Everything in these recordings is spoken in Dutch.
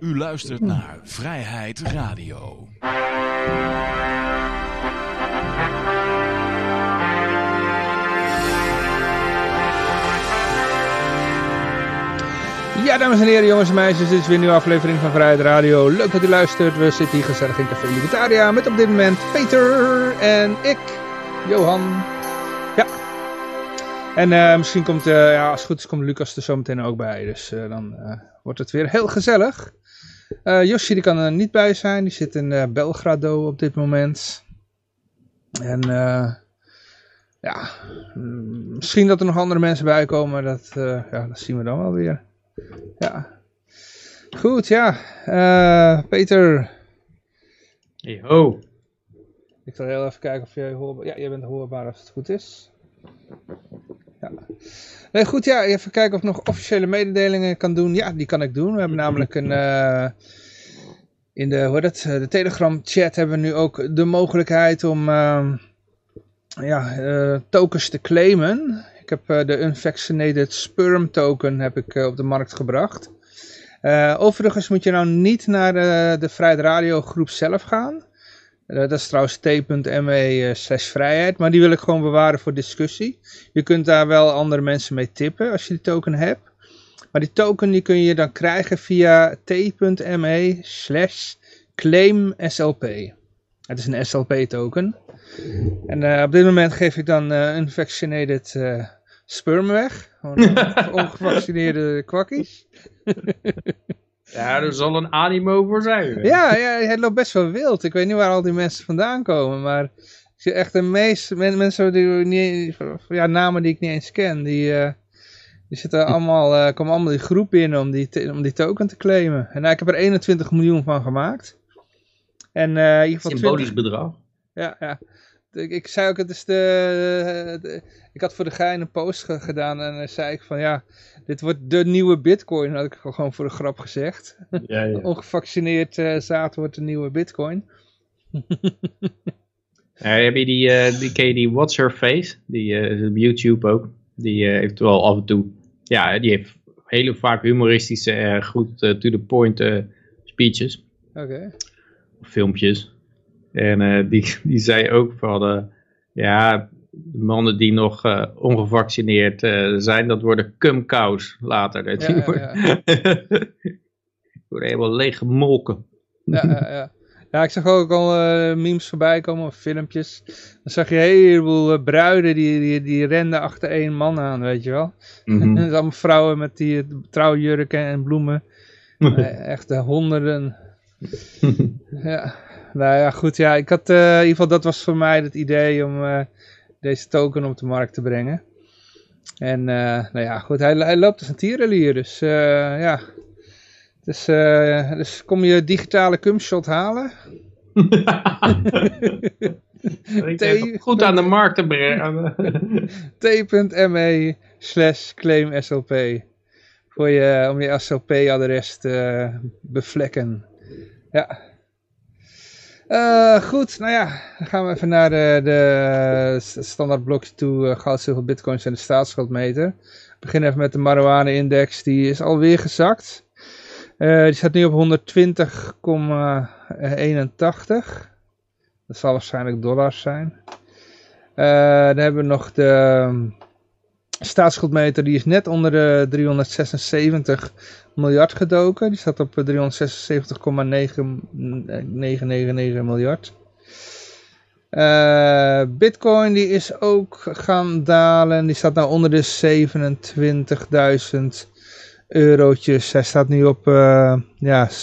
U luistert naar Vrijheid Radio. Ja, dames en heren, jongens en meisjes, dit is weer een nieuwe aflevering van Vrijheid Radio. Leuk dat u luistert. We zitten hier gezellig in Café Libertaria met op dit moment Peter en ik, Johan. Ja. En uh, misschien komt, uh, ja, als het goed is, komt Lucas er zo meteen ook bij. Dus uh, dan wordt het weer heel gezellig. Josje die kan er niet bij zijn, die zit in Belgrado op dit moment. En ja, misschien dat er nog andere mensen bij komen, dat, ja, dat zien we dan wel weer. Ja. Goed, ja. Uh, Peter. Hey, ho. Ik zal heel even kijken of jij hoorbaar... Ja, jij bent hoorbaar als het goed is. Ja. Nee, goed, ja. Even kijken of ik nog officiële mededelingen kan doen. Ja, die kan ik doen. We hebben namelijk een... Uh, in de, hoe dat, de Telegram chat hebben we nu ook de mogelijkheid om... Uh, ja, tokens te claimen. Ik heb de Unvaccinated Sperm Token heb ik, op de markt gebracht. Overigens moet je nou niet naar de Vrijheid Radio groep zelf gaan. Dat is trouwens t.me slash vrijheid. Maar die wil ik gewoon bewaren voor discussie. Je kunt daar wel andere mensen mee tippen als je die token hebt. Maar die token die kun je dan krijgen via t.me slash claim SLP. Het is een SLP token. En op dit moment geef ik dan Unvaccinated sperm weg. ongevaccineerde kwakkies. ja, er zal een animo voor zijn. Ja, ja, het loopt best wel wild. Ik weet niet waar al die mensen vandaan komen, maar ik zie echt de meeste mensen die niet, ja, namen die ik niet eens ken, die, uh, die zitten allemaal, uh, komen allemaal die groep in om die, om die token te claimen. En nou, ik heb er 21 miljoen van gemaakt. En uh, in ieder geval Symbolisch 20... bedrag. Ja, ja. Ik, ik, zei ook, het is de, de, ik had voor de gein een post gedaan en dan zei ik van ja, dit wordt de nieuwe bitcoin, had ik gewoon voor de grap gezegd. Ja, ja. Ongevaccineerd uh, zaad wordt de nieuwe bitcoin. ja, heb je die, uh, die, ken je die What's Her Face? Die uh, op YouTube ook. Die heeft wel af en toe, ja, die heeft hele vaak humoristische, goed to the point speeches. Oké. Okay. Filmpjes. En die, die zei ook van, ja, de mannen die nog uh, ongevaccineerd uh, zijn, dat worden kumkous later. Dat ja, die worden, ja, worden helemaal leeg gemolken. Ja, ja, ja. ja, ik zag ook al uh, memes voorbij komen, of filmpjes. Dan zag je een heleboel bruiden die, die, die renden achter één man aan, weet je wel. Mm -hmm. allemaal vrouwen met die trouwjurken en bloemen. echt honderden. ja, nou ja, goed. Ja, ik had in ieder geval, dat was voor mij het idee om deze token op de markt te brengen. En uh, nou ja, goed, hij, hij loopt als een tierenlier, dus ja. Dus, dus kom je digitale cumshot halen? goed aan de markt te brengen. t.me slash claim SLP. Voor je, om je SLP-adres te bevlekken. Ja. Uh, goed, nou ja, dan gaan we even naar de, de standaard toe, uh, goud, zilver, bitcoins en de staatsschuldmeter. We beginnen even met de marijuana-index, die is alweer gezakt. Die staat nu op 120,81. Dat zal waarschijnlijk dollars zijn. dan hebben we nog de staatsschuldmeter, die is net onder de 376 miljard gedoken. Die staat op 376,999 miljard. Uh, Bitcoin die is ook gaan dalen. Die staat nou onder de 27.000 eurotjes. Hij staat nu op uh, ja, 26.500.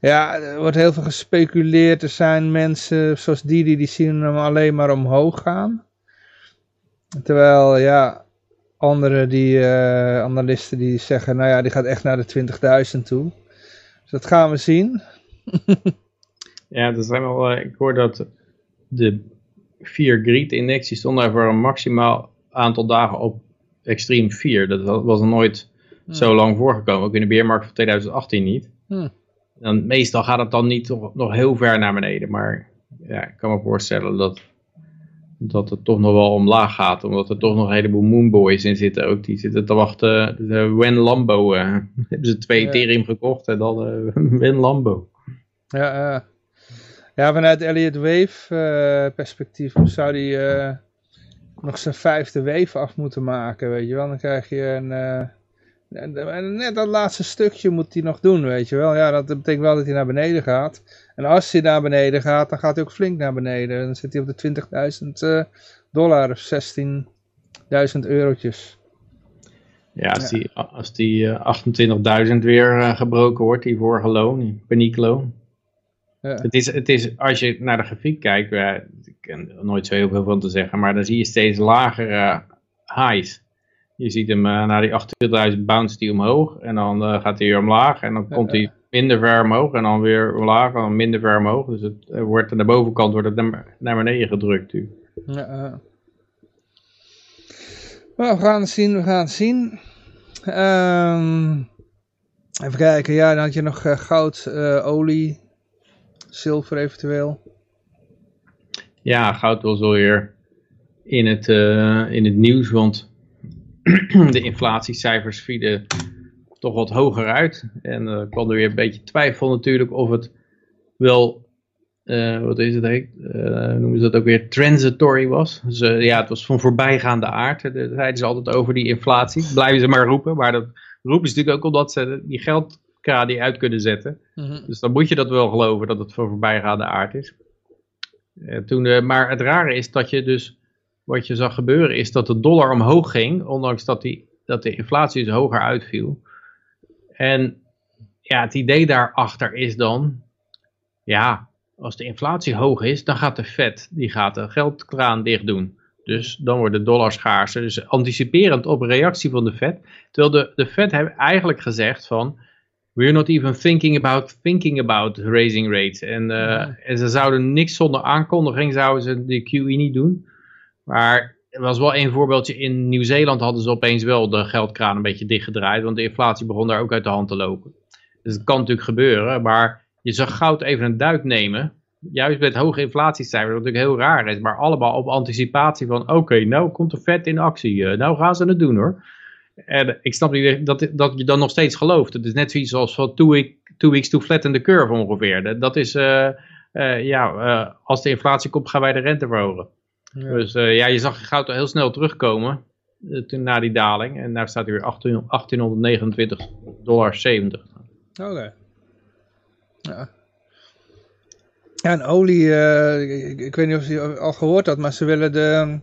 Ja, er wordt heel veel gespeculeerd. Er zijn mensen zoals die, die zien hem alleen maar omhoog gaan. Terwijl, ja, anderen die, uh, analisten die zeggen, nou ja, die gaat echt naar de 20.000 toe. Dus dat gaan we zien. ja, dat zijn wel, uh, ik hoor dat de vier greed index, die stond daar voor een maximaal aantal dagen op extreem 4. Dat was nooit hmm. zo lang voorgekomen, ook in de beermarkt van 2018 niet. Hmm. Dan, meestal gaat het dan niet nog, nog heel ver naar beneden, maar ja, ik kan me voorstellen dat dat het toch nog wel omlaag gaat. Omdat er toch nog een heleboel Moonboys in zitten ook. Die zitten te wachten. De Wen Lambo uh, hebben ze twee Ja. Ethereum gekocht en dan eh Wen Lambo. Ja, eh, ja vanuit Elliott Wave eh, perspectief zou die eh, nog zijn vijfde wave af moeten maken, weet je wel. Dan krijg je een... eh, en- net dat laatste stukje moet hij nog doen, weet je wel. Ja, dat betekent wel dat hij naar beneden gaat. En als hij naar beneden gaat, dan gaat hij ook flink naar beneden. Dan zit hij op de 20.000 eh, dollar of 16.000 eurotjes. Ja, als die, als die eh, 28.000 weer eh, gebroken wordt, die vorige loon, die paniekloon. Ja. Het is, het is, als je naar de grafiek kijkt, ik ken er nooit zo heel veel van te zeggen, maar dan zie je steeds lagere highs. Je ziet hem eh, naar die 28.000 bounce die omhoog en dan eh, gaat hij weer omlaag en dan komt hij minder ver omhoog en dan weer omlaag en dan minder ver omhoog. Dus het eh, wordt aan de bovenkant wordt het naar, naar beneden gedrukt. nu. Ja. Nou, we gaan het zien, we gaan het zien. Ehm, even kijken, ja, dan had je nog goud, olie, zilver eventueel. Ja, goud was alweer in het, in het nieuws, want de inflatiecijfers vielen toch wat hoger uit. En eh kwam er weer een beetje twijfel natuurlijk of het wel, eh, wat is het heet, eh, noemen ze dat ook weer, transitory was. Dus ja, het was van voorbijgaande aard. Daar zeiden ze altijd over die inflatie. Blijven ze maar roepen, maar dat roepen ze natuurlijk ook omdat ze die geldkraan uit kunnen zetten. Dus dan moet je dat wel geloven dat het van voorbijgaande aard is. Toen, maar het rare is dat je dus, wat je zag gebeuren, is dat de dollar omhoog ging, ondanks dat, die, dat de inflatie dus hoger uitviel. En ja, het idee daarachter is dan, ja, als de inflatie hoog is, dan gaat de Fed, die gaat de geldkraan dicht doen. Dus dan wordt de dollar schaarser. Dus anticiperend op een reactie van de Fed. Terwijl de, de Fed heeft eigenlijk gezegd van, we're not even thinking about thinking about raising rates. En, eh, en ze zouden niks zonder aankondiging, zouden ze de QE niet doen. Maar er was wel één voorbeeldje. In Nieuw-Zeeland hadden ze opeens wel de geldkraan een beetje dichtgedraaid. Want de inflatie begon daar ook uit de hand te lopen. Dus het kan natuurlijk gebeuren. Maar je zag goud even een duik nemen. Juist met hoge inflatiecijfers, wat natuurlijk heel raar is. Maar allemaal op anticipatie van, oké, nou komt de vet in actie. Eh, nou gaan ze het doen hoor. En ik snap niet dat, dat je dan nog steeds gelooft. Het is net zoiets als van two, week, two weeks to flatten the curve ongeveer. Dat, is, eh, eh, ja, als de inflatie komt gaan wij de rente verhogen. Ja. Dus eh, ja, je zag goud heel snel terugkomen eh, toen, na die daling. En daar staat hij weer 18 1829 dollar 70. Oké. Ja. Ja, en olie, eh, ik, ik weet niet of je al gehoord had, maar ze willen de,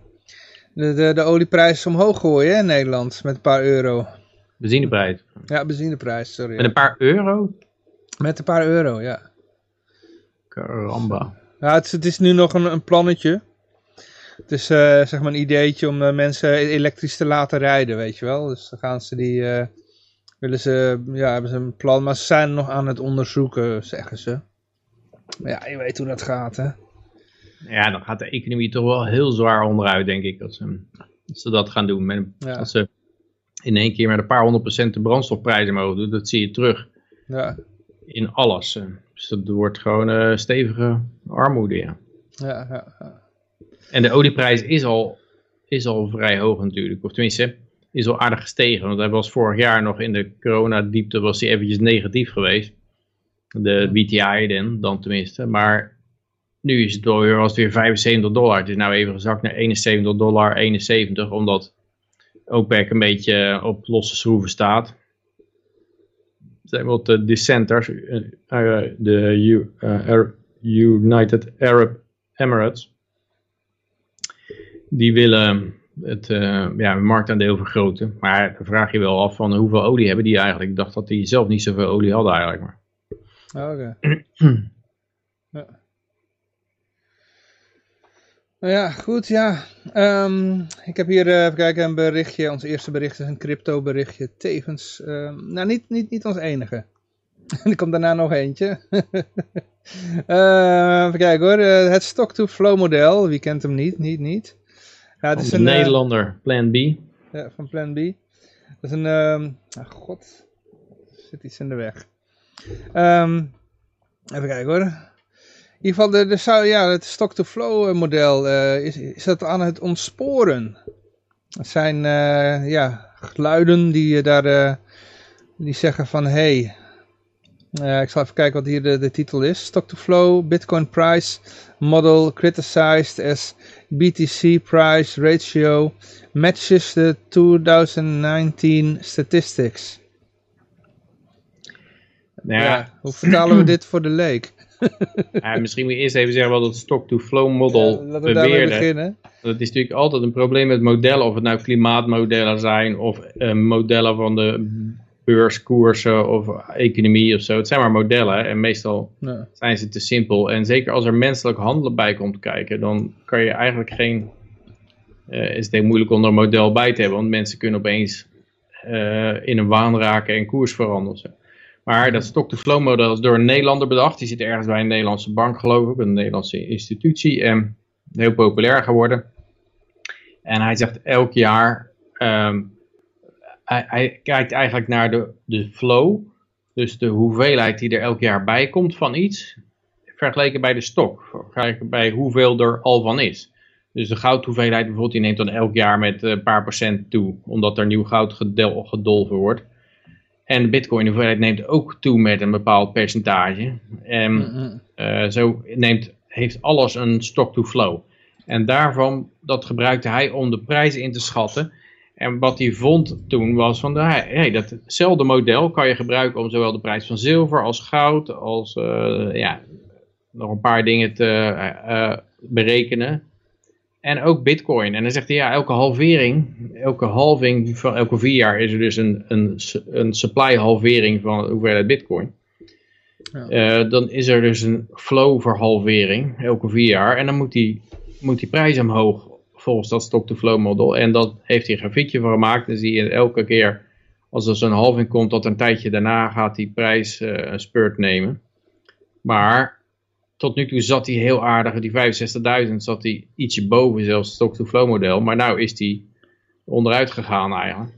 de, de, de olieprijs omhoog gooien hè, in Nederland met een paar euro. Benzineprijs. Ja, benzineprijs, sorry. Met een paar euro? Met een paar euro, ja. Caramba. Ja, het, is- het is nu nog een, een plannetje. Het is eh, zeg maar een ideetje om eh, mensen elektrisch te laten rijden, weet je wel. Dus dan gaan ze die, eh, willen ze, ja, hebben ze een plan, maar ze zijn nog aan het onderzoeken, zeggen ze. Maar ja, je weet hoe dat gaat, hè. Ja, dan gaat de economie toch wel heel zwaar onderuit, denk ik. Als ze, als ze dat gaan doen. Met, Ja. Als ze in één keer met een paar honderd procent de brandstofprijzen mogen doen. Dat zie je terug Ja, in alles. Dus dat wordt gewoon stevige armoede, ja. ja, ja. ja. En de olieprijs is al, is al vrij hoog natuurlijk. Of tenminste, is al aardig gestegen. Want hij was vorig jaar nog in de coronadiepte was hij eventjes negatief geweest. De BTI dan, dan tenminste. Maar nu is het weer, was het weer 75 dollar. Het is nou even gezakt naar 71 dollar 71. Omdat OPEC een beetje op losse schroeven staat. Zijn wat de dissenters. eh, eh, De eh, Ar- United Arab Emirates die willen het eh, ja, marktaandeel vergroten. Maar dan vraag je wel af van hoeveel olie hebben die eigenlijk. Ik dacht dat die zelf niet zoveel olie hadden eigenlijk. Maar. Oké. ja. Nou ja, goed, ja. Ehm, ik heb hier, eh, even kijken, een berichtje. Ons eerste bericht is een crypto berichtje. Tevens, ehm, nou niet, niet, niet ons enige. er komt daarna nog eentje. Eh, even kijken hoor. Eh, het stock-to-flow model. Wie kent hem niet? Niet, niet. Ja, het is een, eh, Nederlander, Plan B. ja, van Plan B. Dat is een, ehm ah, god, er zit iets in de weg. Ehm, even kijken hoor. ieder geval, de, de, zou, ja, het stock-to-flow model uh, is, is dat aan het ontsporen. Het zijn uh, ja, geluiden die daar die zeggen van hey, ik zal even kijken wat hier de, de titel is. Stock-to-flow, Bitcoin price model criticized as BTC price ratio matches the 2019 statistics. Nou ja, hoe vertalen we dit voor de leek? ja, misschien moet je eerst even zeggen wat het stock-to-flow model ja, beweerde. beginnen. Dat is natuurlijk altijd een probleem met modellen, of het nou klimaatmodellen zijn of uh, modellen van de beurskoersen of economie of zo. Het zijn maar modellen en meestal zijn ze te simpel. En zeker als er menselijk handelen bij komt kijken, dan kan je eigenlijk geen... Uh, is het heel moeilijk om er een model bij te hebben, want mensen kunnen opeens uh, in een waan raken en koers veranderen. Maar dat stock-to-flow model is door een Nederlander bedacht. Die zit ergens bij een Nederlandse bank geloof ik, een Nederlandse institutie. En heel populair geworden. En hij zegt elk jaar, um, hij, hij, kijkt eigenlijk naar de, de flow. Dus de hoeveelheid die er elk jaar bij komt van iets. Vergeleken bij de stok. Vergeleken bij hoeveel er al van is. Dus de goudhoeveelheid bijvoorbeeld, die neemt dan elk jaar met een paar procent toe. Omdat er nieuw goud gedolven wordt. En de bitcoin hoeveelheid neemt ook toe met een bepaald percentage. En mm-hmm. uh, zo neemt, heeft alles een stock-to-flow. En daarvan, dat gebruikte hij om de prijs in te schatten. En wat hij vond toen was van, hey, datzelfde model kan je gebruiken om zowel de prijs van zilver als goud, als uh, ja, nog een paar dingen te uh, berekenen. En ook bitcoin. En dan zegt hij, ja, elke halvering, elke halving van elke vier jaar is er dus een, een, een supply halvering van hoeveelheid bitcoin. Ja. Uh, dan is er dus een flow verhalvering elke vier jaar. En dan moet die, moet die prijs omhoog volgens dat stock-to-flow model. En dat heeft hij een grafiekje van gemaakt. Dan zie je elke keer als er zo'n halving komt, dat een tijdje daarna gaat die prijs uh, een spurt nemen. Maar tot nu toe zat hij heel aardig, die 65.000 zat hij ietsje boven zelfs het stock-to-flow model. Maar nu is hij onderuit gegaan eigenlijk.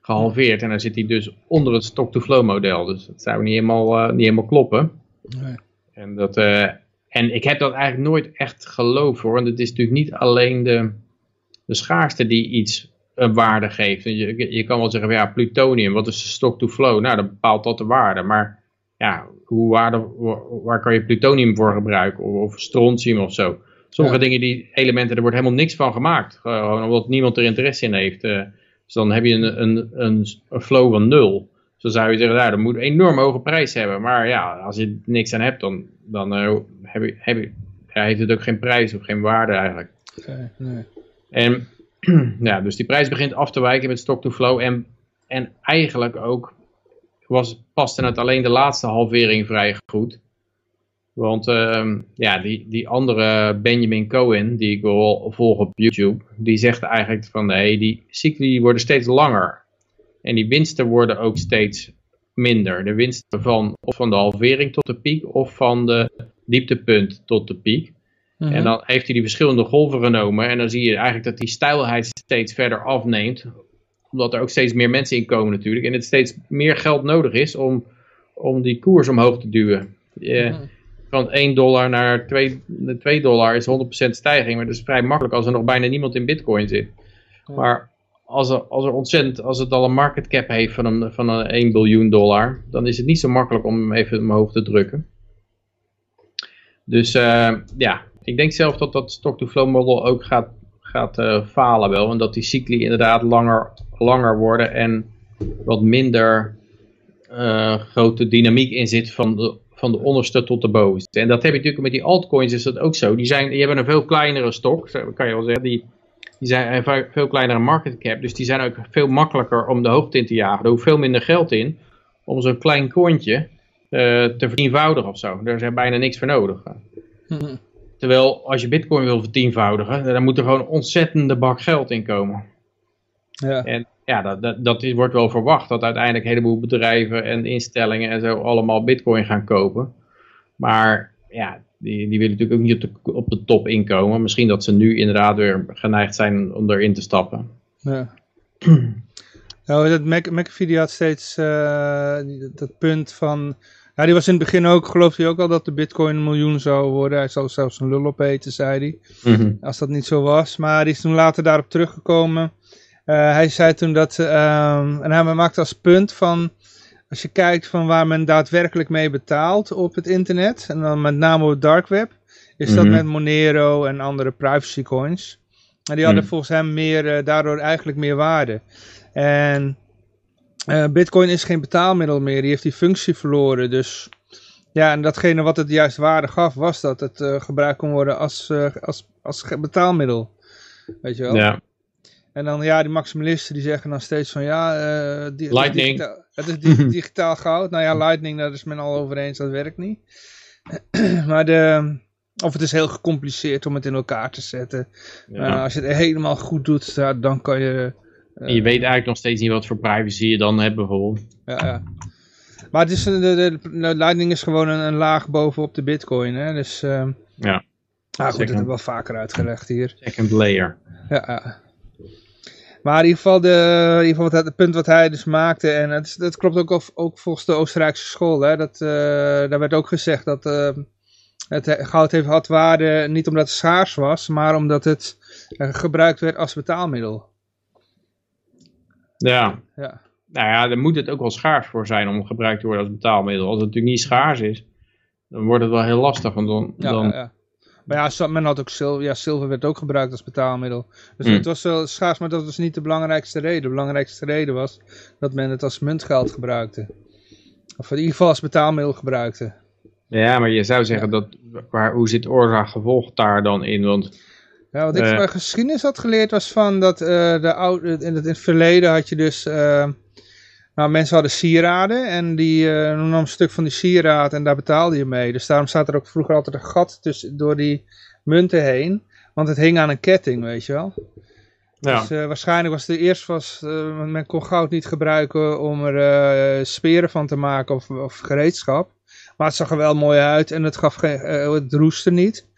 Gehalveerd. En dan zit hij dus onder het stock-to-flow model. Dus dat zou niet helemaal, uh, niet helemaal kloppen. Nee. En, dat, uh, en ik heb dat eigenlijk nooit echt geloofd hoor. Want het is natuurlijk niet alleen de, de schaarste die iets een waarde geeft. Je, je kan wel zeggen, ja, plutonium, wat is de stock-to-flow? Nou, dan bepaalt dat de waarde. Maar ja, hoe waarde, waar kan je plutonium voor gebruiken of, of strontium of zo. Sommige dingen, die elementen, er wordt helemaal niks van gemaakt. Gewoon omdat niemand er interesse in heeft. Uh, dus dan heb je een, een, een, een flow van nul. Zo zou je zeggen, nou, dat moet een enorm hoge prijs hebben. Maar ja, als je niks aan hebt, dan, dan uh, heb je, heb je, ja, heeft het ook geen prijs of geen waarde eigenlijk. Okay, nee. En ja, dus die prijs begint af te wijken met stock-to-flow. En, en eigenlijk ook was, paste het alleen de laatste halvering vrij goed. Want uh, ja, die, die andere Benjamin Cohen, die ik wil volgen op YouTube, die zegt eigenlijk van nee, die cycli worden steeds langer. En die winsten worden ook steeds minder. De winsten van, of van de halvering tot de piek of van de dieptepunt tot de piek. Mhm. En dan heeft hij die verschillende golven genomen en dan zie je eigenlijk dat die stijlheid steeds verder afneemt omdat er ook steeds meer mensen in komen natuurlijk. En het steeds meer geld nodig is om, om die koers omhoog te duwen. Je, Van 1 dollar naar 2, 2 dollar is 100% stijging. Maar dat is vrij makkelijk als er nog bijna niemand in bitcoin zit. Maar als er, als er ontzettend, als het al een market cap heeft van, een, van een 1 biljoen dollar. Dan is het niet zo makkelijk om hem even omhoog te drukken. Dus uh, ja, ik denk zelf dat dat stock-to-flow model ook gaat, gaat uh, falen wel. En dat die cycli inderdaad langer langer worden en wat minder uh, grote dynamiek in zit van de, van de onderste tot de bovenste. En dat heb je natuurlijk met die altcoins is dat ook zo. Die, zijn, die hebben een veel kleinere stok, kan je wel zeggen. Die, die zijn een veel kleinere market cap, dus die zijn ook veel makkelijker om de hoogte in te jagen. Er hoeft veel minder geld in om zo'n klein cointje uh, te vertienvoudigen of zo. Daar er bijna niks voor nodig. Mhm. Terwijl als je bitcoin wil vertienvoudigen, dan moet er gewoon een ontzettende bak geld in komen. Ja. En ja, dat, dat, dat wordt wel verwacht dat uiteindelijk een heleboel bedrijven en instellingen en zo allemaal bitcoin gaan kopen. Maar ja, die, die willen natuurlijk ook niet op de, op de top inkomen. Misschien dat ze nu inderdaad weer geneigd zijn om erin te stappen. Ja. Nou, dat McAfee had steeds uh, dat punt van, Ja, die was in het begin ook, geloof hij ook al dat de bitcoin een miljoen zou worden. Hij zou zelfs een lul opeten, zei hij. Mhm. Als dat niet zo was. Maar die is toen later daarop teruggekomen. Eh, hij zei toen dat, ehm, en hij maakte als punt van, als je kijkt van waar men daadwerkelijk mee betaalt op het internet, en dan met name op het dark web, is dat Mhm. met Monero en andere privacy coins. En die hadden Mhm. volgens hem meer, eh, daardoor eigenlijk meer waarde. En eh, bitcoin is geen betaalmiddel meer, die heeft die functie verloren. Dus ja, en datgene wat het juist waarde gaf, was dat het eh, gebruikt kon worden als, eh, als, als betaalmiddel. Weet je wel? Ja. En dan ja, die maximalisten die zeggen dan steeds van ja, die, het is Lightning. digitaal- het is di- digitaal goud. Nou ja, Lightning, daar is men al over eens, dat werkt niet. maar de, of het is heel gecompliceerd om het in elkaar te zetten. Ja. Nou, als je het helemaal goed doet, dan kan je... eh, En je weet eigenlijk nog steeds niet wat voor privacy je dan hebt bijvoorbeeld. ja, ja. Maar het is, een- de, de, de Lightning is gewoon een, een laag bovenop de bitcoin. Hè? Dus ehm Ja, ah, goed, dat hebben we wel vaker uitgelegd hier. second layer. Ja, ja. Maar in ieder geval, de, in ieder geval wat, hij- het punt wat hij dus maakte, en het, dat klopt ook, of- ook volgens de Oostenrijkse school, hè, dat, eh, daar werd ook gezegd dat eh, het he- goud heeft had waarde niet omdat het schaars was, maar omdat het eh, gebruikt werd als betaalmiddel. Ja. Ja. Nou ja, daar moet het ook wel schaars voor zijn om gebruikt te worden als betaalmiddel. Als het natuurlijk niet schaars is, dan wordt het wel heel lastig. Want dan, Ja, dan ja, ja. Maar ja, men had ook zilver, ja, zilver werd ook gebruikt als betaalmiddel. Dus Hmm. het was wel schaars, maar dat was niet de belangrijkste reden. De belangrijkste reden was dat men het als muntgeld gebruikte. Of in ieder geval als betaalmiddel gebruikte. Ja, maar je zou zeggen dat, waar, hoe zit oorzaak-gevolg daar dan in? Want Ja, wat ik Eh. van geschiedenis had geleerd was van dat eh, de oude, in, het, in het verleden had je dus, eh, nou mensen hadden sieraden en die eh, nam een stuk van die sieraad en daar betaalde je mee. Dus daarom staat er ook vroeger altijd een gat tussen, door die munten heen, want het hing aan een ketting, weet je wel. ja, Dus waarschijnlijk was het eerst, was, men kon goud niet gebruiken om er speren van te maken of, of gereedschap. Maar het zag er wel mooi uit en het, gaf geen, het roestte niet.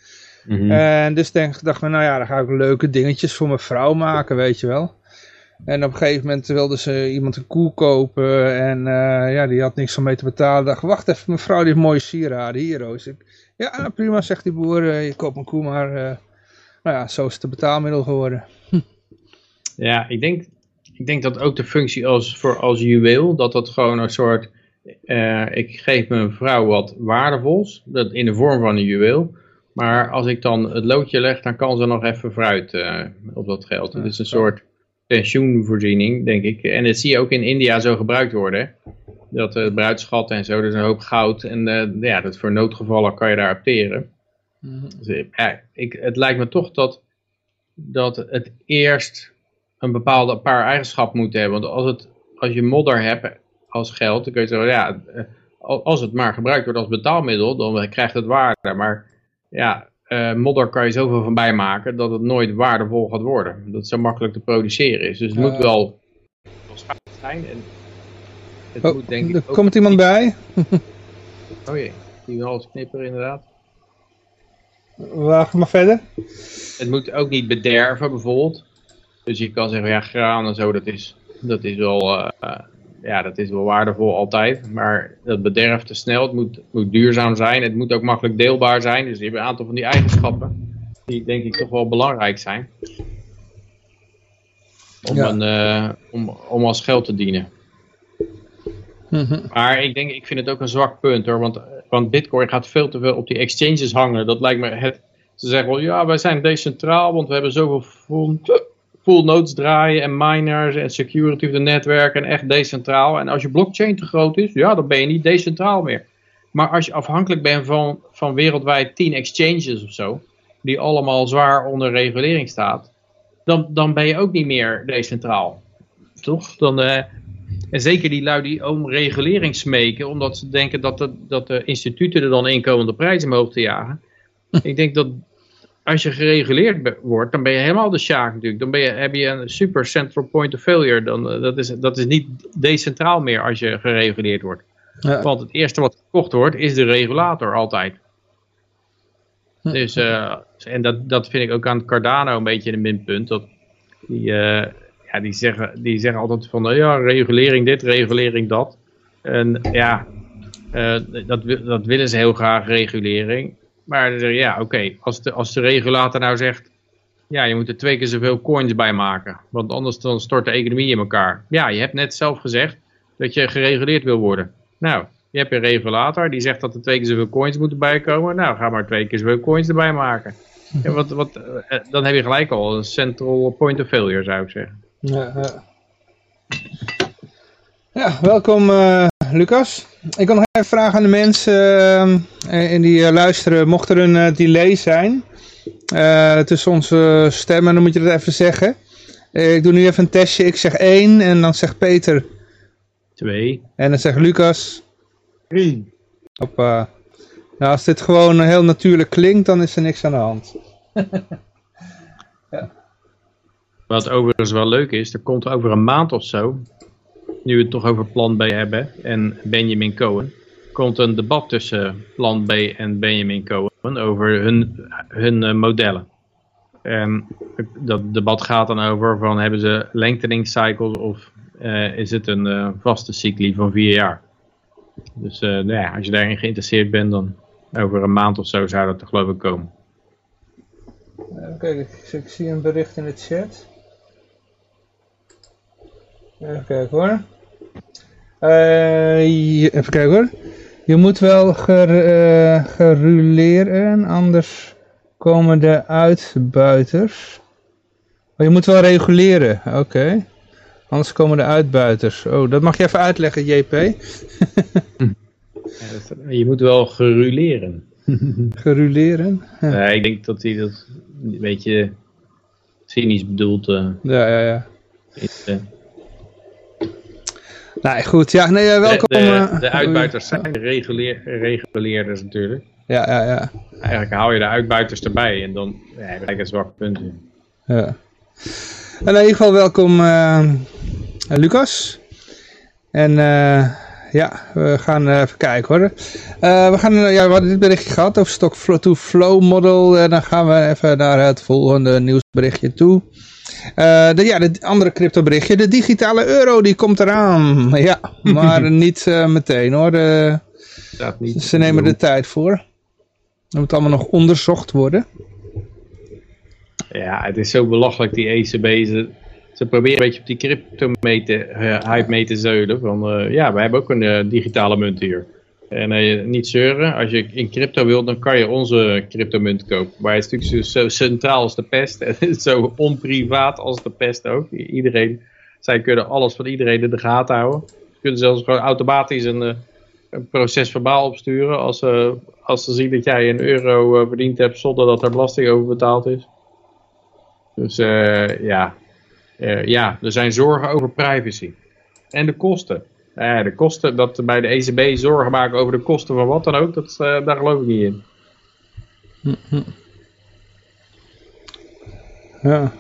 Mhm. En dus denk, dacht men, nou ja, dan ga ik leuke dingetjes voor mijn vrouw maken, weet je wel. En op een gegeven moment wilde ze iemand een koe kopen en eh, ja, die had niks om mee te betalen. dacht, wacht even, mevrouw, die heeft mooie sieraden hier, Roos. Ik, ja, nou, prima, zegt die boer, eh, je koopt een koe, maar eh, nou ja, zo is het een betaalmiddel geworden. ja ik, denk, ik denk dat ook de functie als, voor als juweel, dat dat gewoon een soort, ik geef mijn vrouw wat waardevols, dat in de vorm van een juweel. Maar als ik dan het loodje leg, dan kan ze nog even fruit eh, op dat geld. Het is een soort pensioenvoorziening, denk ik. En dat zie je ook in India zo gebruikt worden. Dat uh, bruidschat en zo, dus een hoop goud. En eh, ja, dat voor noodgevallen kan je daar opteren. Dus, eh, ja, ik, het lijkt me toch dat, dat het eerst een bepaalde paar eigenschappen moet hebben. Want als, het, als je modder hebt als geld, dan kun je zeggen, ja, al- als het maar gebruikt wordt als betaalmiddel, dan krijgt het waarde. Maar ja, eh, modder kan je zoveel van bijmaken dat het nooit waardevol gaat worden. Dat het zo makkelijk te produceren is. Dus het moet wel, wel zijn. En het Oh, moet denk ik er ook- komt iemand bij. Oh jee, die wil alles knipperen inderdaad. Wacht maar verder. Het moet ook niet bederven bijvoorbeeld. Dus je kan zeggen, ja, graan en zo, dat is, dat is, wel, eh, eh, ja, dat is wel waardevol altijd. Maar dat bederft te snel, het moet, moet duurzaam zijn, het moet ook makkelijk deelbaar zijn. Dus je hebt een aantal van die eigenschappen die denk ik toch wel belangrijk zijn. Om, Ja. een, eh, om, om als geld te dienen. Mhm. Maar ik denk, ik vind het ook een zwak punt hoor. Want, want Bitcoin gaat veel te veel op die exchanges hangen. Dat lijkt me het. Ze zeggen wel, ja, wij zijn decentraal, want we hebben zoveel full, full nodes draaien en miners en security of de netwerken en echt decentraal. En als je blockchain te groot is, ja, dan ben je niet decentraal meer. Maar als je afhankelijk bent van, van wereldwijd 10 exchanges of zo, die allemaal zwaar onder regulering staat, dan, dan ben je ook niet meer decentraal. Toch? Dan, eh, en zeker die lui die om regulering smeken, omdat ze denken dat de, dat de instituten er dan in komen om de prijzen omhoog te jagen. Ik denk dat als je gereguleerd wordt, dan ben je helemaal de sjaak natuurlijk. Dan ben je, heb je een super central point of failure. Dan, eh, dat, is, dat is niet decentraal meer als je gereguleerd wordt. Ja. Want het eerste wat gekocht wordt, is de regulator altijd. Dus, eh, en dat, dat vind ik ook aan Cardano een beetje een minpunt. Dat die, eh, ja, die, zeggen, die zeggen altijd van, nou ja, regulering dit, regulering dat. En ja, dat, dat willen ze heel graag, regulering. Maar ja, oké, als, de, als de regulator nou zegt, ja, je moet er twee keer zoveel coins bij maken. Want anders dan stort de economie in elkaar. Ja, je hebt net zelf gezegd dat je gereguleerd wil worden. Nou, je hebt een regulator die zegt dat er twee keer zoveel coins moeten bijkomen. Nou, ga maar twee keer zoveel coins erbij maken. Ja, wat, wat, eh, dan heb je gelijk al een central point of failure, zou ik zeggen. Ja, ja. Ja welkom eh, Lucas. Ik wil nog even vragen aan de mensen eh, en die luisteren, mocht er een delay zijn eh, tussen onze stemmen, dan moet je dat even zeggen. Eh, ik doe nu even een testje, ik zeg 1 en dan zegt Peter Twee. en dan zegt Lucas. Drie. Hoppa. Nou, als dit gewoon heel natuurlijk klinkt, dan is er niks aan de hand. Wat overigens wel leuk is, er komt over een maand of zo, nu we het toch over Plan B hebben en Benjamin Cohen, komt een debat tussen Plan B en Benjamin Cohen over hun, hun eh, modellen. En dat debat gaat dan over van hebben ze lengthening cycles of eh, is het een eh, vaste cycli van vier jaar. Dus nou ja, als je daarin geïnteresseerd bent, dan over een maand of zo zou dat er geloof ik komen. Oké, ik, ik zie een bericht in de chat. Even kijken hoor. Eh, even kijken hoor. Je moet wel ger, eh, geruleren, anders komen de uitbuiters. Oh, je moet wel reguleren, oké. Anders komen de uitbuiters. Oh, dat mag je even uitleggen, JP. Je moet wel geruleren. Geruleren. Ja, ik denk dat hij dat een beetje cynisch bedoelt. eh, Ja, ja, ja. is. Nou, goed. Ja, nee, eh, welkom. de, de, eh, de uitbuiters zijn reguleer, reguleerders natuurlijk. Ja, ja, ja. Eigenlijk haal je de uitbuiters erbij en dan ja, heb je een zwak punt in. Ja. En in ieder geval welkom eh, Lucas. En ja, we gaan even kijken hoor. We, gaan, ja, we hadden dit berichtje gehad over Stock to Flow model. En dan gaan we even naar het volgende nieuwsberichtje toe. Eh, de, ja, het andere crypto berichtje. De digitale euro die komt eraan. Ja, maar niet eh, meteen hoor. Eh, niet. ze nemen er tijd voor. Dat moet allemaal nog onderzocht worden. Ja, het is zo belachelijk die ECB. Ze, ze proberen een beetje op die crypto mee te, hype mee te zeulen. Van ja, wij hebben ook een digitale munt hier. En eh, niet zeuren, als je in crypto wilt, dan kan je onze cryptomunt kopen. Maar het is natuurlijk zo, centraal als de pest. En zo onprivaat als de pest ook. Iedereen, zij kunnen alles van iedereen in de gaten houden. Ze kunnen zelfs gewoon automatisch een, eh, een proces verbaal opsturen. Als, ze als ze zien dat jij een euro eh, verdiend hebt zonder dat er belasting over betaald is. Dus eh, ja. Eh, ja, er zijn zorgen over privacy. En de kosten. Eh, de kosten, dat bij de ECB zorgen maken over de kosten van wat dan ook, dat, eh, daar geloof ik niet in. Ja.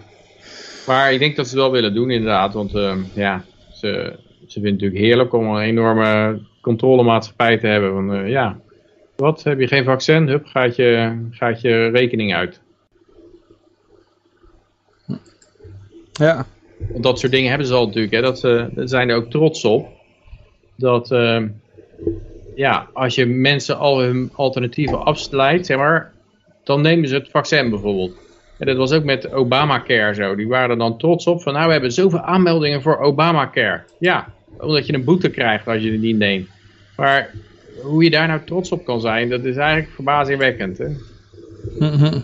Maar ik denk dat ze het wel willen doen inderdaad, want eh, ja, ze, ze vinden het natuurlijk heerlijk om een enorme controlemaatschappij te hebben. Van, eh, ja, wat, heb je geen vaccin? Hup, gaat je, gaat je rekening uit. Ja. Want dat soort dingen hebben ze al natuurlijk. Hè. Dat, ze daar zijn er ook trots op. Dat eh, ja, als je mensen al hun alternatieven afslijt, zeg maar, dan nemen ze het vaccin bijvoorbeeld. En dat was ook met Obamacare zo. Die waren er dan trots op van nou we hebben zoveel aanmeldingen voor Obamacare. Ja, omdat je een boete krijgt als je het niet neemt. Maar hoe je daar nou trots op kan zijn, dat is eigenlijk verbazingwekkend. Hè? Mhm.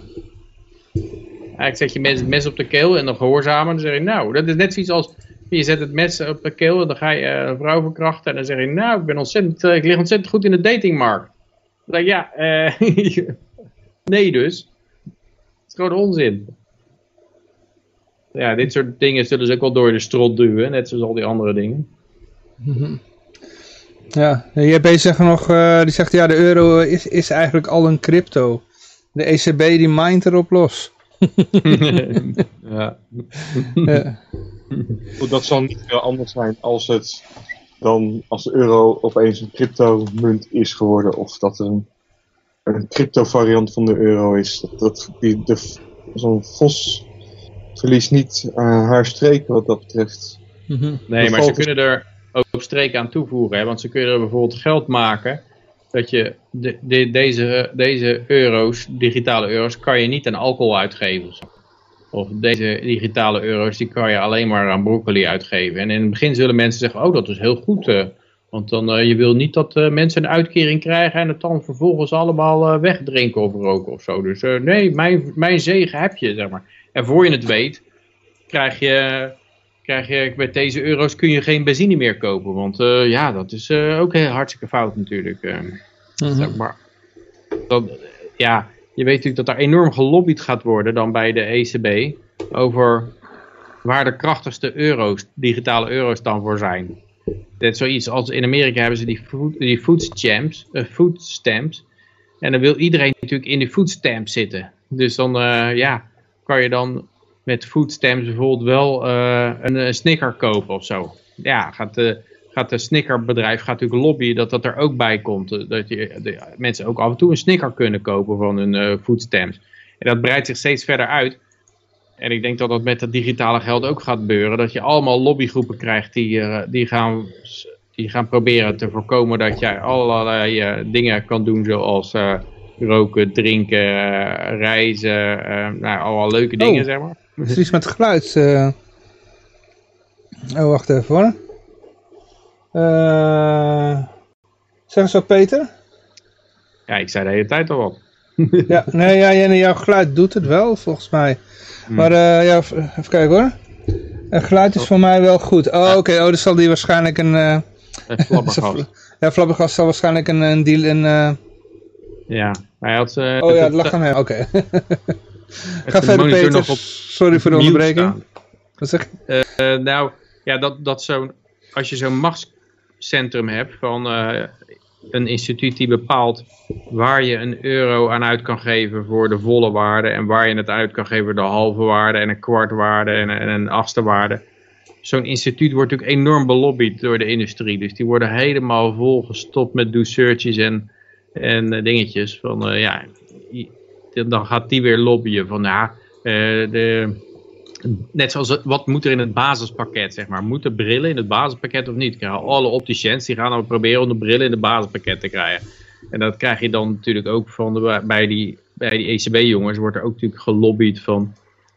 Eigenlijk zet je mensen het mes op de keel en dan gehoorzamen. Dan zeg je, nou, dat is net zoiets als... Je zet het mes op de keel en dan ga je eh, een vrouw verkrachten. En dan zeg je, nou, ik, ben ontzettend, eh, ik lig ontzettend goed in de datingmarkt. Dan denk ik, ja, eh, nee dus. Het is gewoon onzin. Ja, dit soort dingen zullen ze ook wel door de strot duwen. Net zoals al die andere dingen. Ja, JP zegt nog, eh, die zegt ja, de euro is, is eigenlijk al een crypto. De ECB die mindt erop los. ja. Ja. Dat zal niet veel anders zijn als het dan als de euro opeens een cryptomunt is geworden. Of dat er een, een crypto variant van de euro is. Dat, dat, die, de, zo'n vos verliest niet eh, haar streken wat dat betreft. Mhm. Nee, maar ze kunnen er ook streken aan toevoegen. Hè? Want ze kunnen er bijvoorbeeld geld maken dat je de, de- deze, deze euro's, digitale euro's, kan je niet aan alcohol uitgeven. Of deze digitale euro's, die kan je alleen maar aan broccoli uitgeven. En in het begin zullen mensen zeggen, oh dat is heel goed. eh, want dan, eh, je wil niet dat eh, mensen een uitkering krijgen en het dan vervolgens allemaal wegdrinken of roken of zo. Dus nee, mijn, mijn zegen heb je, zeg maar. En voor je het weet, krijg je, krijg je met deze euro's kun je geen benzine meer kopen. Want ja, dat is ook heel hartstikke fout natuurlijk. eh. Zeg maar. Dan, ja, je weet natuurlijk dat er enorm gelobbyd gaat worden dan bij de ECB over waar de krachtigste euro's, digitale euro's dan voor zijn. Net zoiets als in Amerika hebben ze die food, stamps, eh, food stamps. En dan wil iedereen natuurlijk in die food stamps zitten. Dus dan eh, ja, kan je dan met food stamps bijvoorbeeld wel eh, een, eh, snicker kopen of zo. Ja, gaat de, gaat de snickerbedrijf gaat natuurlijk lobbyen dat dat er ook bij komt. Eh, Dat je, de, mensen ook af en toe een snicker kunnen kopen van hun eh food stamps. En dat breidt zich steeds verder uit. En ik denk dat dat met het digitale geld ook gaat gebeuren. Dat je allemaal lobbygroepen krijgt die, eh, die, gaan, die gaan proberen te voorkomen dat jij allerlei dingen kan doen. Zoals roken, drinken, reizen. nou, allemaal leuke dingen Oh. zeg maar. Iets met geluid. Oh, wacht even hoor. Eh zeg eens wat, Peter. Ja, ik zei de hele tijd al wat. Ja, nee, ja, jouw geluid doet het wel, volgens mij. Maar eh, ja, even kijken hoor. Het geluid is voor mij wel goed. Oh, oké. Oh, dan zal die waarschijnlijk een... eh Een ja, Flabbergast zal waarschijnlijk een, een deal... Een, eh, Ja, hij had... oh ja, het- lag aan hem. Oké. Ga de verder, Peter. nog op Sorry voor de onderbreking. staan. Wat zeg je? Nou, ja, dat, dat zo'n, als je zo'n machtscentrum hebt van eh, een instituut die bepaalt waar je een euro aan uit kan geven voor de volle waarde en waar je het uit kan geven voor de halve waarde en een kwart waarde en, en een achtste waarde. Zo'n instituut wordt natuurlijk enorm belobbyd door de industrie. Dus die worden helemaal volgestopt met douceurtjes en, en eh, dingetjes. Van, eh, ja, dan gaat die weer lobbyen van ja, de, net zoals wat moet er in het basispakket, zeg maar. Moeten brillen in het basispakket of niet? Alle opticiens die gaan dan proberen om de brillen in het basispakket te krijgen. En dat krijg je dan natuurlijk ook van de, bij die, bij die ECB-jongens wordt er ook natuurlijk gelobbyd van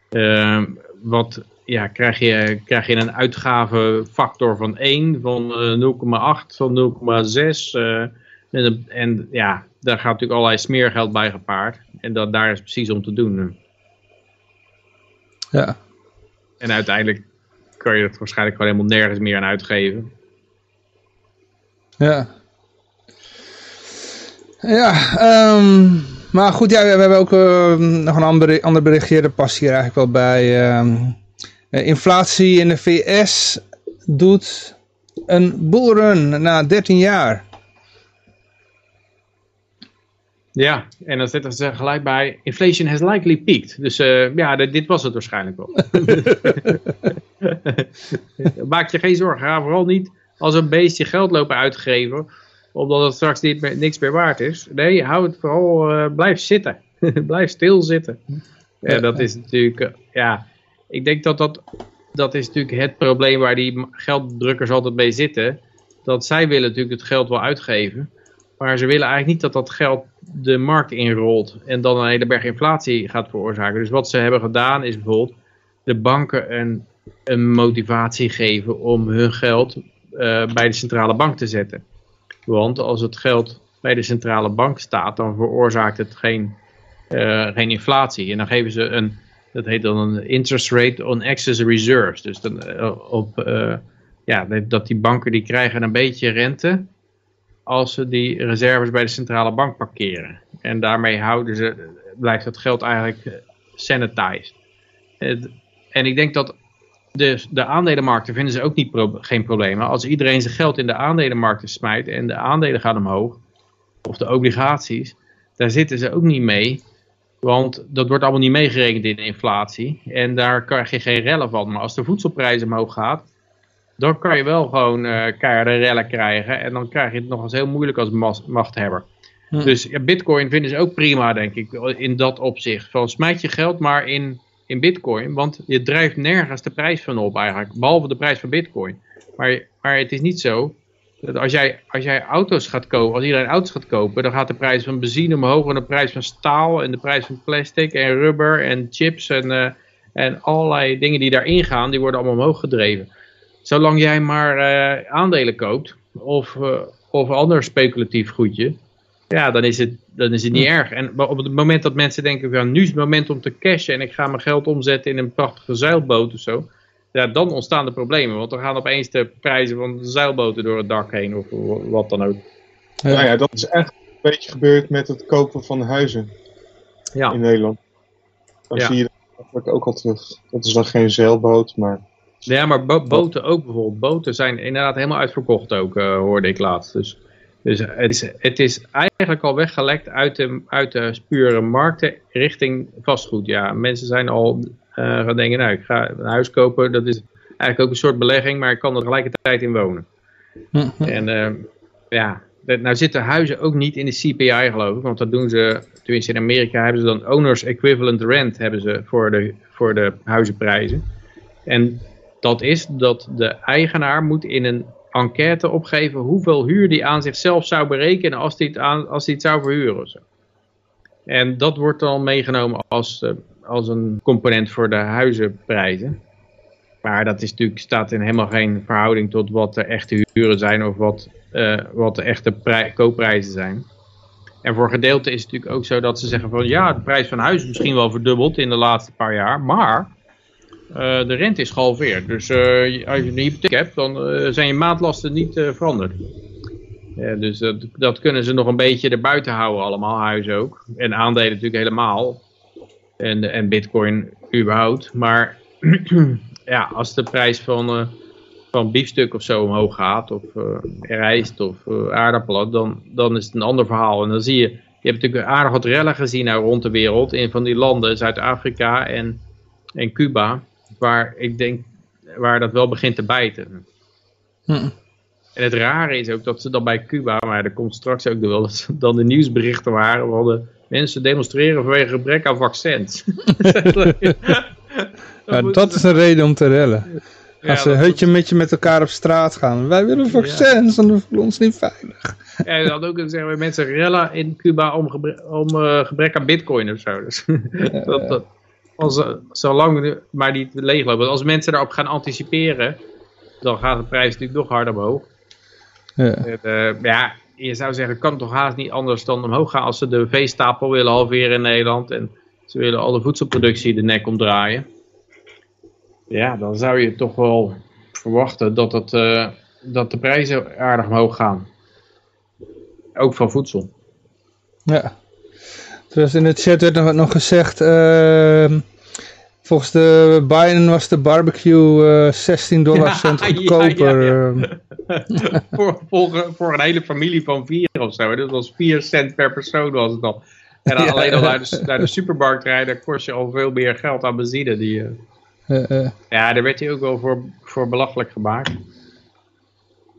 ehm, wat ja, krijg je, krijg je een uitgavefactor van 1, van eh, 0,8, van 0,6. eh, en, en ja, daar gaat natuurlijk allerlei smeergeld bij gepaard. En dat, daar is precies om te doen. Ja. En uiteindelijk kan je het waarschijnlijk gewoon helemaal nergens meer aan uitgeven. Ja. Ja, ehm, maar goed, ja, we hebben ook eh, nog een ander, ander berichtje. Dat past hier eigenlijk wel bij. ehm, eh, inflatie in de VS doet een bullrun na 13 jaar. Ja, en dan zitten ze gelijk bij, inflation has likely peaked. Dus eh, ja, dit, dit was het waarschijnlijk wel. Maak je geen zorgen, ga vooral niet als een beestje geld lopen uitgeven, omdat het straks niet meer, niks meer waard is. Nee, hou het vooral, eh, blijf zitten. blijf stilzitten. Ja, dat is natuurlijk, eh, ja, ik denk dat dat, dat is natuurlijk het probleem waar die gelddrukkers altijd mee zitten. Dat zij willen natuurlijk het geld wel uitgeven, maar ze willen eigenlijk niet dat dat geld de markt inrolt en dan een hele berg inflatie gaat veroorzaken. Dus wat ze hebben gedaan is bijvoorbeeld de banken een, motivatie geven om hun geld eh, bij de centrale bank te zetten. Want als het geld bij de centrale bank staat, dan veroorzaakt het geen, eh, geen inflatie. En dan geven ze een, dat heet dan een interest rate on excess reserves. Dus dan, eh, op, ja, dat die banken die krijgen een beetje rente als ze die reserves bij de centrale bank parkeren. En daarmee houden ze, blijft dat geld eigenlijk eh, sanitized. En ik denk dat de, de aandelenmarkten vinden ze ook niet geen problemen. Als iedereen zijn geld in de aandelenmarkten smijt en de aandelen gaan omhoog, of de obligaties, daar zitten ze ook niet mee. Want dat wordt allemaal niet meegerekend in de inflatie. En daar krijg je geen rellen van. Maar als de voedselprijs omhoog gaat, dan kan je wel gewoon keiharde rellen krijgen. En dan krijg je het nog eens heel moeilijk als machthebber. Hm. Dus ja, bitcoin vinden ze ook prima, denk ik, in dat opzicht. Van smijt je geld maar in, in bitcoin, want je drijft nergens de prijs van op eigenlijk. Behalve de prijs van bitcoin. Maar, maar het is niet zo dat als jij, als jij auto's gaat kopen, als iedereen auto's gaat kopen, dan gaat de prijs van benzine omhoog en de prijs van staal en de prijs van plastic en rubber en chips en, eh, en allerlei dingen die daarin gaan, die worden allemaal omhoog gedreven. Zolang jij maar eh, aandelen koopt of, eh, of ander speculatief goedje, ja, dan is het, dan is het niet erg. En op het moment dat mensen denken, van nu is het moment om te cashen en ik ga mijn geld omzetten in een prachtige zeilboot of zo, ja, dan ontstaan de problemen. Want dan gaan opeens de prijzen van de zeilboten door het dak heen of wat dan ook. Nou ja, dat is echt een beetje gebeurd met het kopen van huizen Ja, in Nederland. Dan Ja. zie je dat eigenlijk ook al terug. Dat is dan geen zeilboot, maar ja maar bo- boten ook bijvoorbeeld. Boten zijn inderdaad helemaal uitverkocht ook, eh, hoorde ik laatst. Dus, dus het, is, het is eigenlijk al weggelekt uit de, uit de pure markten richting vastgoed. Ja, mensen zijn al eh, gaan denken, nou ik ga een huis kopen. Dat is eigenlijk ook een soort belegging, maar ik kan er tegelijkertijd in wonen. En eh, ja, nou zitten huizen ook niet in de CPI geloof ik, want dat doen ze, tenminste in Amerika hebben ze dan owners equivalent rent hebben ze voor de, voor de huizenprijzen. En dat is dat de eigenaar moet in een enquête opgeven hoeveel huur die aan zichzelf zou berekenen als hij het, als hij het zou verhuren. En dat wordt dan meegenomen als, eh, als een component voor de huizenprijzen. Maar dat is natuurlijk, staat in helemaal geen verhouding tot wat de echte huren zijn of wat, eh, wat de echte prij- koopprijzen zijn. En voor gedeelte is het natuurlijk ook zo dat ze zeggen van ja, de prijs van huis is misschien wel verdubbeld in de laatste paar jaar, maar de rente is gehalveerd. Dus eh, als je een hypotheek hebt, dan eh, zijn je maandlasten niet eh, veranderd. Ja, dus dat, dat kunnen ze nog een beetje erbuiten houden allemaal, huizen ook. En aandelen natuurlijk helemaal. En, en bitcoin überhaupt. Maar ja, als de prijs van, eh, van biefstuk of zo omhoog gaat, of eh, rijst of eh, aardappelen, dan, dan is het een ander verhaal. En dan zie je, je hebt natuurlijk aardig wat rellen gezien nou rond de wereld, in van die landen, Zuid-Afrika en, en Cuba, waar ik denk, waar dat wel begint te bijten. Hm. En het rare is ook dat ze dan bij Cuba, maar er komt straks ook wel, dat dan de nieuwsberichten waren, we hadden mensen demonstreren vanwege gebrek aan vaccins. Ja, dat is een reden om te rellen. Als ze dat- heutje met je met elkaar op straat gaan. Wij willen vaccins, dan voelen we ons niet veilig. Ja, je had ook kunnen zeggen, mensen rellen in Cuba om, gebre- om eh, gebrek aan bitcoin of zo. Dus, dat, dat, als, eh, zolang maar niet leeglopen. Als mensen daarop gaan anticiperen, dan gaat de prijs natuurlijk nog harder omhoog. Ja. En, eh, ja, je zou zeggen, het kan toch haast niet anders dan omhoog gaan als ze de veestapel willen halveren in Nederland. En ze willen al de voedselproductie de nek omdraaien. Ja, dan zou je toch wel verwachten dat, het, eh, dat de prijzen aardig omhoog gaan. Ook van voedsel. Ja. Trouwens in de chat werd nog, nog gezegd, ehm, volgens de Biden was de barbecue eh 16 dollar cent Ja, ja, goedkoper. ja, ehm. voor, voor, voor een hele familie van vier of zo. Dat was 4 cent per persoon was het al. En dan alleen al naar de, naar de supermarkt rijden kost je al veel meer geld aan benzine. Die, eh, Eh, eh. Ja, daar werd hij ook wel voor, voor belachelijk gemaakt.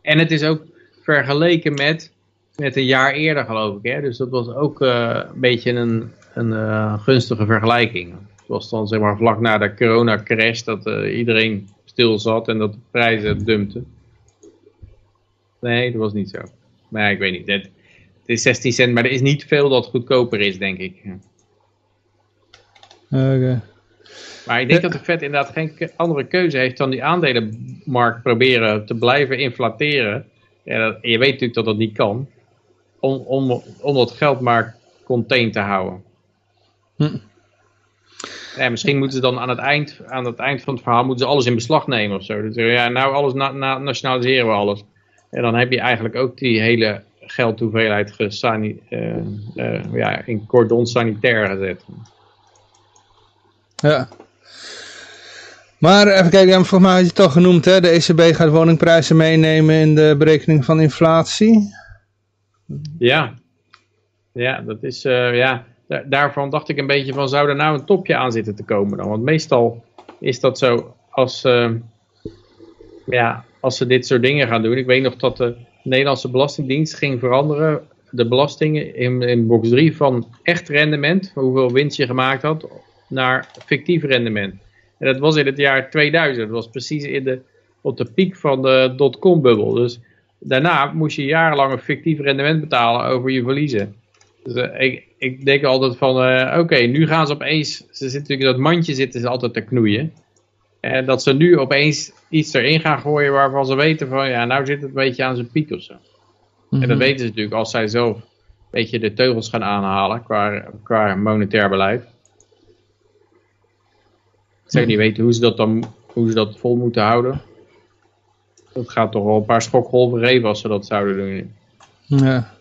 En het is ook vergeleken met, met een jaar eerder, geloof ik. Hè? Dus dat was ook eh, een beetje een, een eh, gunstige vergelijking. Het was dan zeg maar vlak na de corona-crash dat eh, iedereen stil zat en dat de prijzen dumpten. Nee, dat was niet zo. Maar ik weet niet. Het, het is 16 cent, maar er is niet veel dat goedkoper is, denk ik. Ja. Oké. Maar ik denk dat de Fed inderdaad geen andere keuze heeft dan die aandelenmarkt proberen te blijven inflateren. Dat- en je weet natuurlijk dat dat niet kan. Om, om, om dat geld maar contained te houden. Hm. Ja, misschien moeten ze dan aan het, eind, aan het eind van het verhaal moeten ze alles in beslag nemen of zo. Dus, ja, nou alles na, na- nationaliseren we alles. En dan heb je eigenlijk ook die hele geldhoeveelheid gesani, eh, eh, ja, in cordon sanitair gezet. Ja. Maar even kijken, ja, volgens mij had je het al genoemd, hè? de ECB gaat woningprijzen meenemen in de berekening van inflatie. Ja, ja dat is, eh, ja, da- daarvan dacht ik een beetje van, zou er nou een topje aan zitten te komen dan? Want meestal is dat zo, als, eh, ja, als ze dit soort dingen gaan doen. Ik weet nog dat de Nederlandse Belastingdienst ging veranderen, de belastingen in, in box 3 van echt rendement, hoeveel winst je gemaakt had, naar fictief rendement. En dat was in het jaar 2000, dat was precies in de, op de piek van de dotcom bubbel. Dus daarna moest je jarenlang een fictief rendement betalen over je verliezen. Dus eh, ik, ik denk altijd van, eh, oké, nu gaan ze opeens, ze zitten natuurlijk in dat mandje zitten ze altijd te knoeien. En dat ze nu opeens iets erin gaan gooien waarvan ze weten van, ja, nou zit het een beetje aan zijn piek of zo. En dat Mhm. weten ze natuurlijk als zij zelf een beetje de teugels gaan aanhalen qua, qua monetair beleid. Ik zou niet weten hoe ze dat dan hoe ze dat vol moeten houden. Dat gaat toch wel een paar schokgolven geven als ze dat zouden doen. Ja.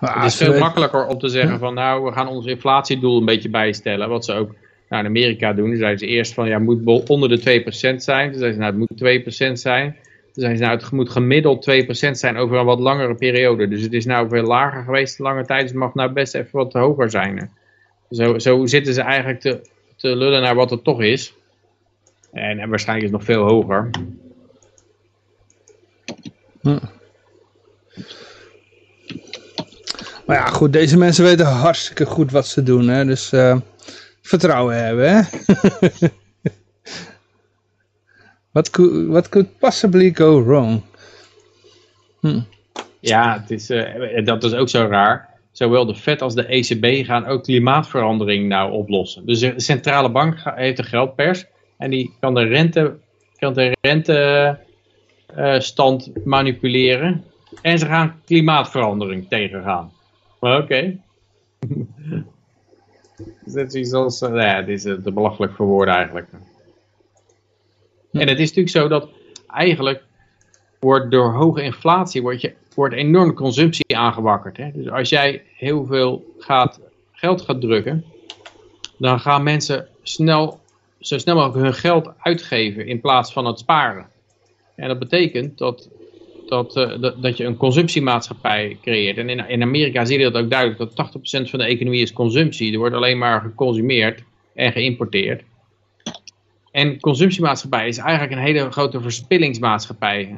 Maar het is veel makkelijker om te zeggen van nou we gaan ons inflatiedoel een beetje bijstellen. Wat ze ook nou, in Amerika doen. Dan zeiden ze eerst van ja het moet onder de 2% zijn. Toen zeiden ze nou het moet 2% zijn. Toen zeiden ze nou het moet gemiddeld 2% zijn over een wat langere periode. Dus het is nou veel lager geweest de lange tijd. Dus het mag nou best even wat hoger zijn. Zo, zo zitten ze eigenlijk te, te lullen naar wat het toch is. En, en waarschijnlijk is het nog veel hoger. Maar ja, goed, deze mensen weten hartstikke goed wat ze doen, hè. Dus eh, vertrouwen hebben, hè. What could, what could possibly go wrong? Ja, het is, eh, dat is ook zo raar. Zowel de Fed als de ECB gaan ook klimaatverandering nou oplossen. Dus de centrale bank heeft een geldpers en die kan de rente, kan de rentestand manipuleren. En ze gaan klimaatverandering tegengaan. Oké. Dat is iets als, eh, nou ja, dit is eh, te belachelijk voor woorden eigenlijk. En het is natuurlijk zo dat eigenlijk wordt door hoge inflatie wordt, je, wordt enorm consumptie aangewakkerd. Hè? Dus als jij heel veel gaat, geld gaat drukken, dan gaan mensen snel, zo snel mogelijk hun geld uitgeven in plaats van het sparen. En dat betekent dat, dat, eh, dat, dat je een consumptiemaatschappij creëert. En in, in Amerika zie je dat ook duidelijk, dat 80% van de economie is consumptie. Er wordt alleen maar geconsumeerd en geïmporteerd. En consumptiemaatschappij is eigenlijk een hele grote verspillingsmaatschappij.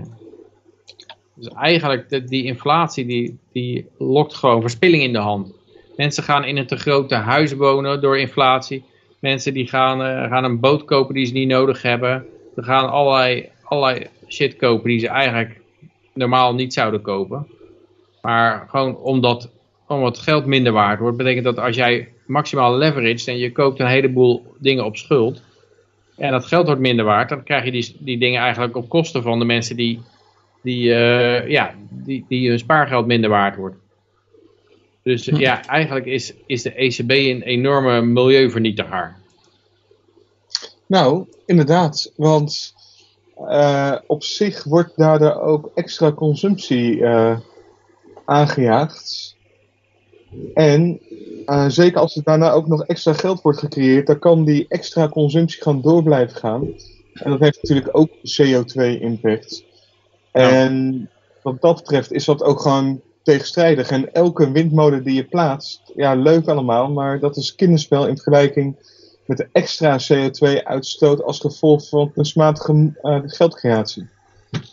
Dus eigenlijk, die inflatie, die, die lokt gewoon verspilling in de hand. Mensen gaan in een te grote huis wonen door inflatie. Mensen die gaan, eh, gaan een boot kopen die ze niet nodig hebben. Ze gaan allerlei, allerlei shit kopen die ze eigenlijk normaal niet zouden kopen. Maar gewoon omdat, omdat het geld minder waard wordt, betekent dat als jij maximaal leverage en je koopt een heleboel dingen op schuld. En dat geld wordt minder waard, dan krijg je die, die dingen eigenlijk op kosten van de mensen die, die, eh, ja, die, die hun spaargeld minder waard wordt. Dus ja, eigenlijk is, is de ECB een enorme milieuvernietiger. Nou, inderdaad. Want eh, op zich wordt daardoor ook extra consumptie eh, aangejaagd. En eh, zeker als er daarna ook nog extra geld wordt gecreëerd, dan kan die extra consumptie gewoon door blijven gaan. En dat heeft natuurlijk ook CO2-impact. En wat dat betreft is dat ook gewoon tegenstrijdig. En elke windmolen die je plaatst, ja, leuk allemaal, maar dat is kinderspel in vergelijking met de extra CO2-uitstoot als gevolg van kunstmatige uh, geldcreatie.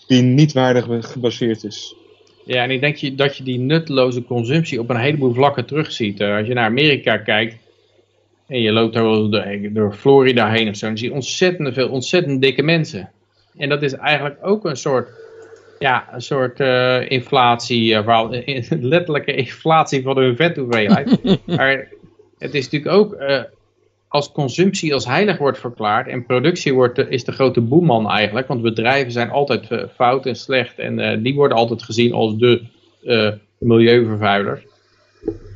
Die niet waardig gebaseerd is. Ja, en ik denk je, dat je die nutteloze consumptie op een heleboel vlakken terugziet. Uh, als je naar Amerika kijkt en je loopt door, door Florida heen of zo, dan zie je ontzettend veel, ontzettend dikke mensen. En dat is eigenlijk ook een soort, ja, een soort uh, inflatie, uh, letterlijke inflatie van hun vethoeveelheid. maar het is natuurlijk ook, als consumptie als heilig wordt verklaard en productie wordt is de grote boeman eigenlijk, want bedrijven zijn altijd uh, fout en slecht en uh, die worden altijd gezien als de uh, milieuvervuilers.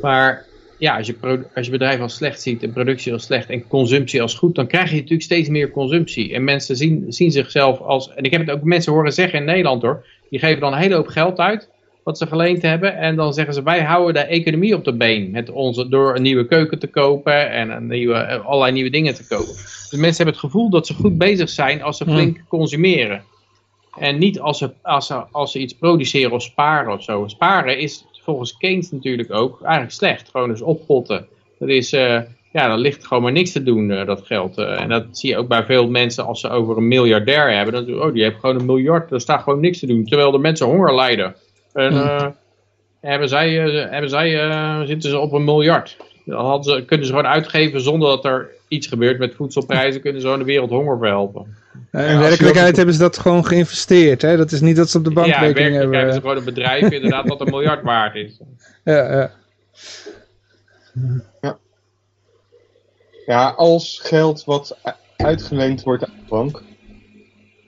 Maar ja, als je, als je bedrijf als slecht ziet en productie als slecht en consumptie als goed, dan krijg je natuurlijk steeds meer consumptie. En mensen zien, zien zichzelf als, en ik heb het ook mensen horen zeggen in Nederland hoor, die geven dan een hele hoop geld uit wat ze geleend hebben. En dan zeggen ze, wij houden de economie op de been. Met onze, door een nieuwe keuken te kopen en een nieuwe, allerlei nieuwe dingen te kopen. Dus mensen hebben het gevoel dat ze goed bezig zijn als ze flink hmm. consumeren. En niet als ze, als, ze, als ze iets produceren of sparen of zo. Sparen is volgens Keynes natuurlijk ook eigenlijk slecht. Gewoon dus oppotten. Dat is, uh, ja, dan ligt gewoon maar niks te doen, uh, dat geld. Uh, en dat zie je ook bij veel mensen als ze over een miljardair hebben. Dan, oh, die heeft gewoon een miljard, er staat gewoon niks te doen. Terwijl de mensen honger lijden. En uh, hebben zij, uh, hebben zij uh, zitten ze op een miljard. Dan hadden ze, kunnen ze gewoon uitgeven zonder dat er iets gebeurt met voedselprijzen. kunnen ze gewoon de wereld honger verhelpen. in werkelijkheid hebben ze dat gewoon geïnvesteerd. Hè? Dat is niet dat ze op de Ja, bankrekening werkelijk hebben ze hebben. gewoon een bedrijf inderdaad dat een miljard waard is. Ja, ja. Ja, als geld wat uitgeleend wordt aan de bank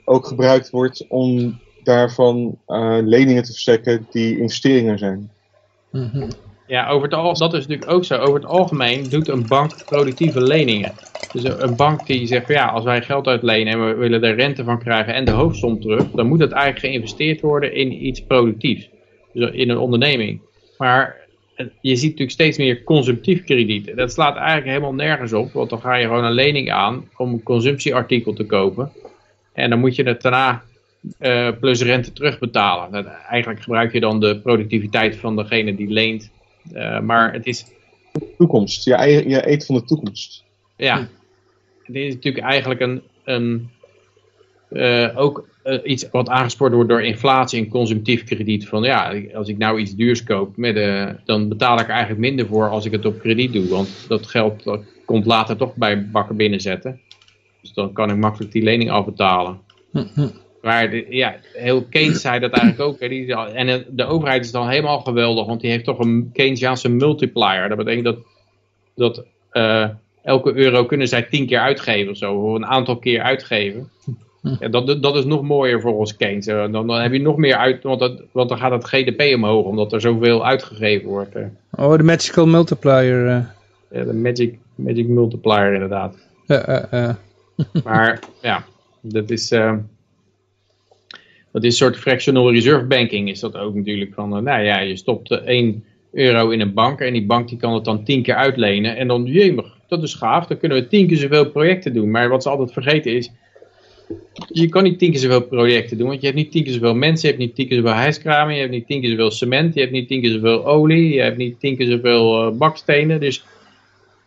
ook gebruikt wordt om daarvan eh, leningen te verstrekken die investeringen zijn. Mhm. Ja, over het al, dat is natuurlijk ook zo. Over het algemeen doet een bank productieve leningen. Dus een bank die zegt van ja, als wij geld uitlenen en we willen er rente van krijgen en de hoofdsom terug, dan moet het eigenlijk geïnvesteerd worden in iets productiefs. Dus in een onderneming. Maar eh, je ziet natuurlijk steeds meer consumptief krediet. Dat slaat eigenlijk helemaal nergens op, want dan ga je gewoon een lening aan om een consumptieartikel te kopen. En dan moet je het daarna eh, plus rente terugbetalen. Dat, eigenlijk gebruik je dan de productiviteit van degene die leent. Eh, maar het is, Toekomst. Je, je eet van de toekomst. ja, dit is natuurlijk eigenlijk een, een eh, ook iets wat aangespoord wordt door inflatie en consumptief krediet. Van ja, als ik nou iets duurs koop, met, eh, dan betaal ik er eigenlijk minder voor als ik het op krediet doe. Want dat geld dat komt later toch bij bakken binnenzetten. Dus dan kan ik makkelijk die lening afbetalen. Mhm. Maar de- ja, heel Keynes zei dat eigenlijk ook. Hè. Die, en de- overheid is dan helemaal geweldig, want die heeft toch een Keynesiaanse multiplier. Dat betekent dat, dat eh, elke euro kunnen zij tien keer uitgeven of zo, of een aantal keer uitgeven. Ja, dat, dat is nog mooier volgens Keynes. Eh, Dan, dan heb je nog meer uit, want, dat, want dan gaat het GDP omhoog, omdat er zoveel uitgegeven wordt. eh. Oh, de magical multiplier. Ja, de magic, magic multiplier inderdaad. Maar ja, dat is, dat is een soort fractional reserve banking is dat ook natuurlijk. Van, eh, nou ja, je stopt eh, 1 euro in een bank en die bank die kan het dan 10 keer uitlenen. En dan, jemig, dat is gaaf, dan kunnen we 10 keer zoveel projecten doen. Maar wat ze altijd vergeten is, je kan niet 10 keer zoveel projecten doen, want je hebt niet 10 keer zoveel mensen, je hebt niet 10 keer zoveel hijskramen, je hebt niet 10 keer zoveel cement, je hebt niet 10 keer zoveel olie, je hebt niet 10 keer zoveel eh, bakstenen. Dus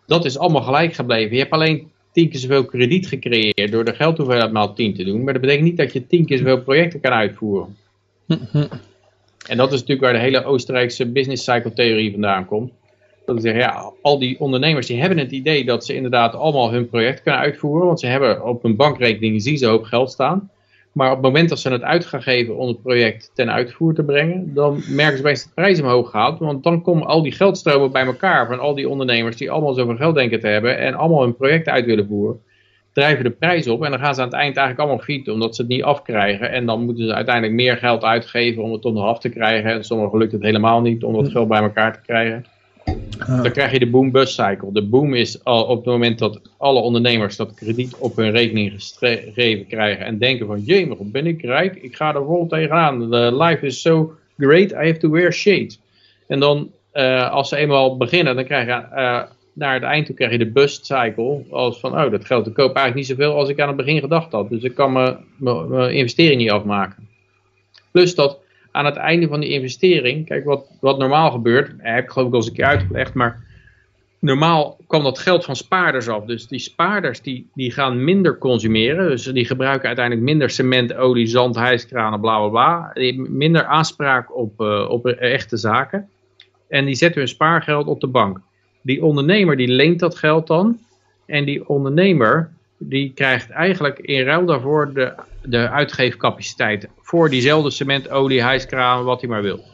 dat is allemaal gelijk gebleven. Je hebt alleen tien keer zoveel krediet gecreëerd door de geldhoeveelheid maal 10 te doen. Maar dat betekent niet dat je tien keer zoveel projecten kan uitvoeren. En dat is natuurlijk waar de hele Oostenrijkse business cycle theorie vandaan komt. Dat ze zeggen, ja, al die ondernemers die hebben het idee dat ze inderdaad allemaal hun project kunnen uitvoeren. Want ze hebben op hun bankrekening zien ze hoop geld staan. Maar op het moment dat ze het uit gaan geven om het project ten uitvoer te brengen, dan merken ze opeens dat de prijs omhoog gaat. Want dan komen al die geldstromen bij elkaar van al die ondernemers die allemaal zoveel geld denken te hebben en allemaal hun project uit willen voeren. Drijven de prijs op en dan gaan ze aan het eind eigenlijk allemaal fieten omdat ze het niet afkrijgen. En dan moeten ze uiteindelijk meer geld uitgeven om het nog af te krijgen. En sommigen lukt het helemaal niet om dat geld bij elkaar te krijgen. Dan krijg je de boom-bust cycle. De boom is al op het moment dat alle ondernemers dat krediet op hun rekening gegeven krijgen en denken van, wat ben ik rijk, ik ga er vol tegenaan. The life is so great, I have to wear shades. En dan, eh, als ze eenmaal beginnen, dan krijg je, eh, naar het eind toe krijg je de bust cycle, als van, oh, dat geld, ik koop eigenlijk niet zoveel als ik aan het begin gedacht had. Dus ik kan mijn investering niet afmaken. Plus dat aan het einde van die investering, kijk wat, wat normaal gebeurt, heb ik geloof ik al eens een keer uitgelegd, maar normaal kwam dat geld van spaarders af. Dus die spaarders die, die gaan minder consumeren, dus die gebruiken uiteindelijk minder cement, olie, zand, hijskranen, bla bla bla. Minder aanspraak op, eh, op echte zaken. En die zetten hun spaargeld op de bank. Die ondernemer die leent dat geld dan. En die ondernemer die krijgt eigenlijk in ruil daarvoor de, de uitgeefcapaciteit. Voor diezelfde cement, olie, hijskranen, wat hij maar wil.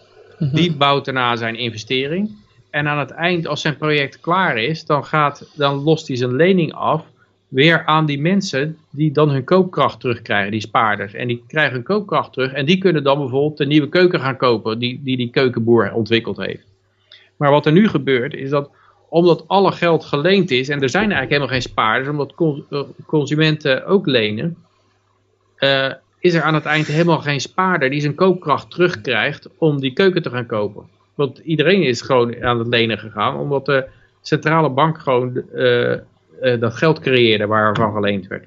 Die bouwt daarna zijn investering. En aan het eind, als zijn project klaar is, dan, gaat, dan lost hij zijn lening af. Weer aan die mensen die dan hun koopkracht terugkrijgen, die spaarders. En die krijgen hun koopkracht terug. En die kunnen dan bijvoorbeeld een nieuwe keuken gaan kopen die die, die keukenboer ontwikkeld heeft. Maar wat er nu gebeurt, is dat omdat alle geld geleend is, en er zijn eigenlijk helemaal geen spaarders, omdat eh, consumenten ook lenen, eh, is er aan het eind helemaal geen spaarder die zijn koopkracht terugkrijgt om die keuken te gaan kopen. Want iedereen is gewoon aan het lenen gegaan, omdat de centrale bank gewoon eh, eh, dat geld creëerde waarvan geleend werd.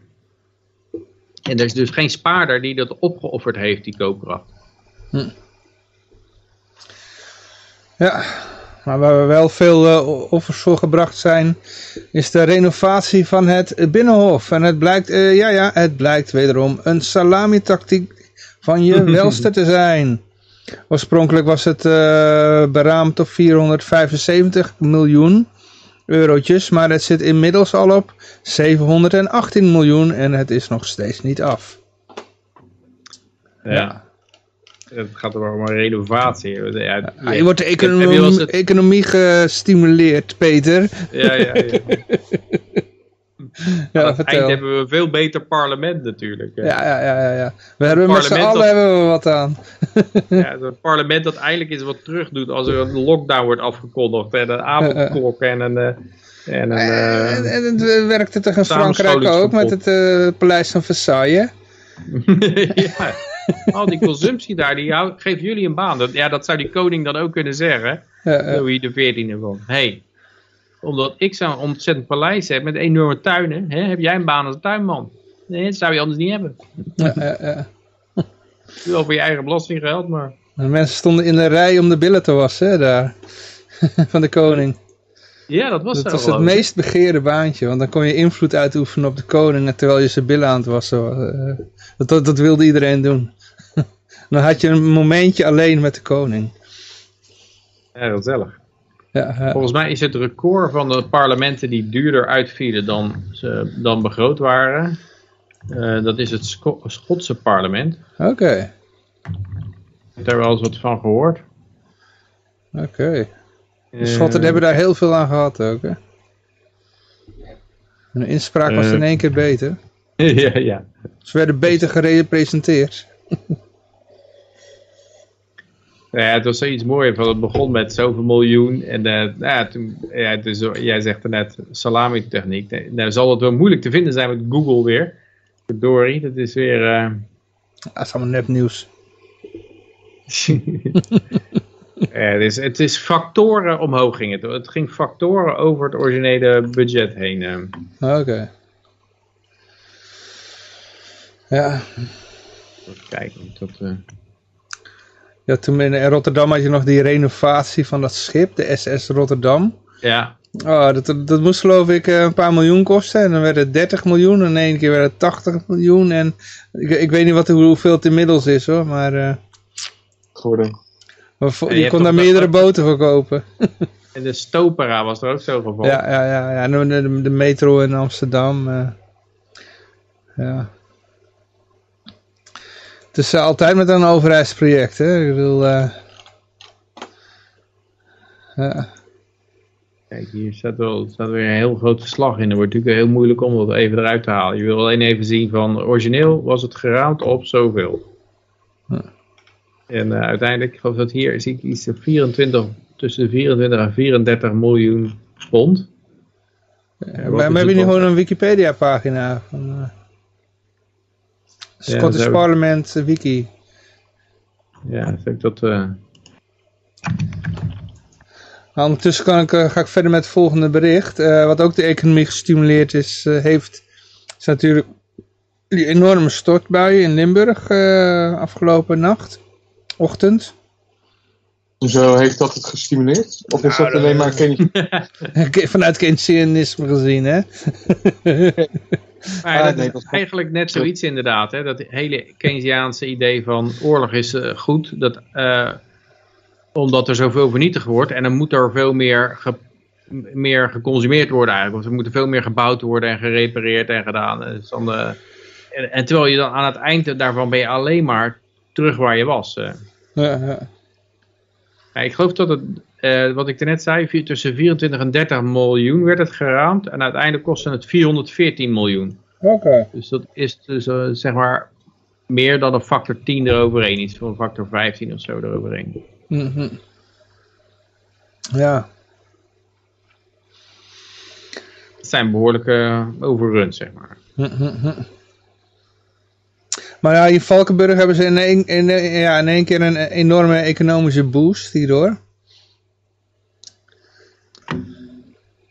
En er is dus geen spaarder die dat opgeofferd heeft, die koopkracht. Ja, maar waar we wel veel eh, offers voor gebracht zijn, is de renovatie van het Binnenhof. En het blijkt, eh, ja ja, het blijkt wederom een salamitactiek van je welste te zijn. Oorspronkelijk was het eh, beraamd op 475 miljoen eurotjes, maar het zit inmiddels al op 718 miljoen en het is nog steeds niet af. Ja. Het gaat er om een renovatie. Ja, Ah, je wordt de economie, het- gestimuleerd, Peter. ja, ja, ja. Ja, Aan het vertel. eind hebben we een veel beter parlement natuurlijk. Ja, ja, ja, ja, ja. We hebben met z'n allen dat- hebben we wat aan. Ja, zo'n parlement dat eindelijk eens wat terug doet als er een lockdown wordt afgekondigd. En een avondklok en een... eh, En een eh, En, en het eh, werkte toch in Frankrijk ook met het eh, paleis van Versailles? ja. Al die consumptie daar, die geeft jullie een baan. Dat, ja, dat zou die koning dan ook kunnen zeggen. Ja. Louis de XIV van. hey, omdat ik zo'n ontzettend paleis heb met enorme tuinen, hè, heb jij een baan als tuinman. Nee, dat zou je anders niet hebben. Ja, ja, ja. Wel voor je eigen belastinggeld, maar... De mensen stonden in de rij om de billen te wassen, hè, daar. van de koning. Ja, dat was Dat zo was het ik. meest begeerde baantje, want dan kon je invloed uitoefenen op de koning terwijl je zijn billen aan het wassen was. Eh, Dat, dat, dat wilde iedereen doen. dan had je een momentje alleen met de koning. Ja, gezellig. Ja, ja. Volgens mij is het record van de parlementen die duurder uitvielen dan, ze, dan begroot waren. eh, dat is het Scho- Schotse parlement. Oké, Heb je daar wel eens wat van gehoord? oké. De Eh, Schotten hebben daar heel veel aan gehad ook, hè. Hun inspraak was Eh. in één keer beter. ja, ja. Ze werden beter gerepresenteerd. Ja, het was zoiets moois. Van het begon met zoveel miljoen. En eh, nou ja, toen, ja, dus, jij zegt er net salami-techniek. Nee, Nou zal het wel moeilijk te vinden zijn met Google weer. Dory, dat is weer... eh, Dat is allemaal nepnieuws. ja, het, is, het is factoren omhoog ging het. Het ging factoren over het originele budget heen. eh. Oké. Ja. Even kijken. Dat, eh, ja, toen in Rotterdam had je nog die renovatie van dat schip, de SS Rotterdam. ja, Oh, dat, dat moest geloof ik eh, een paar miljoen kosten. En dan werd het 30 miljoen. En in één keer werd het 80 miljoen. En ik, ik weet niet wat, hoeveel het inmiddels is hoor. Maar, eh, geworden. Je kon daar meerdere dat- boten voor kopen. en de Stopera was er ook zo geval. Ja, ja, ja. ja. En de, de, de metro in Amsterdam. eh, ja. Het is eh, altijd met een overheidsproject. Hè? Ik bedoel... eh, ja. Kijk, hier staat, wel, staat weer een heel groot verslag in. Het wordt natuurlijk heel moeilijk om dat even eruit te halen. Je wil alleen even zien van origineel was het geraamd op zoveel. Ja. En eh, uiteindelijk, ik geloof dat hier zie ik iets van 24, tussen de 24 en 34 miljoen pond. Ja, wat maar hebben jullie gewoon een Wikipedia pagina van uh, Scottish we. Parliament eh, wiki. Ja, ik dat... eh, Nou, ondertussen kan ik, eh, ga ik verder met het volgende bericht. Eh, wat ook de economie gestimuleerd is, eh, heeft, is natuurlijk die enorme stortbuien in Limburg eh, afgelopen nacht, ochtend. Hoezo heeft dat het gestimuleerd? Of is Nou, dat alleen maar Kenny? Vanuit Keynesianisme gezien, hè? Maar ja, Ah, dat nee, is dat- eigenlijk net zoiets inderdaad. Hè? Dat hele Keynesiaanse idee van oorlog is eh, goed. Dat, eh, omdat er zoveel vernietigd wordt. En dan moet er veel meer, ge- meer geconsumeerd worden eigenlijk. Want er moet veel meer gebouwd worden en gerepareerd en gedaan. Dus dan, eh, en, en terwijl je dan aan het eind daarvan ben je alleen maar terug waar je was. Ja, ja. Ik geloof dat het, eh, wat ik net zei, tussen 24 en 30 miljoen werd het geraamd. En uiteindelijk kostte het 414 miljoen. Oké. Dus dat is dus eh, zeg maar meer dan een factor 10 eroverheen. Iets van een factor 15 of zo eroverheen. Mhm. Ja. Het zijn behoorlijke overruns, zeg maar. Mhm. Maar ja, in Valkenburg hebben ze in één, in, ja, in één keer een enorme economische boost hierdoor.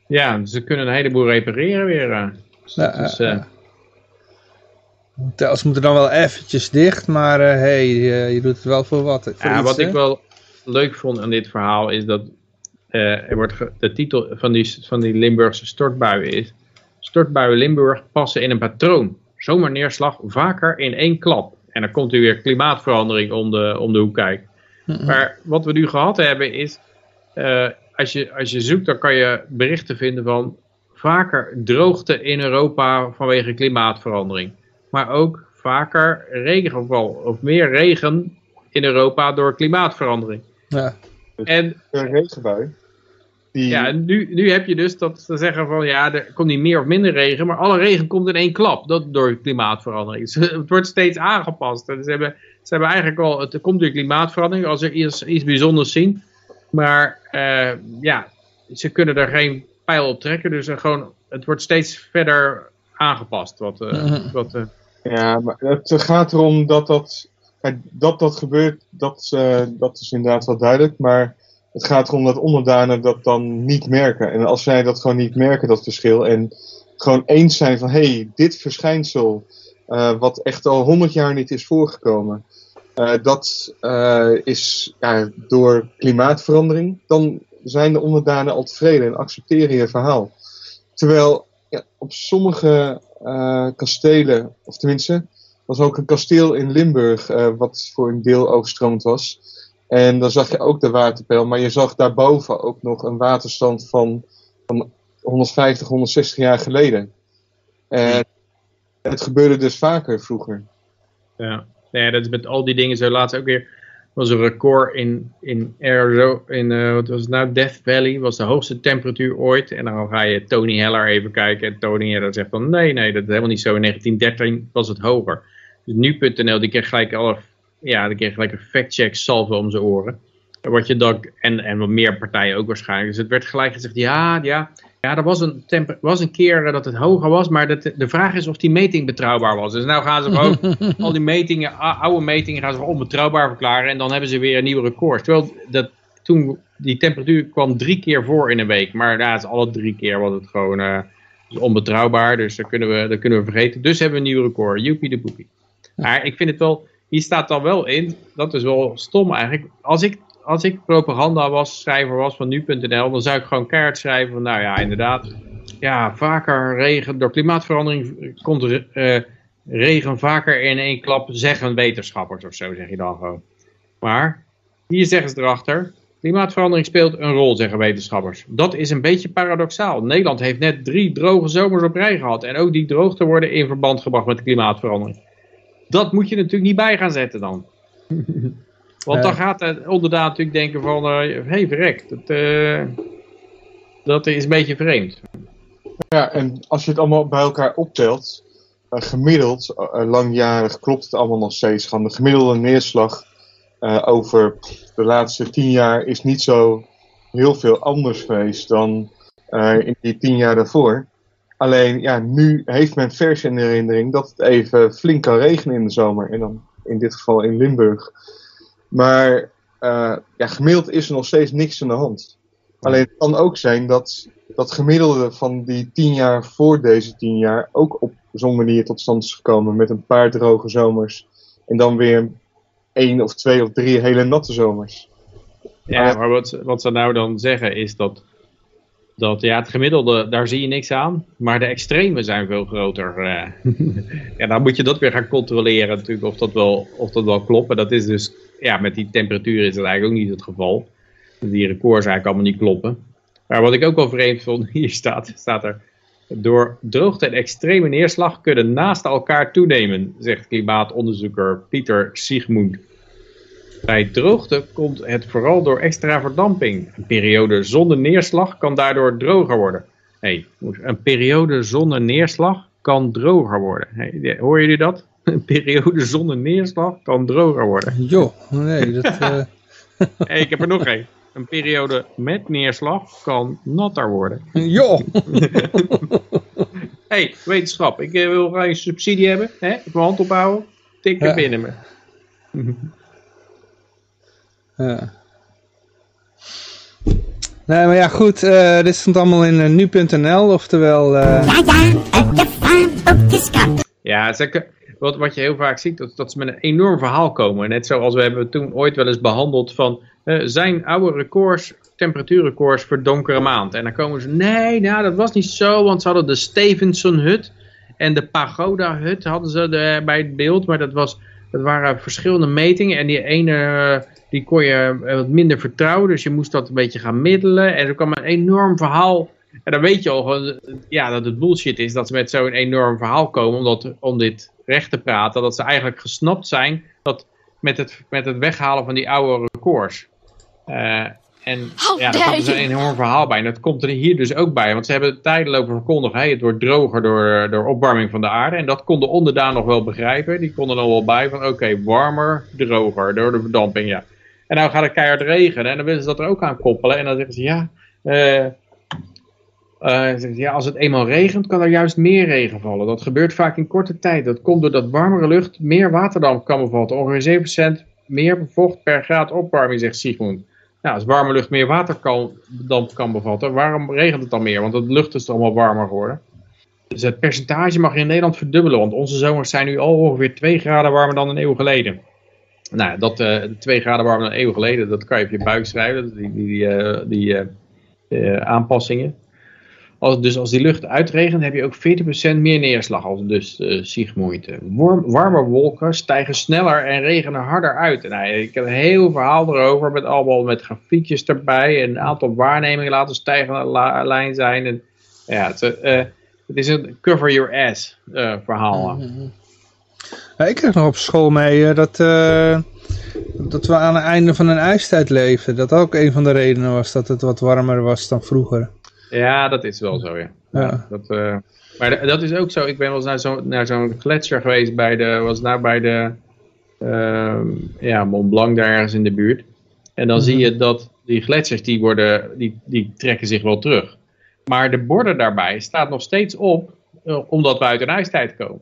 Ja, ze kunnen een heleboel repareren weer. eh. Dus Ja, is, eh. Hotels moeten dan wel eventjes dicht, maar hé, hey, eh, je doet het wel voor wat. Voor ja, iets, wat hè? ik wel leuk vond aan dit verhaal is dat eh, er wordt de titel van die, van die Limburgse stortbuien is Stortbuien Limburg passen in een patroon. Zomaar neerslag vaker in één klap. En dan komt er weer klimaatverandering om de, om de hoek kijken. Maar wat we nu gehad hebben is, eh, als je, als je zoekt, dan kan je berichten vinden van vaker droogte in Europa vanwege klimaatverandering. Maar ook vaker regenval of meer regen in Europa door klimaatverandering. Ja. En Een regenbui. Die, ja, nu, nu heb je dus dat ze zeggen van ja, er komt niet meer of minder regen, maar alle regen komt in één klap. Dat door klimaatverandering. Dus het wordt steeds aangepast. En ze hebben, ze hebben eigenlijk al, het komt door klimaatverandering als er iets, iets bijzonders zien. Maar eh, ja, ze kunnen er geen pijl op trekken. Dus er gewoon, het wordt steeds verder aangepast. Wat, eh, wat, eh, Ja, maar het gaat erom dat dat, dat, dat gebeurt, dat, eh, dat is inderdaad wel duidelijk. Maar het gaat erom dat onderdanen dat dan niet merken. En als zij dat gewoon niet merken, dat verschil, en gewoon eens zijn van, hé, hey, dit verschijnsel, eh, wat echt al honderd jaar niet is voorgekomen, eh, dat eh, is ja, door klimaatverandering, dan zijn de onderdanen al tevreden en accepteren je verhaal. Terwijl ja, op sommige kastelen, of tenminste, was ook een kasteel in Limburg, wat voor een deel overstroomd was. En dan zag je ook de waterpeil, maar je zag daarboven ook nog een waterstand van, van 150, 160 jaar geleden. En het gebeurde dus vaker vroeger. Ja. ja, dat is met al die dingen zo. Laatst ook weer was een record in, in Arizona, in, eh, wat was het nou, Death Valley, was de hoogste temperatuur ooit. En dan ga je Tony Heller even kijken en Tony Heller zegt van nee, nee, dat is helemaal niet zo. In 1913 was het hoger. Dus nu.nl, die kreeg gelijk alle, ja, die kreeg gelijk een fact-check salve om zijn oren. En Wat je dan, en, en wat meer partijen ook waarschijnlijk. Dus het werd gelijk gezegd, ja, ja, ja, er was een, temper, was een keer eh, dat het hoger was, maar dat, de vraag is of die meting betrouwbaar was. Dus nou gaan ze gewoon al die metingen, oude metingen gaan ze onbetrouwbaar verklaren en dan hebben ze weer een nieuwe record. Terwijl dat, toen die temperatuur kwam drie keer voor in een week, maar ja, is alle drie keer was het gewoon eh, onbetrouwbaar, dus dat kunnen, we, dat kunnen we vergeten. Dus hebben we een nieuw record, joepie de poepie. Maar ik vind het wel, hier staat dan wel in, dat is wel stom eigenlijk. Als ik, als ik propaganda was, schrijver was van nu.nl, dan zou ik gewoon kaart schrijven van, nou ja, inderdaad, ja, vaker regen, door klimaatverandering komt eh, regen vaker in één klap, zeggen wetenschappers of zo, zeg je dan gewoon. Maar, hier zeggen ze erachter, klimaatverandering speelt een rol, zeggen wetenschappers. Dat is een beetje paradoxaal. Nederland heeft net drie droge zomers op rij gehad en ook die droogte worden in verband gebracht met klimaatverandering. Dat moet je natuurlijk niet bij gaan zetten dan. Want dan gaat de onderdaan natuurlijk denken van, hé hey, verrek, dat, eh, dat is een beetje vreemd. Ja, en als je het allemaal bij elkaar optelt, eh, gemiddeld, eh, langjarig, klopt het allemaal nog steeds. Gewoon de gemiddelde neerslag eh, over de laatste tien jaar is niet zo heel veel anders geweest dan eh, in die tien jaar daarvoor. Alleen, ja, nu heeft men vers in herinnering dat het even flink kan regenen in de zomer. En dan in dit geval in Limburg. Maar eh, ja, gemiddeld is er nog steeds niks aan de hand. Alleen het kan ook zijn dat dat gemiddelde van die tien jaar voor deze tien jaar ook op zo'n manier tot stand is gekomen. Met een paar droge zomers. En dan weer één of twee of drie hele natte zomers. Ja, maar wat, wat ze nou dan zeggen is dat, dat ja, het gemiddelde, daar zie je niks aan. Maar de extremen zijn veel groter. eh. ja, dan moet je dat weer gaan controleren natuurlijk of dat wel, of dat wel klopt. En dat is dus, ja, met die temperatuur is dat eigenlijk ook niet het geval. Die records eigenlijk allemaal niet kloppen. Maar wat ik ook wel vreemd vond, hier staat, staat er... Door droogte en extreme neerslag kunnen naast elkaar toenemen, zegt klimaatonderzoeker Pieter Siegmund. Bij droogte komt het vooral door extra verdamping. Een periode zonder neerslag kan daardoor droger worden. Nee, een periode zonder neerslag kan droger worden. Hey, hoor jullie dat? Een periode zonder neerslag kan droger worden. Joh, nee, dat... eh, Hey, ik heb er nog één. Een periode met neerslag kan natter worden. joh! hey, wetenschap. Ik eh, wil graag een subsidie hebben. Hè? Ik mijn hand ophouden. Tik er Ja. binnen me. Ja. Nee, maar ja, goed. eh, dit stond allemaal in eh, nu.nl, oftewel... eh, Ja, ja. Ja, zeker. Wat, wat je heel vaak ziet, dat, dat ze met een enorm verhaal komen. Net zoals we hebben toen ooit wel eens behandeld van... zijn oude records, temperatuurrecords voor donkere maand? En dan komen ze, nee, nou dat was niet zo, want ze hadden de Stevenson-hut... en de Pagoda-hut hadden ze bij het beeld, maar dat was het waren verschillende metingen en die ene die kon je eh, wat minder vertrouwen, dus je moest dat een beetje gaan middelen en er kwam een enorm verhaal en dan weet je al gewoon, ja, dat het bullshit is dat ze met zo'n enorm verhaal komen omdat, om dit recht te praten, dat ze eigenlijk gesnapt zijn dat met het, met het weghalen van die oude records. Eh, en How ja, daar komt dus een enorm verhaal bij. En dat komt er hier dus ook bij. Want ze hebben tijdelijk verkondigd, hey, het wordt droger door, door opwarming van de aarde. En dat kon de onderdaan nog wel begrijpen. Die konden er wel bij van, oké, warmer, droger, door de verdamping, ja. En nou gaat het keihard regenen. En dan willen ze dat er ook aan koppelen. En dan zeggen ze, ja, eh, eh, ja, als het eenmaal regent, kan er juist meer regen vallen. Dat gebeurt vaak in korte tijd. Dat komt doordat warmere lucht meer waterdamp kan bevatten. Ongeveer 7% meer vocht per graad opwarming, zegt Sigmund. Nou, als warme lucht meer waterdamp kan bevatten, waarom regent het dan meer? Want de lucht is toch allemaal warmer geworden. Dus het percentage mag in Nederland verdubbelen, want onze zomers zijn nu al ongeveer 2 graden warmer dan een eeuw geleden. Nou, dat eh 2 graden warmer dan een eeuw geleden, dat kan je op je buik schrijven, die, die, die, eh, die eh, aanpassingen. Als, dus als die lucht uitregent, heb je ook 40% meer neerslag als dus Sigmund. Warm, warme wolken stijgen sneller en regenen harder uit. Nou, ik heb een heel verhaal erover met allemaal met grafiekjes erbij en een aantal waarnemingen laten stijgen la- lijn zijn. En, ja, het, het is een cover your ass verhaal. Ja, ik kreeg nog op school mee eh, dat, eh, dat we aan het einde van een ijstijd leefden. Dat ook een van de redenen was dat het wat warmer was dan vroeger. Ja, dat is wel zo, ja. Ja. Dat, eh, maar dat is ook zo. Ik ben wel eens naar zo'n naar zo'n gletsjer geweest bij de, was nou bij de ehm, ja, Mont Blanc daar ergens in de buurt. En dan zie je dat die gletsjers die worden, die, die trekken zich wel terug. Maar de borden daarbij staat nog steeds op, omdat we uit een ijstijd komen.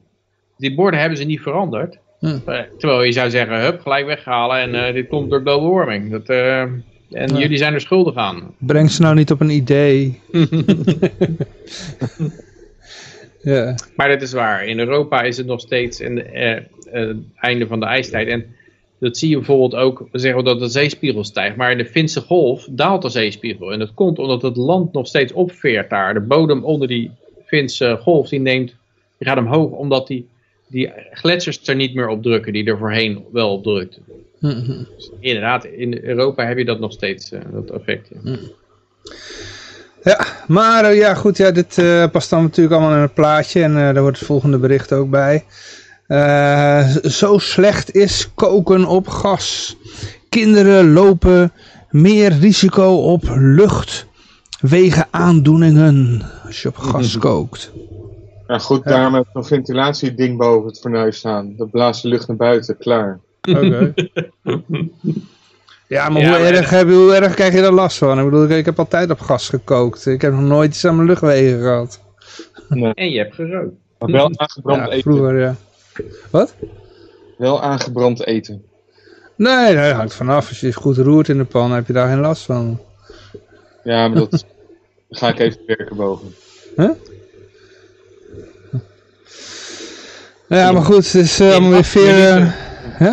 Die borden hebben ze niet veranderd. Hm. Eh, terwijl je zou zeggen, hup, gelijk weghalen en eh, dit komt door global warming. Dat, eh, en Ja. jullie zijn er schuldig aan. Breng ze nou niet op een idee. ja. Maar dat is waar. In Europa is het nog steeds een, het einde van de ijstijd. En dat zie je bijvoorbeeld ook, we zeggen dat de zeespiegel stijgt. Maar in de Finse golf daalt de zeespiegel. En dat komt omdat het land nog steeds opveert daar. De bodem onder die Finse golf, die neemt, die gaat omhoog. Omdat die, die gletsjers er niet meer op drukken, die er voorheen wel op drukten. Mhm. Dus inderdaad, in Europa heb je dat nog steeds, eh, dat effect. ja. Ja, maar eh, ja goed, ja, dit eh, past dan natuurlijk allemaal in het plaatje en daar hoort het volgende bericht ook bij. Zo slecht is koken op gas. Kinderen lopen meer risico op lucht wegen aandoeningen als je op gas kookt. Ja, goed, daarom heb ik een ventilatieding boven het fornuis staan. Dat blaast de lucht naar buiten, klaar. Oké. Ja, maar, Ja, hoe, maar- erg, heb, je- hoe erg krijg je er last van? Ik bedoel, ik heb altijd op gas gekookt. Ik heb nog nooit iets aan mijn luchtwegen gehad. En je hebt gerookt. Maar wel aangebrand Ja, eten. vroeger, ja. Wat? Wel aangebrand eten. Nee, dat hangt vanaf. Als je het goed roert in de pan, heb je daar geen last van. Ja, maar dat ga ik even werken boven. Ja, maar goed, het is eh, In allemaal weer acht veer... minuten. eh, hè?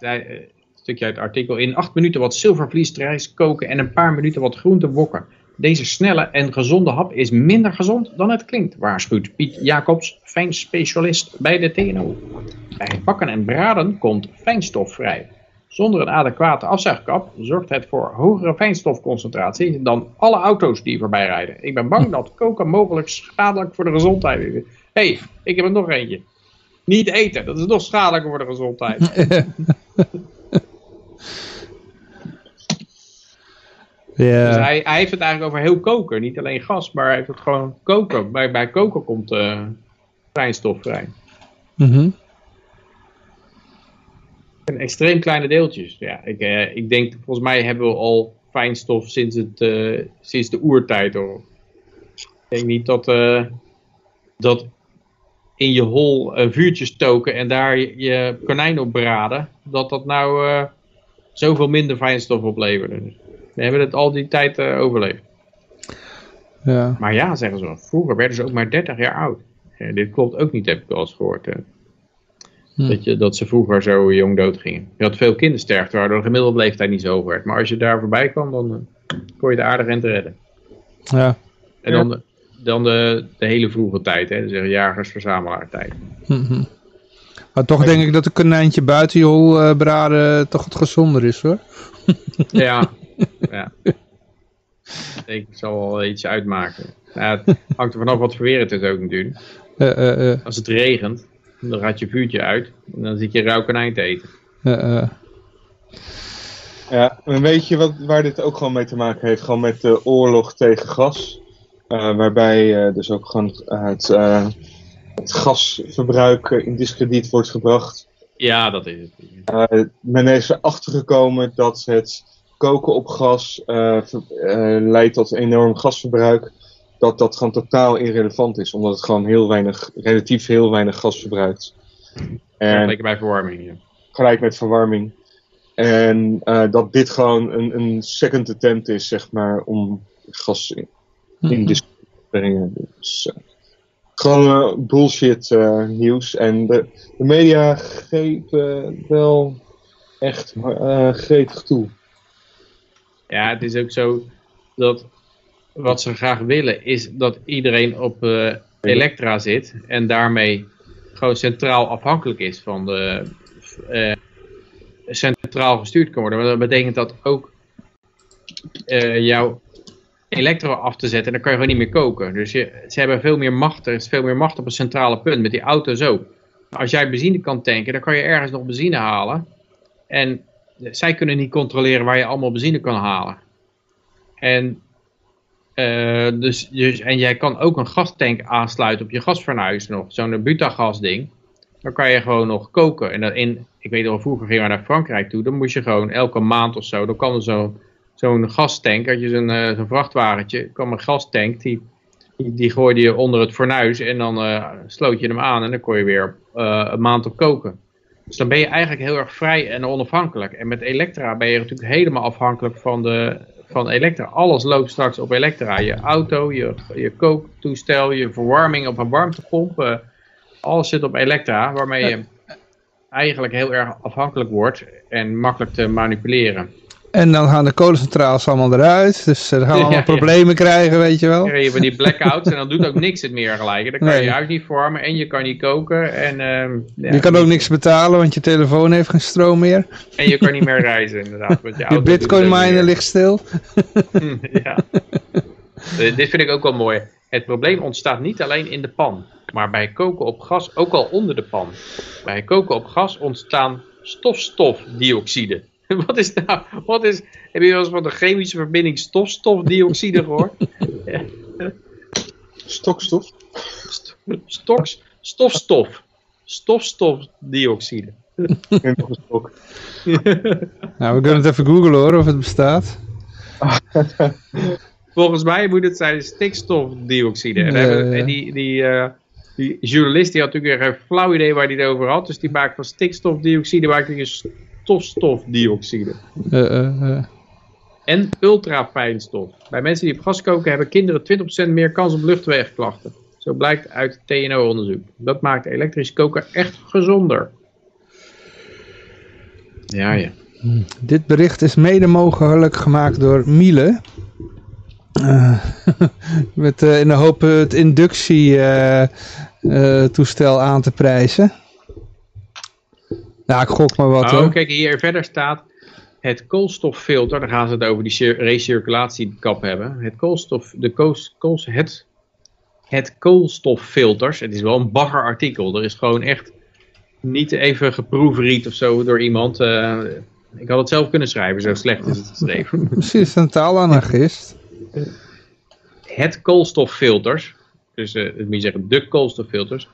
zei, eh, een stukje uit het artikel. In acht minuten wat zilvervliesrijst koken en een paar minuten wat groente wokken. Deze snelle en gezonde hap is minder gezond dan het klinkt, waarschuwt Piet Jacobs, fijnspecialist bij de TNO. Bij het bakken en braden komt fijnstof vrij. Zonder een adequate afzuigkap zorgt het voor hogere fijnstofconcentratie dan alle auto's die voorbij rijden. Ik ben bang dat koken mogelijk schadelijk voor de gezondheid is. Hé, hey, ik heb er nog eentje. Niet eten, dat is nog schadelijker voor de gezondheid. Dus Ja, hij, hij heeft het eigenlijk over heel koken. Niet alleen gas, maar hij heeft het gewoon koken. Bij, bij koken komt eh fijnstof vrij. mhm. En extreem kleine deeltjes. Ja, ik, eh, ik denk, volgens mij hebben we al fijnstof sinds, het, eh, sinds de oertijd. Hoor. Ik denk niet dat, dat in je hol een vuurtje stoken en daar je, je konijn op braden, dat dat nou eh, zoveel minder fijnstof opleverde. Dus we hebben het al die tijd eh, overleefd. ja. Maar ja, zeggen ze, vroeger werden ze ook maar 30 jaar oud. Eh, dit klopt ook niet, heb ik wel eens gehoord. eh. Hm. Dat, je, dat ze vroeger zo jong dood gingen. Je had veel kindersterfte, waardoor de gemiddelde leeftijd niet zo hoog werd. Maar als je daar voorbij kwam, dan kon je de aardig en te redden. ja. En dan, dan de, de hele vroege tijd, hè, dus jagers-verzamelaar tijd. Mhm. Maar toch denk ik dat een konijntje buiten je hol eh, braden toch wat gezonder is hoor. Ja, ja. Ik zal wel iets uitmaken. Ja, het hangt er vanaf wat voor weer het is ook natuurlijk. Eh, eh, eh, Als het regent, dan gaat je vuurtje uit. En dan zit je rauw konijn te eten. eh, eh. Ja, en weet je wat, waar dit ook gewoon mee te maken heeft? Gewoon met de oorlog tegen gas. Eh, waarbij eh, dus ook gewoon het, eh, het gasverbruik in discrediet wordt gebracht. Ja, dat is het. Men is erachter gekomen dat het koken op gas leidt tot enorm gasverbruik. Dat dat gewoon totaal irrelevant is, omdat het gewoon heel weinig, relatief heel weinig gas verbruikt. En Lekker bij verwarming. Ja. gelijk met verwarming. En dat dit gewoon een, een second attempt is, zeg maar, om gas in, in discussie brengen. Dus, eh, gewoon eh, bullshit eh, nieuws. En de, de media geven wel echt gretig toe. Ja, het is ook zo dat wat ze graag willen is dat iedereen op eh, elektra zit en daarmee gewoon centraal afhankelijk is van de centraal gestuurd kan worden. Maar dat betekent dat ook eh, jouw elektro af te zetten en dan kan je gewoon niet meer koken. Dus ze hebben veel meer macht, er is veel meer macht op een centrale punt, met die auto's ook. Als jij benzine kan tanken, dan kan je ergens nog benzine halen. En zij kunnen niet controleren waar je allemaal benzine kan halen. En, eh, dus, dus, en jij kan ook een gastank aansluiten op je gasfornuis nog. Zo'n butagas ding. Dan kan je gewoon nog koken. En in, ik weet nog, vroeger gingen we naar Frankrijk toe. Dan moest je gewoon elke maand of zo. Dan kwam er zo'n zo'n gastank. Had je zo'n zo'n vrachtwagentje. kwam een gastank. Die, die, die gooide je onder het fornuis. En dan eh, sloot je hem aan. En dan kon je weer eh, een maand op koken. Dus dan ben je eigenlijk heel erg vrij en onafhankelijk. En met Elektra ben je natuurlijk helemaal afhankelijk van, de, van Elektra. Alles loopt straks op Elektra. Je auto, je, je kooktoestel, je verwarming op een warmtepomp. alles zit op Elektra, waarmee je eigenlijk heel erg afhankelijk wordt en makkelijk te manipuleren. En dan gaan de kolencentrales allemaal eruit. Dus eh, dan gaan we allemaal Ja, ja. problemen krijgen, weet je wel. Krijg je van die blackouts en dan doet ook niks het meer gelijk. Dan kan je Nee. je huis niet vormen en je kan niet koken. En, ehm, ja, Je kan ook niks betalen, want je telefoon heeft geen stroom meer. en je kan niet meer reizen inderdaad. Want je Je bitcoin miner ligt stil. ja. Eh, Dit vind ik ook wel mooi. Het probleem ontstaat niet alleen in de pan, maar bij koken op gas ook al onder de pan. Bij koken op gas ontstaan stofstofdioxide. Wat is nou, wat is, heb je wel eens van de chemische verbinding stofstofdioxide gehoord? Stokstof? St- Stoks, stofstof. Stofstofdioxide. En nog een stok. Nou, we kunnen het even googlen hoor, of het bestaat. Volgens mij moet het zijn stikstofdioxide. En, en die, die, eh, die journalist die had natuurlijk geen flauw idee waar hij het over had. Dus die maakt van stikstofdioxide maakt hij een stofstofdioxide. Eh, eh, eh. En ultrafijnstof. Bij mensen die op gas koken hebben kinderen 20% meer kans op luchtwegklachten. Zo blijkt uit TNO-onderzoek. Dat maakt elektrisch koken echt gezonder. Ja, ja. Dit bericht is mede mogelijk gemaakt door Miele. Met in de hoop het inductietoestel aan te prijzen. Nou, ik gok maar wat Oh, hoor. kijk, hier verder staat het koolstoffilter. Dan gaan ze het over die cir- recirculatiekap hebben. Het koolstof, de koos, het, het koolstoffilters. Het is wel een bagger artikel. Er is gewoon echt niet even geproefried of zo door iemand. Eh, ik had het zelf kunnen schrijven, zo slecht is het geschreven. Misschien is het een taalanarchist. het koolstoffilters. Dus eh dat moet je zeggen, de koolstoffilters.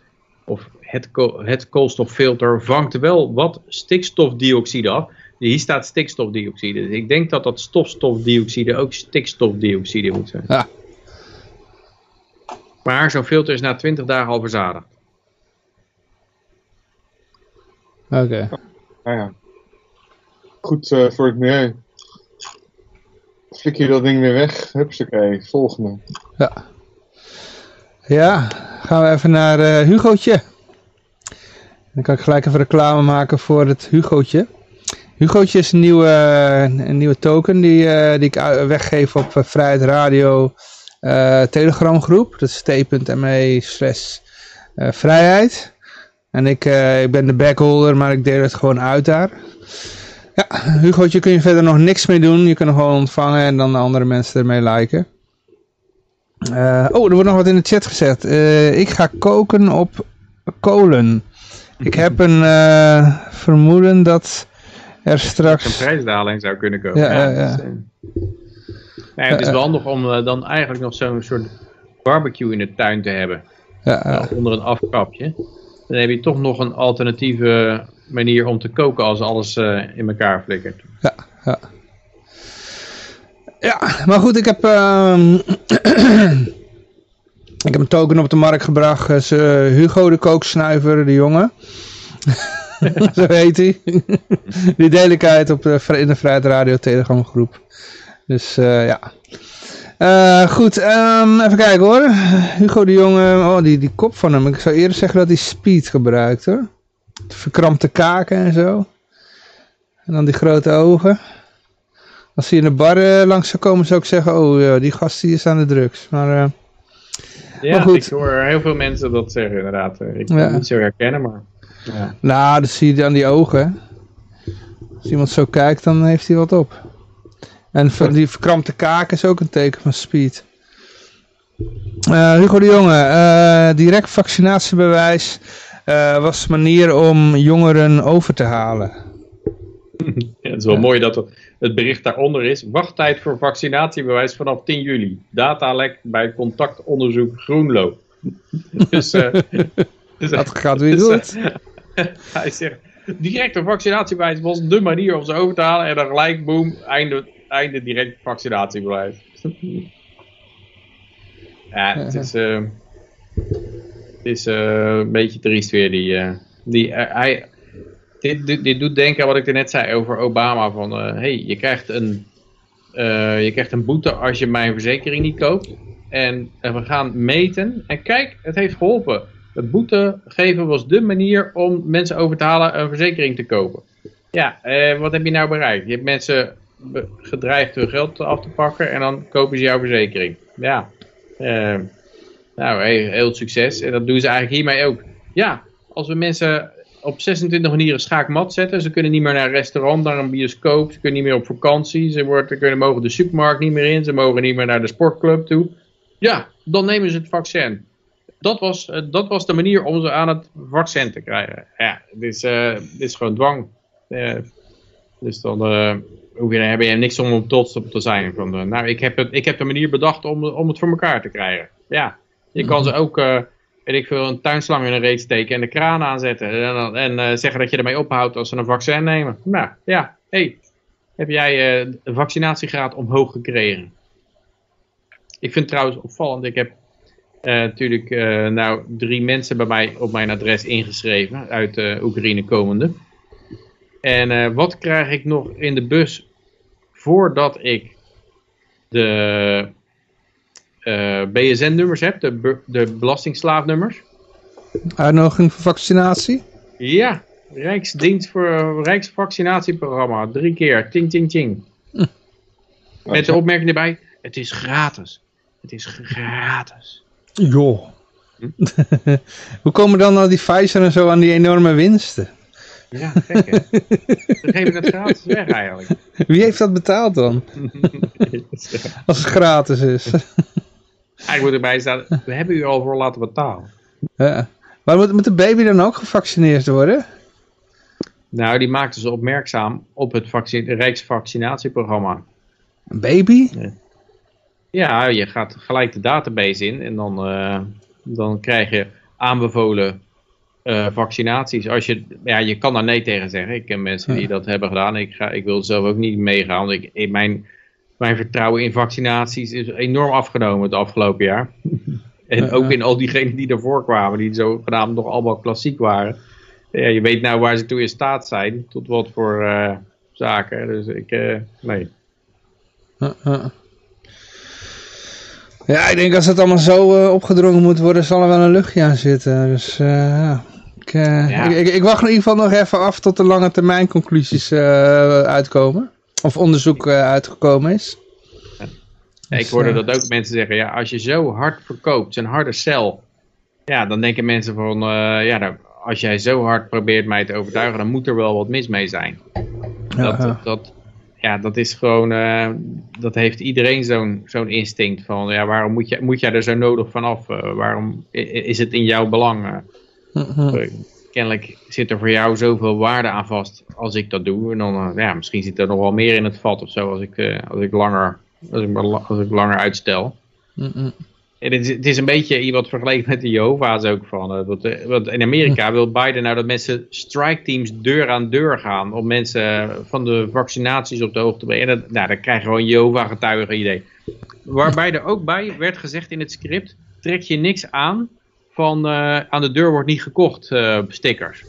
Of het, het koolstoffilter vangt wel wat stikstofdioxide af. Hier staat stikstofdioxide. Dus ik denk dat dat stofstofdioxide ook stikstofdioxide moet zijn. Ja. Maar zo'n filter is na 20 dagen al verzadigd. Oké. Nou ja. Goed eh, voor het milieu. Flik je dat ding weer weg. Hupsakee, volgende. Ja. Ja, gaan we even naar eh Hugootje. Dan kan ik gelijk even reclame maken voor het Hugootje. Hugootje is een nieuwe, een nieuwe token die, eh, die ik weggeef op eh, Vrijheid Radio eh, Telegram groep. Dat is t.me slash vrijheid. En ik, ik ben de backholder, maar ik deel het gewoon uit daar. Ja, Hugootje kun je verder nog niks mee doen. Je kunt hem gewoon ontvangen en dan de andere mensen ermee liken. Eh, oh, er wordt nog wat in de chat gezegd. Eh, ik ga koken op kolen. Ik heb een eh, vermoeden dat er Een straks... prijsdaling zou kunnen komen. Ja, ja, ja. dus, het is wel handig om dan eigenlijk nog zo'n soort barbecue in de tuin te hebben. Ja, onder een afkapje. Dan heb je toch nog een alternatieve manier om te koken als alles in elkaar flikkert. Ja, ja. Ja, maar goed, ik heb, ehm, ik heb een token op de markt gebracht. Dat is, eh, Hugo de kooksnuiver, de jongen. Zo heet hij. Die deel ik uit op de, in de Vrijheid Radio Telegram groep. Dus eh, ja. Eh, goed, ehm, even kijken hoor. Hugo de jonge, oh die, die kop van hem. Ik zou eerder zeggen dat hij speed gebruikt hoor. De verkrampte kaken en zo. En dan die grote ogen. Als hij in de bar eh, langs zou komen, zou ik zeggen, oh ja, die gast die is aan de drugs. Maar eh, Ja, Maar goed. ik hoor heel veel mensen dat zeggen inderdaad. Eh, Ik kan Ja. het niet zo herkennen, maar... Ja. nou, dat zie je aan die ogen. Als iemand zo kijkt, dan heeft hij wat op. En ver- die verkrampte kaak is ook een teken van speed. Eh, Hugo de Jonge, direct vaccinatiebewijs was een manier om jongeren over te halen. Ja, het is wel mooi dat het, het bericht daaronder is. Wachttijd voor vaccinatiebewijs vanaf 10 juli. Datalek bij contactonderzoek Groenlo. dus, eh, dus, Dat gaat weer dus, goed. eh, hij zegt, directe vaccinatiebewijs was de manier om ze over te halen. En dan gelijk, boom, einde, einde direct vaccinatiebewijs. ja, het is, eh, het is eh, een beetje triest weer. Die, eh, die, eh, hij, dit, dit, doet denken aan wat ik er net zei over Obama. Van, eh, hey, je krijgt, een, eh, je krijgt een boete als je mijn verzekering niet koopt. En eh, we gaan meten. En kijk, het heeft geholpen. Het boete geven was de manier om mensen over te halen een verzekering te kopen. Ja, eh, wat heb je nou bereikt? Je hebt mensen gedreigd hun geld af te pakken en dan kopen ze jouw verzekering. Ja, nou, heel succes. En dat doen ze eigenlijk hiermee ook. Ja, als we mensen op 26 manieren schaakmat zetten. Ze kunnen niet meer naar een restaurant, naar een bioscoop. Ze kunnen niet meer op vakantie. Ze worden, kunnen, mogen de supermarkt niet meer in. Ze mogen niet meer naar de sportclub toe. Ja, dan nemen ze het vaccin. Dat was, eh, dat was de manier om ze aan het vaccin te krijgen. Ja, dit is, dit is gewoon dwang. Eh, dus dan je, heb je niks om trots op te zijn. Van, nou, ik heb, het, ik heb de manier bedacht om, om het voor elkaar te krijgen. Ja, je kan ze ook, weet ik veel, een tuinslang in een reet steken en de kraan aanzetten. En, en eh, zeggen dat je ermee ophoudt als ze een vaccin nemen. Nou, ja, hey, heb jij eh, de vaccinatiegraad omhoog gekregen? Ik vind het trouwens opvallend, ik heb eh, natuurlijk nou drie mensen bij mij op mijn adres ingeschreven, uit Oekraïne komende. En wat krijg ik nog in de bus voordat ik de eh, BSN-nummers heb, de, be- de belastingslaafnummers? Uitnodiging voor vaccinatie? Ja, Rijksdienst voor Rijksvaccinatieprogramma, drie keer, ting ting ting. Met de opmerking erbij, het is gratis. Het is gratis. Joh. Hoe komen dan al die Pfizer en zo aan die enorme winsten? Ja, gek hè? Dan geef ik het gratis weg eigenlijk. Wie heeft dat betaald dan? Als het gratis is. Eigenlijk moet erbij staan, we hebben u al voor laten betalen. Ja. Maar moet, moet de baby dan ook gevaccineerd worden? Nou, die maakten ze opmerkzaam op het vaccin, Rijksvaccinatieprogramma. Een baby? Ja, je gaat gelijk de database in en dan, eh, dan krijg je aanbevolen eh, vaccinaties. Als je, ja, je kan daar nee tegen zeggen. Ik ken mensen die dat hebben gedaan. Ik, ga, ik wil zelf ook niet meegaan. Want ik, in mijn, mijn vertrouwen in vaccinaties is enorm afgenomen het afgelopen jaar. en ook in al diegenen die ervoor kwamen, die zogenaamd nog allemaal klassiek waren. Ja, je weet nou waar ze toe in staat zijn, tot wat voor eh, zaken. Dus ik, eh, nee. Ja, ik denk als het allemaal zo eh, opgedrongen moet worden, zal er wel een luchtje aan zitten. Dus ja. Ik, Ja. ik, ik, ik wacht in ieder geval nog even af tot de lange termijn conclusies uitkomen. Of onderzoek eh, uitgekomen is. Ja, ik Dus, hoorde eh, dat ook mensen zeggen, ja, als je zo hard verkoopt, zo'n harde cel, ja, dan denken mensen van, eh, ja, nou, als jij zo hard probeert mij te overtuigen, dan moet er wel wat mis mee zijn. Ja, Dat, ja. dat, ja, dat is gewoon, dat heeft iedereen zo'n zo'n instinct van, ja, waarom moet, je, moet jij er zo nodig vanaf? Eh, waarom is het in jouw belang? eh? Kennelijk zit er voor jou zoveel waarde aan vast als ik dat doe. En dan, eh, ja, misschien zit er nog wel meer in het vat of zo als ik, eh, als ik, langer, als ik, als ik langer uitstel. En het, is, het is een beetje iemand vergeleken met de Jehovah's ook van. eh, Want, want in Amerika wil Biden nou dat mensen strike teams deur aan deur gaan. Om mensen van de vaccinaties op de hoogte te brengen. En dat, nou, dan krijg je gewoon Jehovah getuigen idee. Waarbij er ook bij werd gezegd in het script. Trek je niks aan van eh, aan de deur wordt niet gekocht eh, stickers.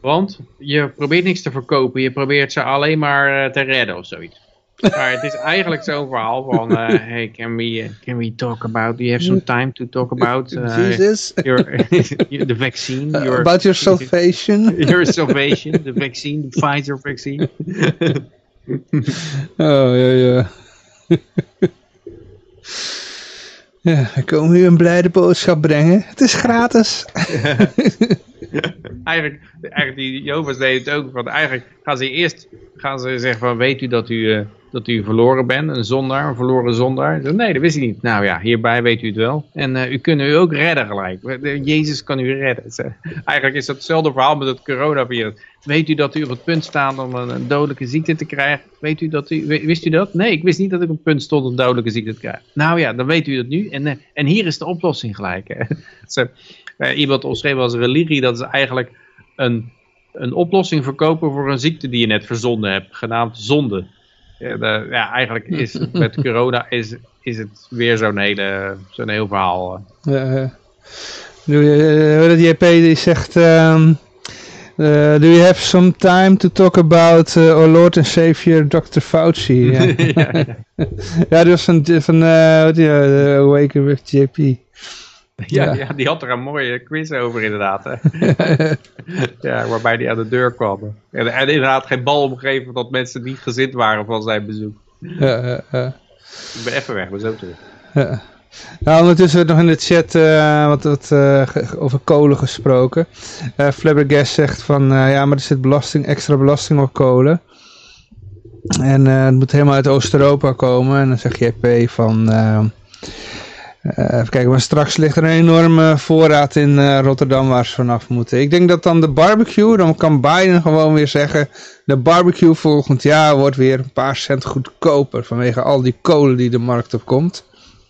Want je probeert niks te verkopen. Je probeert ze alleen maar eh, te redden of zoiets. Maar het is eigenlijk zo'n verhaal van, eh, hey, can we, uh, can we talk about, do you have some time to talk about uh, Jesus. your, the vaccine, your, About your salvation. your salvation, the vaccine, the Pfizer vaccine. Oh, ja, ja. Ja, we komen u een blijde boodschap brengen. Het is gratis. eigenlijk, eigenlijk die Jehovah's deden het ook, want eigenlijk gaan ze eerst gaan ze zeggen van, weet u dat u, eh, dat u verloren bent, een zondaar, een verloren zondaar? Zo, nee, dat wist ik niet. Nou ja, hierbij weet u het wel. En eh, u kunt u ook redden gelijk. Jezus kan u redden. Zo. Eigenlijk is dat hetzelfde verhaal met het coronavirus. Weet u dat u op het punt staat om een, dodelijke ziekte te krijgen? Weet u dat u, wist u dat? Nee, ik wist niet dat ik op het punt stond om een dodelijke ziekte te krijgen. Nou ja, dan weet u dat nu. En, eh, en hier is de oplossing gelijk. eh, iemand omschreven als religie, dat is eigenlijk een, een oplossing verkopen voor een ziekte die je net verzonnen hebt, genaamd zonde. Ja, de- ja eigenlijk is met corona is, is het weer zo'n hele zo'n heel verhaal. eh. Ja, uh, dat JP die zegt... eh, do you have some time to talk about uh, our Lord and Savior Dr. Fauci? Ja, ja, ja. ja dat was van, van eh, eh, Awaken with JP. Ja, die had er een mooie quiz over inderdaad. Hè. ja, waarbij hij aan de deur kwam. En, en inderdaad geen bal omgeven dat mensen niet gezind waren van zijn bezoek. ja, ja, ja. Ik ben even weg, ben zo terug. Ja. Nou, ondertussen werd nog in de chat eh, wat, wat eh, over kolen gesproken. Eh Flabbergast zegt van, ja, maar er zit belasting, extra belasting op kolen. En het moet helemaal uit Oost-Europa komen. En dan zegt JP van, even kijken, maar straks ligt er een enorme voorraad in eh, Rotterdam waar ze vanaf moeten. Ik denk dat dan de barbecue, dan kan Biden gewoon weer zeggen, de barbecue volgend jaar wordt weer een paar cent goedkoper vanwege al die kolen die de markt op komt.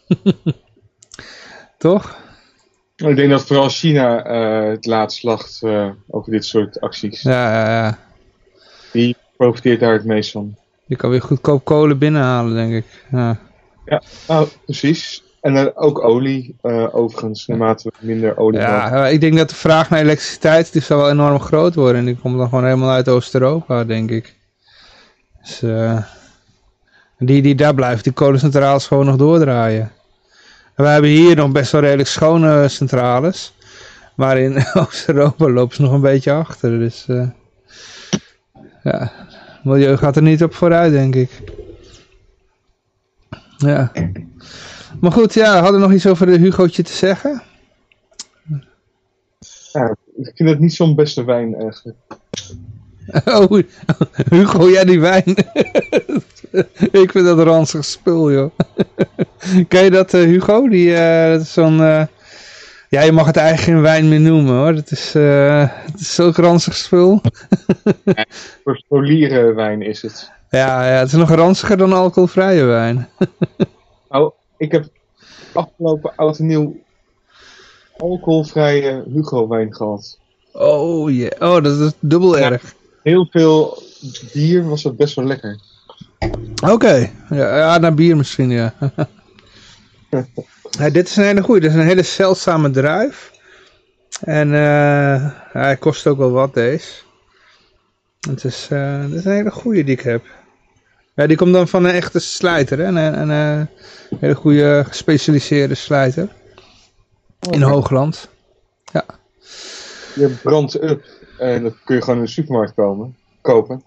Toch? Ik denk dat vooral China eh, het laatst lacht eh, over dit soort acties. Ja, ja, ja. Die profiteert daar het meest van. Je kan weer goedkoop kolen binnenhalen, denk ik. Ja. Nou, precies. En dan ook olie, eh, overigens, naarmate we minder olie. Ja, maar ik denk dat de vraag naar elektriciteit die zal wel enorm groot worden. En die komt dan gewoon helemaal uit Oost-Europa, denk ik. Dus, eh, die die daar blijft, die kolencentrales gewoon nog doordraaien. En we hebben hier nog best wel redelijk schone centrales. Maar in Oost-Europa lopen ze nog een beetje achter. Dus eh ja, milieu gaat er niet op vooruit, denk ik. Ja. Maar goed, ja, hadden we nog iets over de Hugootje te zeggen? Ik vind het niet zo'n beste wijn eigenlijk. Oh, Hugo, jij die wijn. ik vind dat een ranzig spul, joh. Ken je dat, eh, Hugo? Die, eh, dat is zo'n... eh, Ja, je mag het eigenlijk geen wijn meer noemen, hoor. Het is, het is zo'n ranzig spul. Voor wijn is het. ja, ja, het is nog ranziger dan alcoholvrije wijn. Nou, ik heb afgelopen oud en nieuw alcoholvrije Hugo wijn gehad. Oh, yeah. oh dat is dubbel Ja. erg. Heel veel bier was het best wel lekker. Oké, ja, ja, naar bier misschien, ja. ja. Dit is een hele goeie, dit is een hele zeldzame druif. En eh, hij kost ook wel wat, deze. Het is, eh, dit is een hele goeie die ik heb. Ja, die komt dan van een echte slijter, hè? Een, een, een hele goede gespecialiseerde slijter. In Hoogland. Je brandt up en dat kun je gewoon in de supermarkt komen, kopen.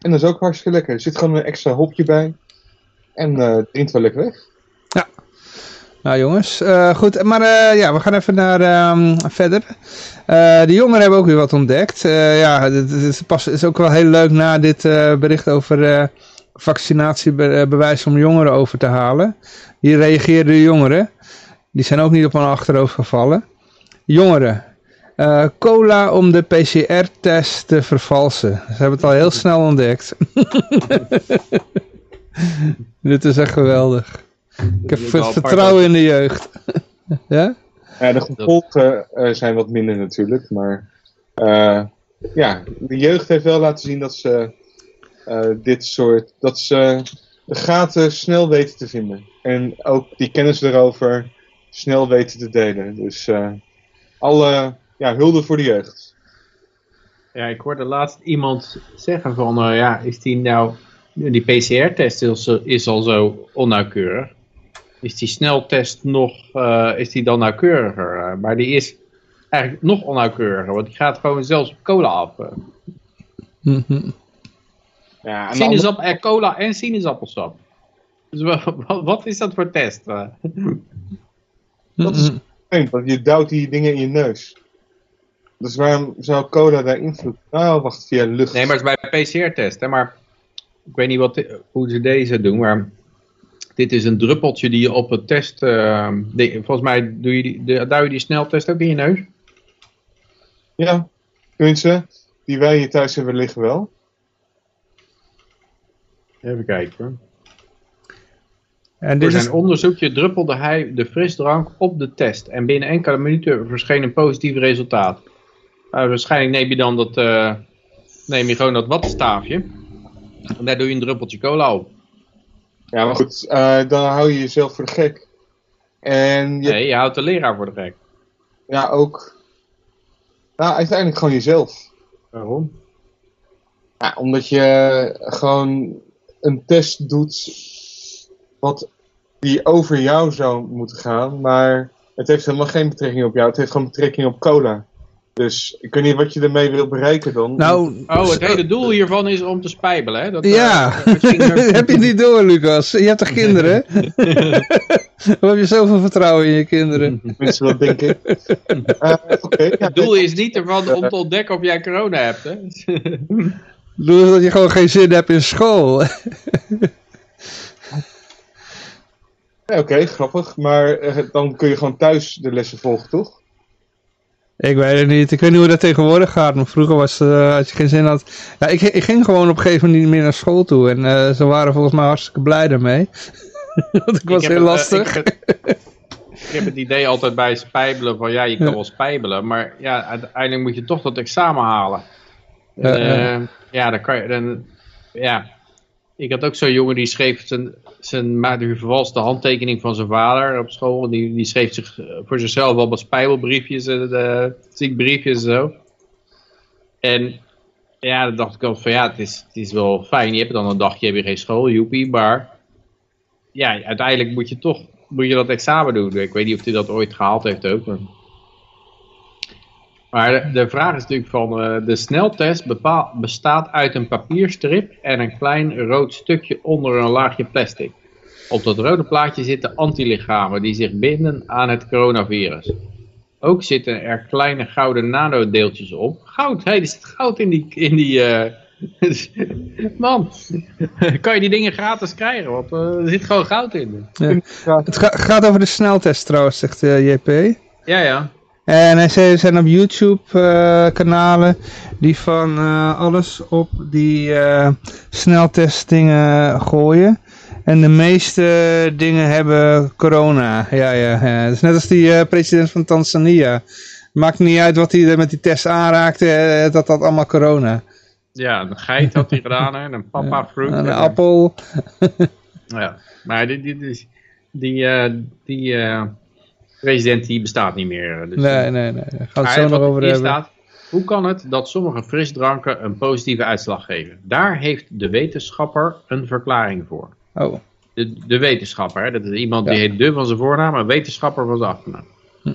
En dat is ook hartstikke lekker. Er zit gewoon een extra hopje bij. En eh drinkt wel lekker weg. Nou jongens, eh, goed, maar eh, ja, we gaan even naar ehm, verder. Eh, de jongeren hebben ook weer wat ontdekt. Eh, ja, het is, pas, is ook wel heel leuk na dit eh, bericht over eh, vaccinatiebewijs om jongeren over te halen. Hier reageerden de jongeren. Die zijn ook niet op hun achterhoofd gevallen. Jongeren, eh, cola om de PCR-test te vervalsen. Ze hebben het al heel snel ontdekt. Dit is echt geweldig. Ik heb vertrouwen in de jeugd. ja? Ja, de gevolgen eh, zijn wat minder natuurlijk, maar eh, ja, de jeugd heeft wel laten zien dat ze dit soort, dat ze de gaten snel weten te vinden. En ook die kennis erover snel weten te delen. Dus eh, alle, ja, hulde voor de jeugd. Ja, ik hoorde laatst iemand zeggen van, eh, ja, is die nou, die PCR-test is, is al zo onnauwkeurig. Is die sneltest nog, eh, is die dan nauwkeuriger? Eh, maar die is eigenlijk nog onnauwkeuriger, want die gaat gewoon zelfs op cola af. eh. Mhm. Ja, andere- cola en sinaasappelsap. Dus wa- wa- wat is dat voor test? eh? Dat is vreemd, want je duwt die dingen in je neus. Dus waarom zou cola daar invloed... Oh, wacht, via lucht. Nee, maar het is bij PCR-test, hè, maar ik weet niet wat, hoe ze deze doen, maar dit is een druppeltje die je op het test, eh, de- volgens mij doe je die, de, duw je die sneltest ook in je neus. Ja, tenminste, die wij hier thuis hebben liggen wel. Even kijken. En Voor dit is, zijn onderzoekje druppelde hij de frisdrank op de test en binnen enkele minuten verscheen een positief resultaat. Nou, waarschijnlijk neem je dan dat, eh, neem je gewoon dat wattenstaafje en daar doe je een druppeltje cola op. Ja, maar goed, eh, dan hou je jezelf voor de gek. En je, Nee, je houdt de leraar voor de gek. ja, ook... Nou, uiteindelijk gewoon jezelf. Waarom? Ja, omdat je gewoon een test doet wat die over jou zou moeten gaan, maar het heeft helemaal geen betrekking op jou. Het heeft gewoon betrekking op cola. Dus ik weet niet wat je ermee wil bereiken dan. nou, Oh, het hele doel hiervan is om te spijbelen, hè? Dat, eh, ja, eh, heb je niet door Lucas? Je hebt toch kinderen? Hoe heb je zoveel vertrouwen in je kinderen? Tenminste, dat denk ik. Eh, Oké, ja, Het doel is niet ervan om te ontdekken of jij corona hebt, hè? Doe dat je gewoon geen zin hebt in school. ja, Oké, grappig. Maar eh, dan kun je gewoon thuis de lessen volgen, toch? Ik weet het niet. Ik weet niet hoe dat tegenwoordig gaat. Maar vroeger was eh als je geen zin had... Ja, ik, ik ging gewoon op een gegeven moment niet meer naar school toe. En eh, ze waren volgens mij hartstikke blij daarmee. Want ik was Ik heel het, lastig. ik, heb, ik heb het idee altijd bij spijbelen van ja, je kan Ja. wel spijbelen, maar ja, uiteindelijk moet je toch dat examen halen. En, ja. eh, dan kan je dan, ja. Ik had ook zo'n jongen die schreef zijn, zijn maakte vervalste handtekening van zijn vader op school. Die, die schreef zich eh, voor zichzelf wel wat spijbelbriefjes en uh, ziekbriefjes en zo. En ja, dan dacht ik al van ja, het is, het is wel fijn. Je hebt dan een dagje, heb je geen school, joepie, maar ja, uiteindelijk moet je toch moet je dat examen doen. Ik weet niet of hij dat ooit gehaald heeft ook. Maar, maar de, de vraag is natuurlijk van, eh, de sneltest bepaal- bestaat uit een papierstrip en een klein rood stukje onder een laagje plastic. Op dat rode plaatje zitten antilichamen die zich binden aan het coronavirus. Ook zitten er kleine gouden nanodeeltjes op. Goud, hé, er zit goud in die... In die eh, Man, kan je die dingen gratis krijgen? Want eh, er zit gewoon goud in. Het ga- gaat over de sneltest trouwens, zegt JP. Ja, ja. En er zijn op YouTube eh, kanalen die van eh, alles op die eh sneltestdingen gooien. En de meeste dingen hebben corona. Ja, ja, ja. Het is net als die president van Tanzania. Maakt niet uit wat hij er met die test aanraakte, dat dat allemaal corona. Ja, een geit had hij gedaan, hè, een papa fruit. Een appel. Ja, maar die, die, die, die, die president die bestaat niet meer. Dus, Nee, nee, nee. We Maar het zo nog over hebben. staat, hoe kan het dat sommige frisdranken een positieve uitslag geven? Daar heeft de wetenschapper een verklaring voor. Oh, De, de wetenschapper, hè, dat is iemand die heet de van zijn voornaam, een wetenschapper van zijn achternaam. Hm.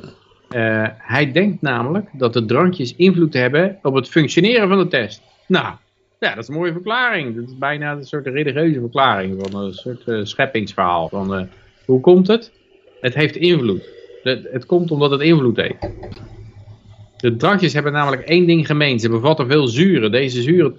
Eh, hij denkt namelijk dat de drankjes invloed hebben op het functioneren van de test. Nou, ja, dat is een mooie verklaring. Dat is bijna een soort religieuze verklaring van een soort eh, scheppingsverhaal. Van, eh, hoe komt het? Het heeft invloed. Het, het komt omdat het invloed heeft. De drankjes hebben namelijk één ding gemeen. Ze bevatten veel zuren. Deze zuren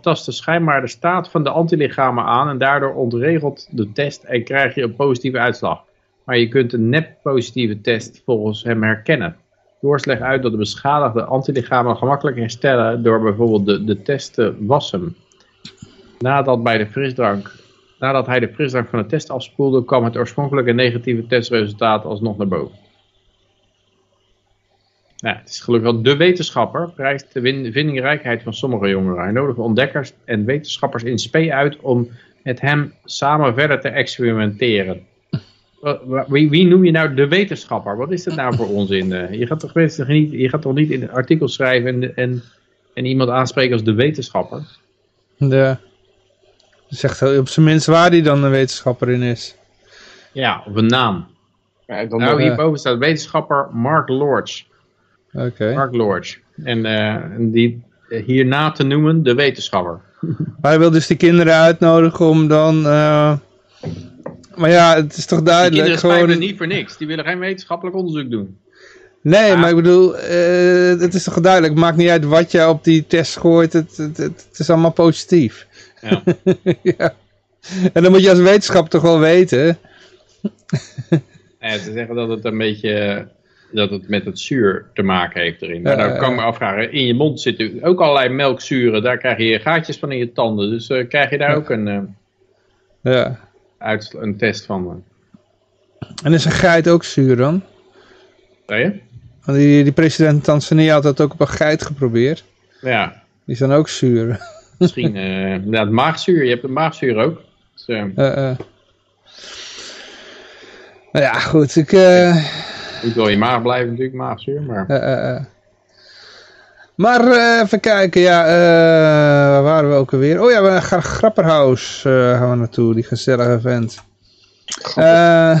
tasten schijnbaar de staat van de antilichamen aan en daardoor ontregelt de test en krijg je een positieve uitslag. Maar je kunt een nep-positieve test volgens hem herkennen. Doors legt uit dat de beschadigde antilichamen gemakkelijk herstellen door bijvoorbeeld de, de test te wassen. Nadat, bij de frisdrank, nadat hij de frisdrank van de test afspoelde, kwam het oorspronkelijke negatieve testresultaat alsnog naar boven. Nou, het is gelukkig wel de wetenschapper prijst de vindingrijkheid van sommige jongeren. Hij nodigt ontdekkers en wetenschappers in spe uit om met hem samen verder te experimenteren. Wie, wie noem je nou de wetenschapper? Wat is dat nou voor onzin? eh? Je gaat toch, niet, je gaat toch niet in een artikel schrijven en, en, en iemand aanspreken als de wetenschapper? De, zegt op zijn minst waar die dan een wetenschapper in is. Ja, of een naam. Ja, dan Nou, eh, hierboven staat wetenschapper Mark Lords. Oké. Mark Lords. En eh, en die eh, hierna te noemen de wetenschapper. Hij wil dus die kinderen uitnodigen om dan... eh, Maar ja, het is toch Die duidelijk kinderen schrijven gewoon... niet voor niks. Die willen geen wetenschappelijk onderzoek doen. Nee, Ah. maar ik bedoel, eh, het is toch duidelijk. Het maakt niet uit wat je op die test gooit. Het, het, het, het is allemaal positief. Ja. ja. En dan moet je als wetenschap toch wel weten. En ze zeggen dat het een beetje dat het met het zuur te maken heeft erin. Maar Ja, dan kan ik me afvragen, in je mond zitten ook allerlei melkzuren. Daar krijg je gaatjes van in je tanden. Dus eh, krijg je daar ook een, eh, Ja. uit, een test van. eh. En is een geit ook zuur dan? Zei je? Want die, die president Tanzania had dat ook op een geit geprobeerd. Ja, Die is dan ook zuur. Misschien eh inderdaad maagzuur. Je hebt een maagzuur ook. Dus, eh, Eh, eh. Nou ja, goed. Ik, eh, moet wel in je maag blijven natuurlijk, maagzuur. Maar eh, eh, eh. Maar eh, even kijken, ja, eh, waar waren we ook alweer? Oh ja, we gaan Grapperhaus eh, gaan we naartoe, die gezellige vent. Eh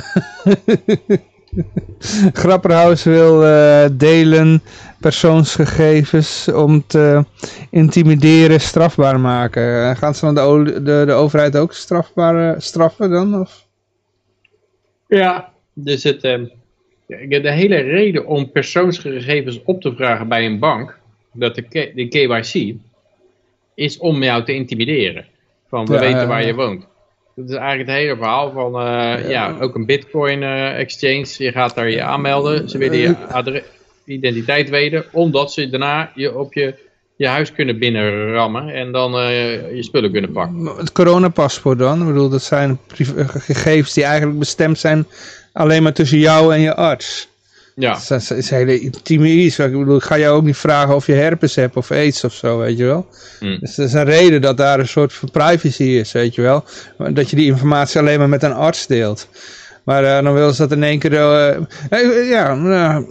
Grapperhaus wil eh, delen persoonsgegevens om te intimideren strafbaar maken. Eh, gaan ze dan de, de, de overheid ook strafbaar eh, straffen dan? Of? Ja, dus het, ehm, ja, de hele reden om persoonsgegevens op te vragen bij een bank, dat de, K- de KYC, is om jou te intimideren. Van we Ja, weten waar ja. je woont. Dat is eigenlijk het hele verhaal van, eh, ja. ook een bitcoin exchange. Je gaat daar je aanmelden, ze willen je adre- identiteit weten, omdat ze daarna je op je, je huis kunnen binnenrammen en dan eh, je spullen kunnen pakken. Het coronapaspoort dan? Ik bedoel, dat zijn priv- gegevens die eigenlijk bestemd zijn alleen maar tussen jou en je arts. Ja, Dat is, dat is hele intieme iets. Ik bedoel, ik ga jou ook niet vragen of je herpes hebt of aids of zo, weet je wel. Hm. Dus er is een reden dat daar een soort van privacy is, weet je wel. Dat je die informatie alleen maar met een arts deelt. Maar eh, dan willen ze dat in één keer... eh, eh, ja, nou,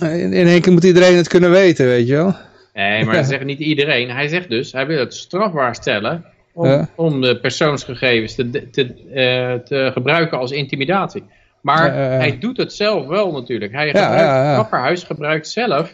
in in één keer moet iedereen het kunnen weten, weet je wel. Nee, maar dat zegt niet iedereen. Hij zegt dus, hij wil het strafbaar stellen om, Ja. om de persoonsgegevens te, te, eh, te gebruiken als intimidatie. Maar hij doet het zelf wel natuurlijk. Hij gebruikt, ja, ja. Grapperhuis gebruikt zelf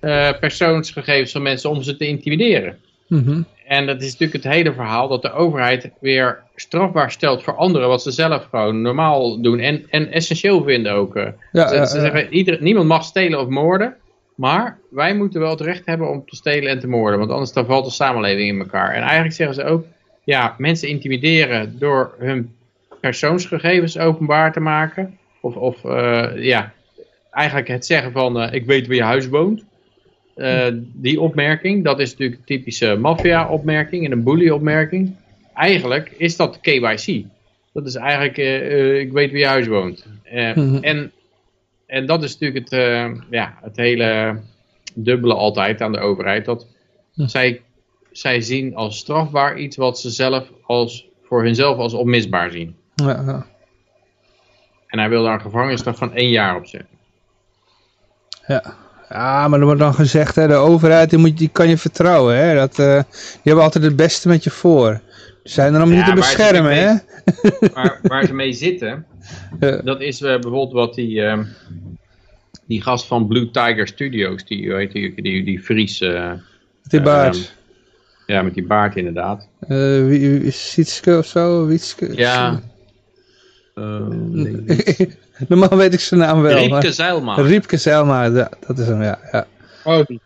eh, persoonsgegevens van mensen om ze te intimideren. Mhm. En dat is natuurlijk het hele verhaal dat de overheid weer strafbaar stelt voor anderen wat ze zelf gewoon normaal doen en, en essentieel vinden ook. eh. Ja, ze ja, ze ja. zeggen, ieder, niemand mag stelen of moorden, maar wij moeten wel het recht hebben om te stelen en te moorden, want anders dan valt de samenleving in elkaar. En eigenlijk zeggen ze ook, ja, mensen intimideren door hun persoonsgegevens openbaar te maken, of, of eh, ja, eigenlijk het zeggen van, eh, ik weet waar je huis woont. Die opmerking, dat is natuurlijk een typische maffia-opmerking en een bully-opmerking. Eigenlijk is dat KYC. Dat is eigenlijk, eh, eh, ik weet wie je huis woont. Eh, Mhm. en, en dat is natuurlijk het, eh, ja, het hele dubbele altijd aan de overheid. Dat zij, zij zien als strafbaar iets wat ze zelf als, voor hunzelf als onmisbaar zien. Ja, ja. En hij wil daar een gevangenisstraf van één jaar op zetten. Ja. ja, maar er wordt dan gezegd, hè, de overheid die, moet, die kan je vertrouwen. Hè? Dat, eh, die hebben altijd het beste met je voor. Zijn er om je te beschermen. Hè? waar, waar ze mee zitten, dat is eh, bijvoorbeeld wat die, ehm, die gast van Blue Tiger Studios, die, heet die, die, die Fries, eh, Die Ja, baard. ja, met die baard inderdaad. Eh, wie, wie, Sietske of zo? Wietske? Ja, Eh, nee. Normaal weet ik zijn naam wel. Riepke maar- Zijlma. Riepke Zijlma, ja, dat is hem, ja. ja. Oh, die.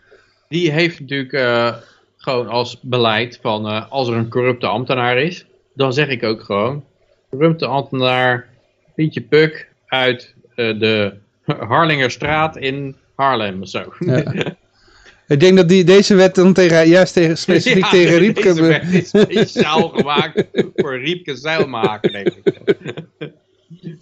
Die heeft natuurlijk eh, gewoon als beleid van eh, als er een corrupte ambtenaar is, dan zeg ik ook gewoon, corrupte ambtenaar Pietje Puk uit eh, de Harlingerstraat in Haarlem of zo. Ja. Ik denk dat die, deze wet dan tegen, juist tegen, specifiek Ja, tegen Riepke... Deze wet is speciaal gemaakt voor Riepke Zeilmaker, denk ik.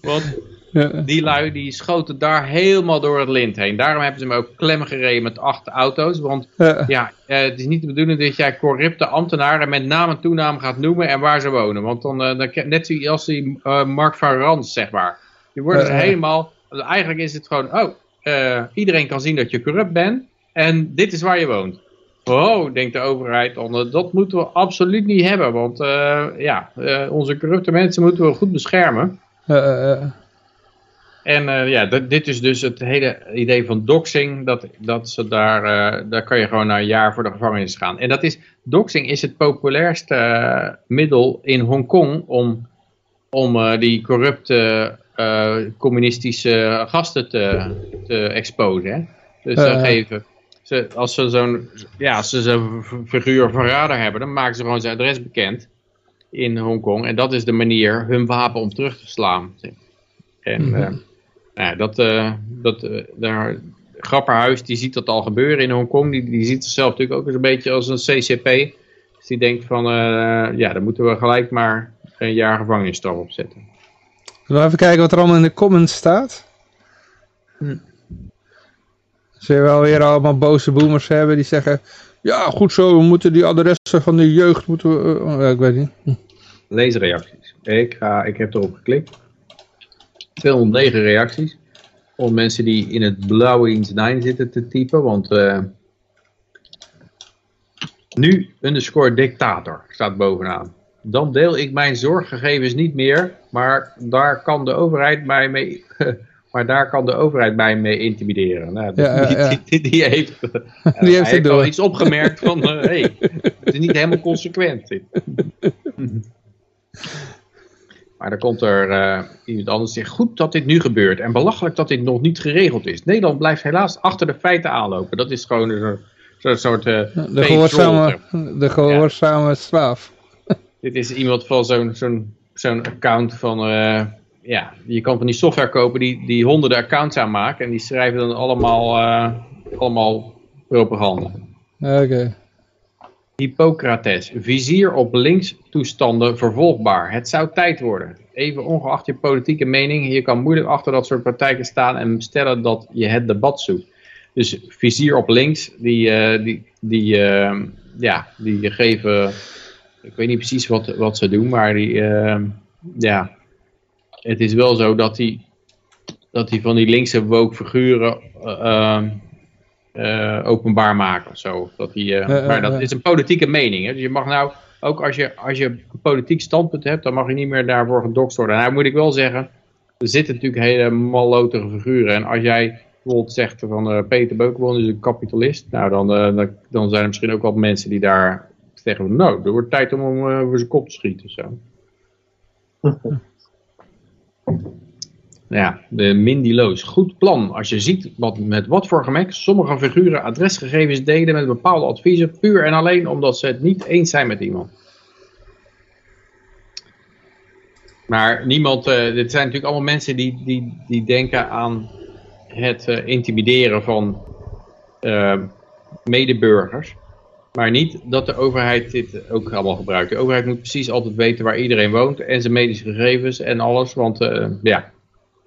Want Ja. die lui die schoten daar helemaal door het lint heen. Daarom hebben ze hem ook klem gereden met acht auto's. Want Ja. ja, eh, het is niet de bedoeling dat jij corrupte ambtenaren met naam en toenaam gaat noemen en waar ze wonen. Want dan, eh, dan net zoals die eh, Mark van Rans, zeg maar. Die worden ze ja. helemaal... Eigenlijk is het gewoon, oh, iedereen kan zien dat je corrupt bent. En dit is waar je woont. Oh, denkt de overheid, dat moeten we absoluut niet hebben. Want ja, onze corrupte mensen moeten we goed beschermen. Eh, eh, En eh, ja, dit- is dus het hele idee van doxing. Dat, dat ze daar, eh, daar kan je gewoon na een jaar voor de gevangenis gaan. En dat is, doxing is het populairste eh, middel in Hongkong om, om die corrupte communistische gasten te, te exposen. Hè? Dus geven, ze, als ze zo'n, ja, als ze zo'n v- figuur van radar hebben, dan maken ze gewoon zijn adres bekend in Hongkong. En dat is de manier hun wapen om terug te slaan. En eh, nou ja, dat, eh, dat eh, daar, Grapperhuis die ziet dat al gebeuren in Hongkong. Die, die ziet zichzelf natuurlijk ook eens een beetje als een CCP. Dus die denkt van, eh, ja, dan moeten we gelijk maar een jaar gevangenisstraf opzetten. Zullen we even kijken wat er allemaal in de comments staat? Hm. Zullen we wel weer allemaal boze boomers hebben die zeggen... Ja, goed zo, we moeten die adressen van de jeugd moeten we... eh, oh, ja, ik weet niet. Leesreacties. Ik, ga, ik heb erop geklikt. 209 reacties. Om mensen die in het blauwe 9 zitten te typen. Want eh, nu underscore dictator staat bovenaan. Dan deel ik mijn zorggegevens niet meer. Maar daar kan de overheid mij mee... Maar daar kan de overheid mij mee intimideren. Nou, ja, die, ja. Die, die heeft, Die hij heeft het heeft door. wel iets opgemerkt van... eh, hey, het is niet helemaal consequent. Maar dan komt er eh, iemand anders die zegt, goed dat dit nu gebeurt en belachelijk dat dit nog niet geregeld is. Nederland blijft helaas achter de feiten aanlopen. Dat is gewoon een zo'n soort eh De gehoorzame, de gehoorzame slaaf. Dit is iemand van zo'n zo'n zo'n account van, eh, ja, je kan van die software kopen die, die honderden accounts aanmaken en die schrijven dan allemaal, allemaal propaganda. Oké. Hippocrates, vizier op links toestanden vervolgbaar. Het zou tijd worden. Even ongeacht je politieke mening, je kan moeilijk achter dat soort praktijken staan en stellen dat je het debat zoekt. Dus vizier op links, die, eh, die, die, eh, ja, die geven, ik weet niet precies wat, wat ze doen, maar die, eh, ja, het is wel zo dat die, dat die van die linkse woke figuren eh, openbaar maken of zo. Dat die, eh, maar dat is een politieke mening. Hè? Dus je mag nou, ook als je, als je een politiek standpunt hebt, dan mag je niet meer daarvoor gedoxt worden. Nou moet ik wel zeggen, er zitten natuurlijk hele mallotige figuren. En als jij bijvoorbeeld zegt van eh, Peter Beukenboom is een kapitalist, nou dan, eh, dan, dan zijn er misschien ook wel mensen die daar zeggen, nou, er wordt tijd om hem eh, voor zijn kop te schieten. Zo. Ja, de Mindy. Goed plan. Als je ziet wat, met wat voor gemak sommige figuren adresgegevens delen met bepaalde adviezen, puur en alleen omdat ze het niet eens zijn met iemand. Maar niemand, eh dit zijn natuurlijk allemaal mensen die, die, die denken aan het eh, intimideren van eh, medeburgers. Maar niet dat de overheid dit ook allemaal gebruikt. De overheid moet precies altijd weten waar iedereen woont en zijn medische gegevens en alles. Want ja,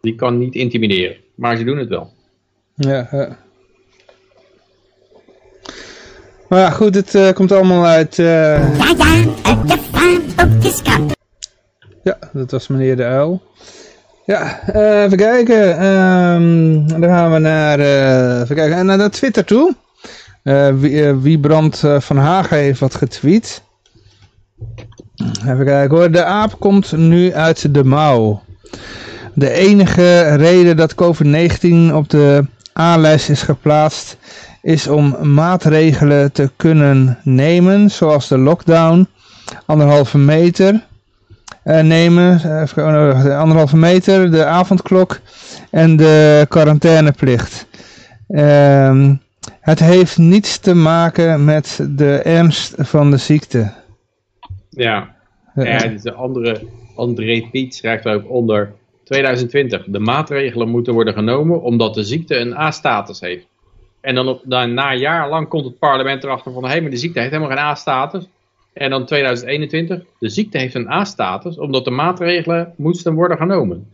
die kan niet intimideren. Maar ze doen het wel. Ja, ja. Maar ja, goed, het eh, komt allemaal uit... Ja, ja, uit de. Ja, dat was meneer de Uil. Ja, eh, even kijken. Ehm, dan gaan we naar, eh, even kijken, naar, naar Twitter toe. Wie, Wiebrand van Hagen heeft wat getweet. Even kijken hoor. De aap komt nu uit de mouw. De enige reden dat COVID-19 op de A-lijst is geplaatst is om maatregelen te kunnen nemen, zoals de lockdown, anderhalve meter eh, nemen. Eh, oh, de anderhalve meter, de avondklok en de quarantaineplicht. Ehm, het heeft niets te maken met de ernst van de ziekte. Ja, ja dus de andere, André Piet schrijft ook onder 2020. De maatregelen moeten worden genomen omdat de ziekte een A-status heeft. En dan, op, dan na een jaar lang komt het parlement erachter van, hé, hey, maar de ziekte heeft helemaal geen A-status. En dan 2021, de ziekte heeft een A-status omdat de maatregelen moesten worden genomen.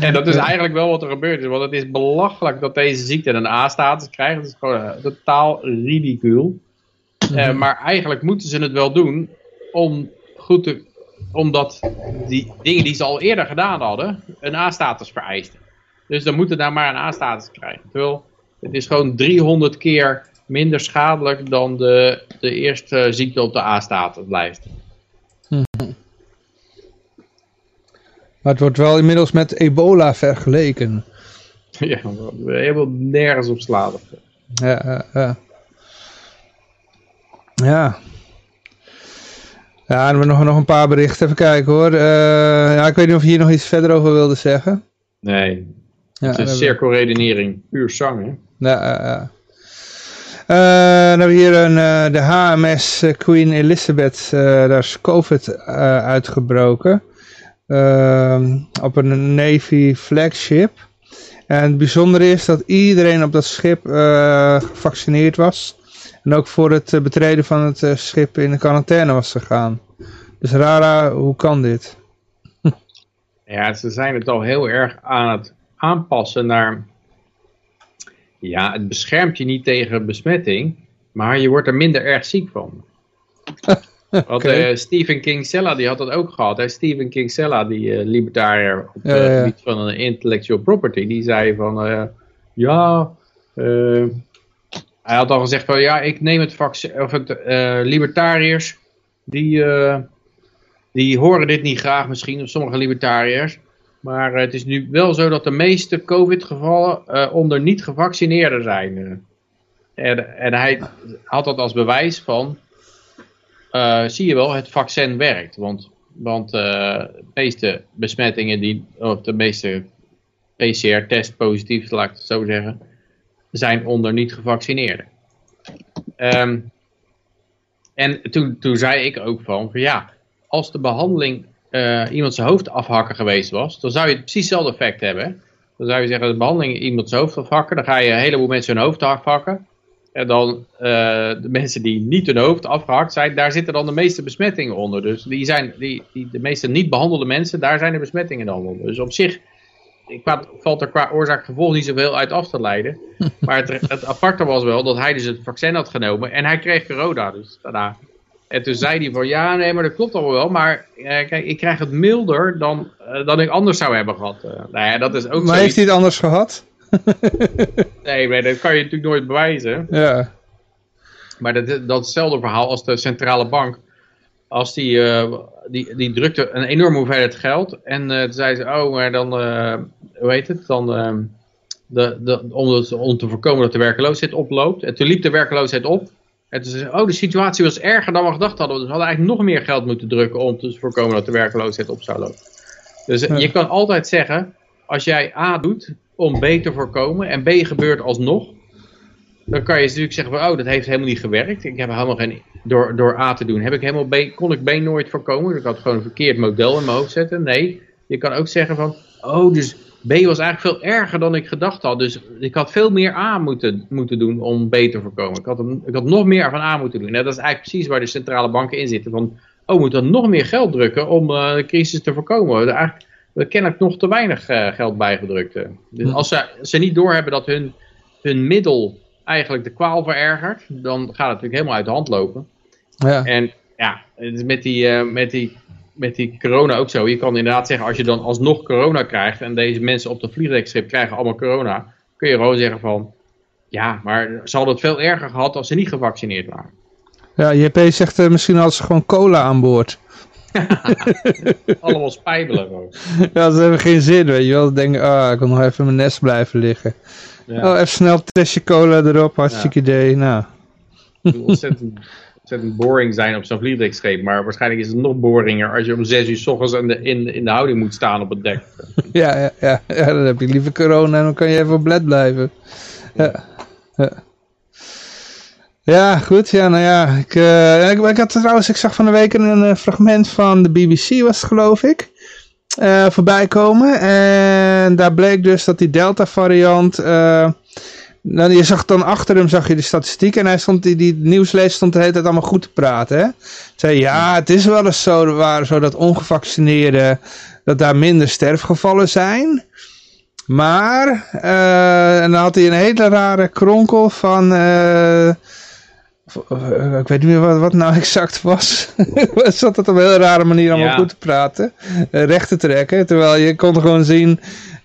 en dat is eigenlijk wel wat er gebeurd is, want het is belachelijk dat deze ziekte een A-status krijgt. Het is gewoon eh, totaal ridicuul. Eh, maar eigenlijk moeten ze het wel doen om goed te, omdat die dingen die ze al eerder gedaan hadden, een A-status vereisten. Dus dan moeten daar maar een A-status krijgen. Terwijl het is gewoon 300 keer minder schadelijk dan de, de eerste ziekte op de A-status blijft. Maar het wordt wel inmiddels met ebola vergeleken. ja, helemaal nergens op slaan. Ja, ja, ja. Ja. Ja, en we hebben nog, nog een paar berichten. Even kijken hoor. Eh, ja, ik weet niet of je hier nog iets verder over wilde zeggen. Nee, Ja, het is hebben- cirkelredenering, puur zang hè. Ja, ja, ja. Eh, dan hebben we hier een, eh, de HMS Queen Elizabeth, daar is COVID uitgebroken. Ehm, op een Navy flagship. En het bijzondere is dat iedereen op dat schip gevaccineerd was. En ook voor het eh, betreden van het eh, schip in de quarantaine was gegaan. Dus Rara, hoe kan dit? Ja, ze zijn het al heel erg aan het aanpassen naar... Ja, het beschermt je niet tegen besmetting, maar je wordt er minder erg ziek van. Want Oké. eh, Stephen Kinsella, die had dat ook gehad. Hè? Stephen Kinsella, die eh, libertariër op het ja, ja. gebied van een intellectual property, die zei van... ja, hij had al gezegd van ja, ik neem het vaccin, of het eh, libertariërs, die, eh, die horen dit niet graag misschien, of sommige libertariërs. Maar eh, het is nu wel zo dat de meeste COVID-gevallen onder niet-gevaccineerden zijn. En, en hij had dat als bewijs van, zie je wel, het vaccin werkt. Want, want de meeste besmettingen, die, of de meeste PCR-test positief, laat ik het zo zeggen, zijn onder niet-gevaccineerden. Ehm, en toen, toen zei ik ook van, van ja, als de behandeling eh, iemand zijn hoofd afhakken geweest was, dan zou je precies hetzelfde effect hebben. Dan zou je zeggen, de behandeling iemand zijn hoofd afhakken, dan ga je een heleboel mensen hun hoofd afhakken. En dan eh, de mensen die niet hun hoofd afgehakt zijn, daar zitten dan de meeste besmettingen onder. Dus die zijn, die, die, de meeste niet behandelde mensen, daar zijn de besmettingen dan onder. Dus op zich qua- valt er qua oorzaak-gevolg niet zoveel uit af te leiden. Maar het, het aparte was wel dat hij dus het vaccin had genomen en hij kreeg corona. Dus daarna. En toen zei hij van ja, nee, maar dat klopt allemaal wel. Maar eh, kijk, ik krijg het milder dan, eh, dan ik anders zou hebben gehad. Nou ja, dat is ook Maar zoiets- heeft hij het anders gehad? Nee, maar dat kan je natuurlijk nooit bewijzen. Ja. Maar dat, dat is hetzelfde verhaal als de centrale bank. Als die, eh, die, die drukte een enorme hoeveelheid geld. En toen zei ze, oh, maar dan, hoe heet het? Dan, eh, de, de, om, het- om te voorkomen dat de werkloosheid oploopt. En toen liep de werkloosheid op. En toen zei ze, oh, de situatie was erger dan we gedacht hadden. Dus we hadden eigenlijk nog meer geld moeten drukken om te voorkomen dat de werkloosheid op zou lopen. Dus eh, Ja. je kan altijd zeggen, als jij A doet om B te voorkomen en B gebeurt alsnog, dan kan je natuurlijk zeggen van, oh, dat heeft helemaal niet gewerkt. Ik heb helemaal geen, door, door A te doen, heb ik helemaal B, kon ik B nooit voorkomen. Ik had gewoon een verkeerd model in mijn hoofd zetten. Nee, je kan ook zeggen van, oh, dus B was eigenlijk veel erger dan ik gedacht had. Dus ik had veel meer A moeten, moeten doen om B te voorkomen. Ik had, een- ik had nog meer van A moeten doen. Nou, dat is eigenlijk precies waar de centrale banken in zitten. Van, oh, we moeten nog meer geld drukken om eh, de crisis te voorkomen. We hebben eigenlijk we kennelijk nog te weinig eh, geld bijgedrukt. eh. Dus als ze, als ze niet doorhebben dat hun, hun middel eigenlijk de kwaal verergert, dan gaat het natuurlijk helemaal uit de hand lopen. Ja. En ja, met die, met, die, met die corona ook zo. Je kan inderdaad zeggen, als je dan alsnog corona krijgt en deze mensen op de vliegdekschip krijgen allemaal corona, kun je gewoon zeggen van, ja, maar ze hadden het veel erger gehad als ze niet gevaccineerd waren. Ja, JP zegt eh, misschien hadden ze gewoon cola aan boord. Allemaal spijbelen gewoon. Ja, ze hebben geen zin, weet je wel. Ze denken, ah, ik wil nog even in mijn nest blijven liggen. Ja. Oh, even snel testje cola erop, hartstikke idee. Nou, ontzettend, boring zijn op zo'n vliegdekscheep. Maar waarschijnlijk is het nog boringer als je om zes uur s ochtends in de, in, de houding moet staan op het dek. Ja, ja, ja, dan heb je liever corona en dan kan je even op bled blijven. Ja, ja. Ja, goed. Ja, nou ja. Ik, eh, ik, ik had trouwens, ik zag van de week een fragment van de BBC, was geloof ik, eh, voorbij komen. En daar bleek dus dat die Delta variant, eh, nou, je zag dan achter hem zag je de statistiek en hij stond, die, die nieuwslezer stond de hele tijd allemaal goed te praten. Hè? Zei ja, het is wel eens zo, waar, zo dat ongevaccineerden, dat daar minder sterfgevallen zijn. Maar, eh, en dan had hij een hele rare kronkel van, eh, ik weet niet meer wat, wat nou exact was. Zat het op een heel rare manier allemaal Ja. goed te praten. eh, recht te trekken. Terwijl je kon gewoon zien,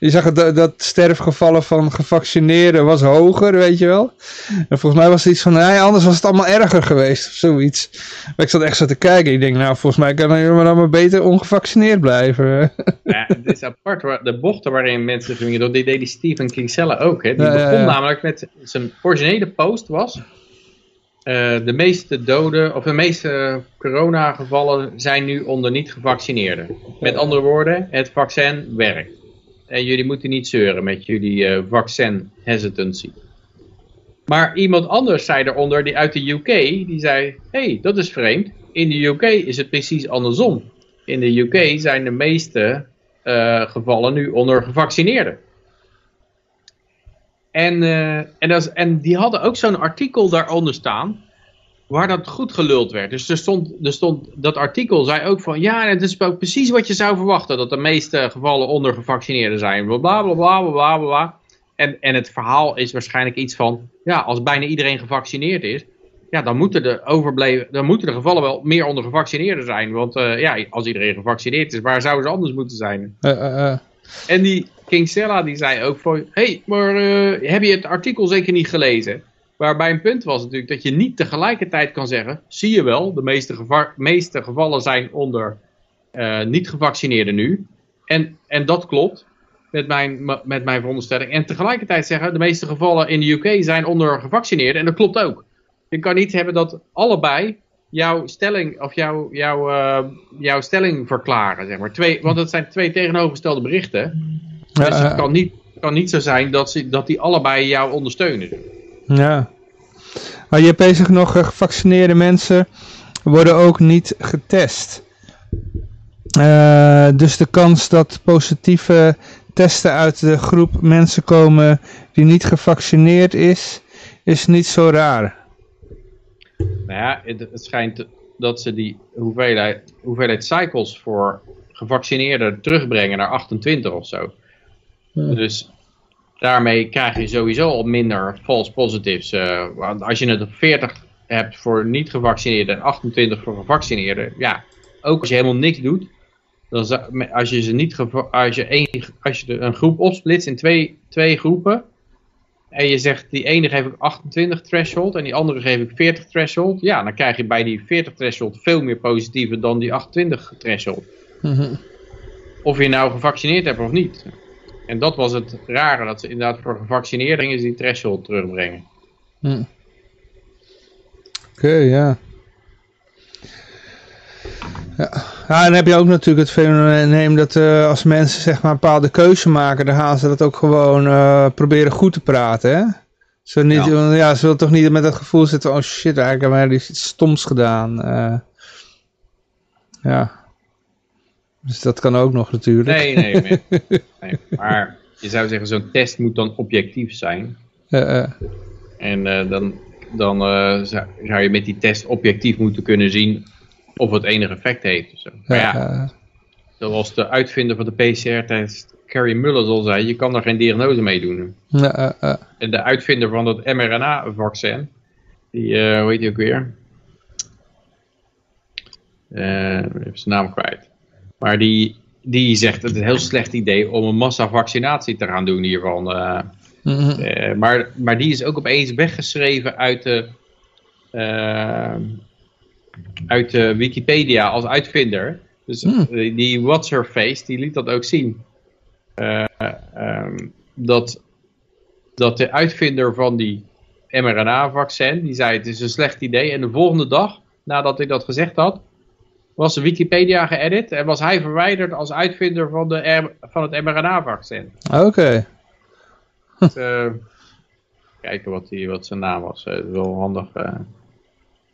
je zag dat, dat sterfgevallen van gevaccineerden was hoger, weet je wel. En volgens mij was het iets van, nee, anders was het allemaal erger geweest of zoiets. Maar ik zat echt zo te kijken. Ik denk, nou, volgens mij kan je maar dan maar beter ongevaccineerd blijven. Ja, het is apart, de bochten waarin mensen gingen door, die deed die Stephen Kinsella ook. Hè. Die Ja, begon ja. namelijk met, zijn originele post was, eh, de meeste doden, of de meeste coronagevallen zijn nu onder niet-gevaccineerden. Met andere woorden, het vaccin werkt. En jullie moeten niet zeuren met jullie eh, vaccin hesitancy. Maar iemand anders zei eronder, die uit de UK, die zei, hey, dat is vreemd. In de UK is het precies andersom. In de UK zijn de meeste eh, gevallen nu onder gevaccineerden. En, eh, en, en die hadden ook zo'n artikel daaronder staan, waar dat goed geluld werd. Dus er stond, er stond, dat artikel zei ook van, ja, het is ook precies wat je zou verwachten, dat de meeste gevallen onder gevaccineerden zijn. Bla bla bla bla bla bla. En, en het verhaal is waarschijnlijk iets van, ja, als bijna iedereen gevaccineerd is, ja, dan moeten de overbleven, dan moeten de gevallen wel meer onder gevaccineerden zijn. Want eh, ja, als iedereen gevaccineerd is, waar zouden ze anders moeten zijn? Eh, eh. En die King Stella die zei ook van, hé, hey, maar heb je het artikel zeker niet gelezen? Waarbij een punt was natuurlijk dat je niet tegelijkertijd kan zeggen, zie je wel, de meeste, geva- meeste gevallen zijn onder eh, niet-gevaccineerden nu. En, en dat klopt met mijn, met mijn veronderstelling. En tegelijkertijd zeggen, de meeste gevallen in de UK zijn onder gevaccineerden. En dat klopt ook. Je kan niet hebben dat allebei jouw stelling, of jouw, jouw, eh, jouw stelling verklaren, zeg maar. Twee, want het zijn twee tegenovergestelde berichten. Dus het eh, kan niet, kan niet zo zijn dat, ze, dat die allebei jou ondersteunen. Ja. Maar je hebt bezig nog, eh, gevaccineerde mensen worden ook niet getest. Eh, dus de kans dat positieve testen uit de groep mensen komen die niet gevaccineerd is, is niet zo raar. Nou ja, het, het schijnt dat ze die hoeveelheid, hoeveelheid cycles voor gevaccineerden terugbrengen naar 28 of zo. Dus daarmee krijg je sowieso al minder false positives. eh, want als je het op 40 hebt voor niet gevaccineerden en 28 voor gevaccineerden, ja, ook als je helemaal niks doet, dan als je ze niet als je, één, als je een groep opsplitst in twee, twee groepen en je zegt die ene geef ik 28 threshold en die andere geef ik 40 threshold, ja, dan krijg je bij die 40 threshold veel meer positieve dan die 28 threshold. Of je nou gevaccineerd hebt of niet. En dat was het rare, dat ze inderdaad voor gevaccineerden gingen die threshold terugbrengen. Oké, ja. Ja. ja, en dan heb je ook natuurlijk het fenomeen dat eh, als mensen zeg maar een bepaalde keuze maken, dan gaan ze dat ook gewoon eh, proberen goed te praten, hè? Zo niet, Ja. ja. ze willen toch niet met dat gevoel zitten van, oh shit, eigenlijk hebben wij iets stoms gedaan. eh. ja. Dus dat kan ook nog natuurlijk. Nee, nee, nee. nee. Maar je zou zeggen, zo'n test moet dan objectief zijn. En eh, dan, dan eh, zou, zou je met die test objectief moeten kunnen zien of het enig effect heeft. Of zo. Maar ja, zoals de uitvinder van de PCR-test, Carrie Mullers al zei, je kan er geen diagnose mee doen. En de uitvinder van het mRNA-vaccin, die, eh hoe heet die ook weer? Even zijn naam kwijt. Maar die, die zegt dat het een heel slecht idee om een massavaccinatie te gaan doen hiervan. eh. Mhm. Eh, maar, maar die is ook opeens weggeschreven uit de, eh, uit de Wikipedia als uitvinder. Dus Hmm. die What's Her Face, die liet dat ook zien. Eh, ehm, dat, dat de uitvinder van die mRNA-vaccin, die zei het is een slecht idee. En de volgende dag nadat hij dat gezegd had, was Wikipedia geëdit en was hij verwijderd als uitvinder van, de van het mRNA-vaccin. Oké. Dus, eh, kijken wat, die, wat zijn naam was. Eh, wel handig. eh.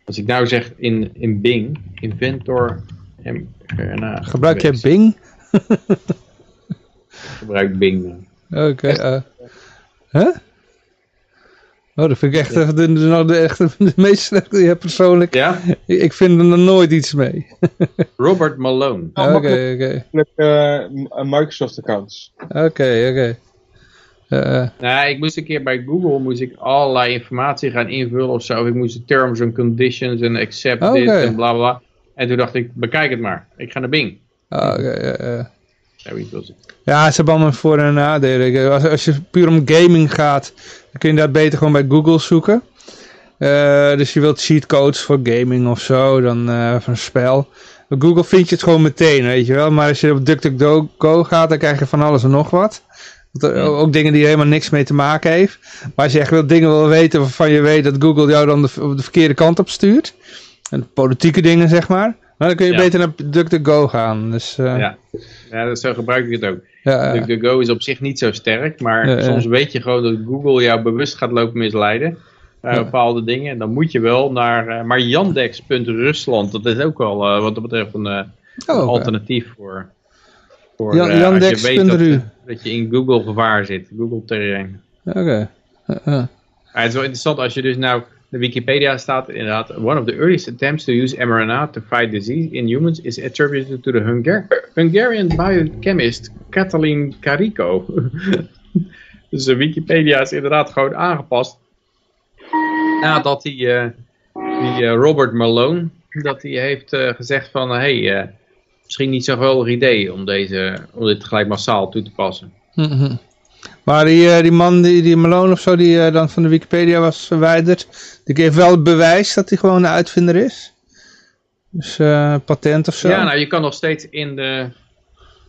Als ik nou zeg in, in Bing, inventor mRNA. Gebruik jij. Bing? Gebruik Bing. Oké. eh. Huh? Oh, dat vind ik echt de, de, de, de, echt de meest slechte die je hebt persoonlijk. Ja? Ik vind er nooit iets mee. Robert Malone. Oké, Oh, oké. Met eh, m- Microsoft accounts. Oké, oké. Eh, eh. Nou, ik moest een keer bij Google moest ik allerlei informatie gaan invullen of zo. Ik moest de terms and conditions en accept Oké. dit en bla bla. En toen dacht ik, bekijk het maar. Ik ga naar Bing. Ah, Oké, ja, ja. Ja, ze hebben allemaal voor- en nadelen. Als, als je puur om gaming gaat, dan kun je dat beter gewoon bij Google zoeken. Eh, dus je wilt cheatcodes voor gaming of zo, dan eh van een spel. Bij Google vind je het gewoon meteen, weet je wel. Maar als je op DuckDuckGo gaat, dan krijg je van alles en nog wat. Er- Ook dingen die er helemaal niks mee te maken heeft. Maar als je echt wil dingen wil weten waarvan je weet dat Google jou dan de, de verkeerde kant op stuurt. En politieke dingen, zeg maar. Nou, dan kun je Ja. beter naar DuckDuckGo gaan. Dus, eh, Ja. ja, dat zo gebruik ik het ook. ja. DuckDuckGo is op zich niet zo sterk, maar soms weet je gewoon dat Google jou bewust gaat lopen misleiden. Ja. bepaalde dingen. Dan moet je wel naar, eh, maar Yandex.Rusland, dat is ook wel wat dat betreft een Oh, oké. alternatief voor, voor Jan- als je weet dat, je in Google gevaar zit, Google terrein. Oké. Maar het is wel interessant als je dus nou, de Wikipedia staat inderdaad, one of the earliest attempts to use mRNA to fight disease in humans is attributed to the Hungar Hungarian biochemist Katalin Kariko. dus de Wikipedia is inderdaad gewoon aangepast nadat die, eh, die eh, Robert Malone, dat hij heeft eh, gezegd van, hey, misschien niet zo'n geweldig idee om, deze, om dit gelijk massaal toe te passen. Mhm. Maar die, die man, die, die Malone of zo, die dan van de Wikipedia was verwijderd, die geeft wel het bewijs dat hij gewoon de uitvinder is. Dus eh, patent of zo. Ja, nou je kan nog steeds in de,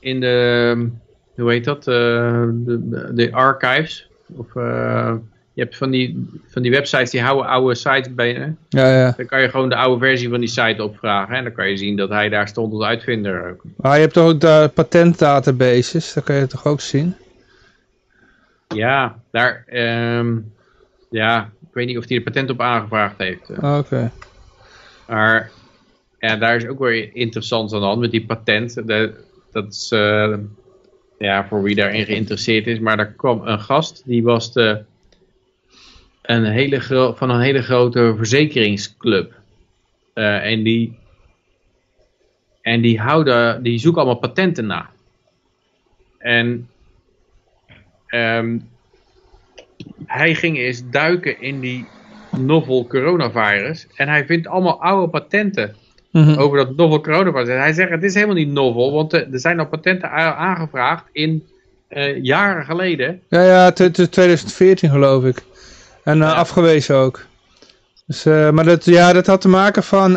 in de hoe heet dat, eh, de, de archives, of eh, je hebt van die, van die websites die houden oude sites bij, hè? ja, ja. dan kan je gewoon de oude versie van die site opvragen en dan kan je zien dat hij daar stond als uitvinder. Maar je hebt toch ook de patentdatabases, dat kan je toch ook zien? Ja, daar, ehm, ja, ik weet niet of hij er patent op aangevraagd heeft. eh. Ah, Oké. Maar ja, daar is ook weer interessant aan de hand met die patent. De- dat is eh, ja, voor wie daarin geïnteresseerd is. Maar daar kwam een gast, die was de, een hele van een hele grote verzekeringsclub. Eh, en die, en die, houden, die zoeken allemaal patenten na. En ehm, hij ging eens duiken in die novel coronavirus. En hij vindt allemaal oude patenten Mhm. over dat novel coronavirus. En hij zegt, het is helemaal niet novel, want er er zijn al patenten aangevraagd in eh, jaren geleden. Ja, ja, het het is 2014 geloof ik. En eh, Ja. afgewezen ook. Dus, eh, maar dat, ja, dat had te maken van...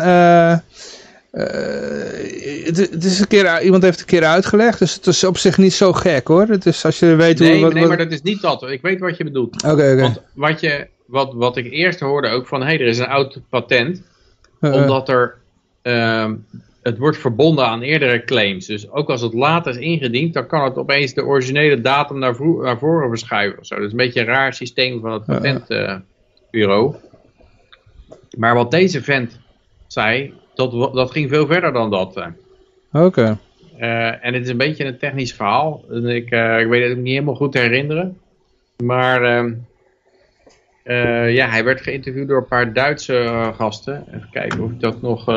eh, het, het is een keer, iemand heeft het een keer uitgelegd, dus het is op zich niet zo gek hoor. Het is als je weet hoe... Nee, wat, nee wat- maar dat is niet dat. Ik weet wat je bedoelt. Oké, oké. Want wat, je, wat, wat ik eerst hoorde ook van, hé, hey, er is een oud patent. Eh, eh. Omdat er, ehm, het wordt verbonden aan eerdere claims. Dus ook als het later is ingediend, dan kan het opeens de originele datum naar, voren verschuiven. Of zo. Dat is een beetje een raar systeem van het patentbureau. maar wat deze vent zei, dat, dat ging veel verder dan dat. eh. Oké. Eh, en het is een beetje een technisch verhaal. Ik, eh, ik weet het ook niet helemaal goed te herinneren. Maar ehm, eh, ja, hij werd geïnterviewd door een paar Duitse gasten. Even kijken of ik, dat nog,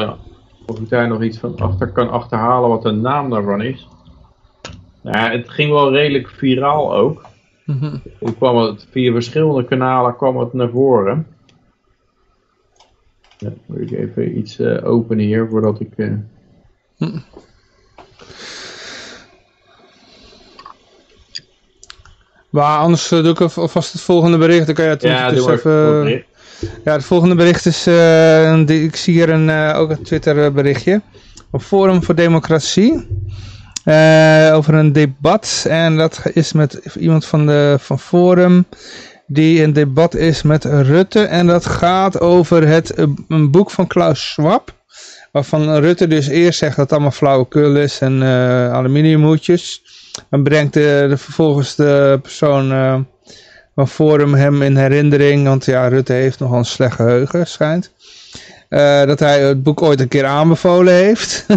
of ik daar nog iets van achter kan achterhalen wat de naam daarvan is. Ja, het ging wel redelijk viraal ook. Toen kwam het, via verschillende kanalen kwam het naar voren. Ja, moet ik even iets eh, openen hier voordat ik... eh, Maar anders eh, doe ik alv- alvast het volgende bericht. Dan kan je het ja, dus even... Ja, het volgende bericht is, eh, ik zie hier een, eh, ook een Twitter berichtje. Op Forum voor Democratie. eh, over een debat. En dat is met iemand van, de, van Forum. Die in debat is met Rutte. En dat gaat over het, eh, een boek van Klaus Schwab. Waarvan Rutte dus eerst zegt dat het allemaal flauwekul is en eh aluminiumhoedjes. Dan brengt de, de, vervolgens de persoon eh, van Forum hem in herinnering, want ja, Rutte heeft nogal een slecht geheugen, schijnt. eh, dat hij het boek ooit een keer aanbevolen heeft.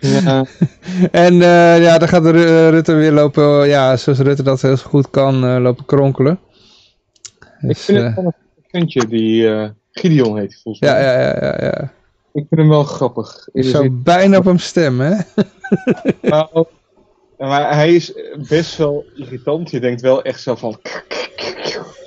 Ja, en eh, ja, dan gaat de Ru- Rutte weer lopen, ja, zoals Rutte dat heel goed kan, eh, lopen kronkelen. ik Dus, vind eh, het wel een ventje die eh, Gideon heet, volgens ja, mij. ja, ja, ja, ja. Ik vind hem wel grappig. Ik zou bijna op hem stemmen, hè? Nou, maar hij is best wel irritant. Je denkt wel echt zo van...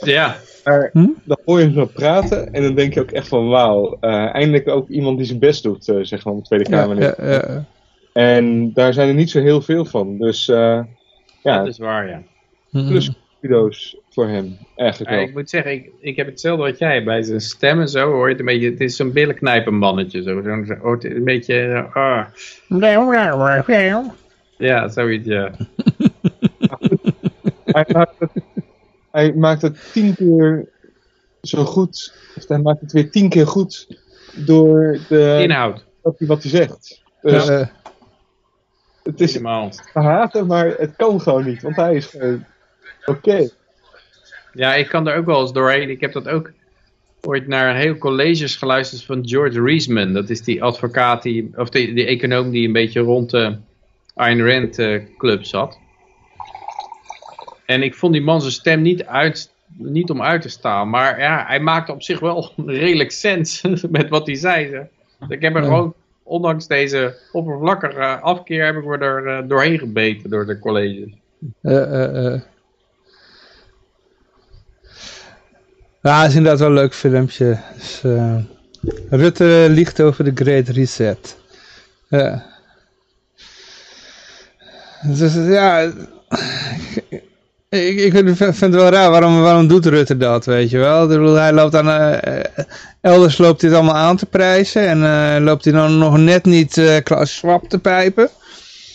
Ja, Maar Hm? dan hoor je hem zo praten en dan denk je ook echt van wauw, eh, eindelijk ook iemand die zijn best doet, eh, zeg maar, op de Tweede Kamer. ja, ja. En daar zijn er niet zo heel veel van. Dus eh, ja, dat is waar, ja. Mhm. plus kudo's voor hem, eigenlijk Ja, wel. ik moet zeggen, ik, ik heb hetzelfde wat jij. Bij zijn stem en zo hoor je het een beetje. Het is zo'n billenknijpen mannetje. Zo, zo, zo, het een beetje. ah. Ja, zoiets, ja. Hij, maakt het, hij maakt het tien keer zo goed, of hij maakt het weer tien keer goed door de, Inhoud. wat, hij, wat hij zegt. Dus Ja, eh, het is Helemaal. te haten, maar het kan gewoon niet, want hij is gewoon oké. Ja, ik kan er ook wel eens doorheen. Ik heb dat ook ooit naar heel colleges geluisterd van George Reisman. Dat is die advocaat, die, of die, die econoom die een beetje rond de Ayn Rand eh, club zat. En ik vond die man zijn stem niet, uit, niet om uit te staan. Maar ja, hij maakte op zich wel redelijk sens met wat hij zei. Ik heb er Ja. gewoon, ondanks deze oppervlakkige afkeer, heb ik me er eh, doorheen gebeten door de colleges. eh, eh, eh. Ja, het is inderdaad wel een leuk filmpje. Dus, Rutte liegt over de Great Reset. Ja. Dus ja, ik, ik vind vind het wel raar, waarom, waarom doet Rutte dat, weet je wel? Ik bedoel, hij loopt aan, eh, eh, elders loopt hij het allemaal aan te prijzen en eh, loopt hij dan nog net niet eh Klaus Schwab te pijpen.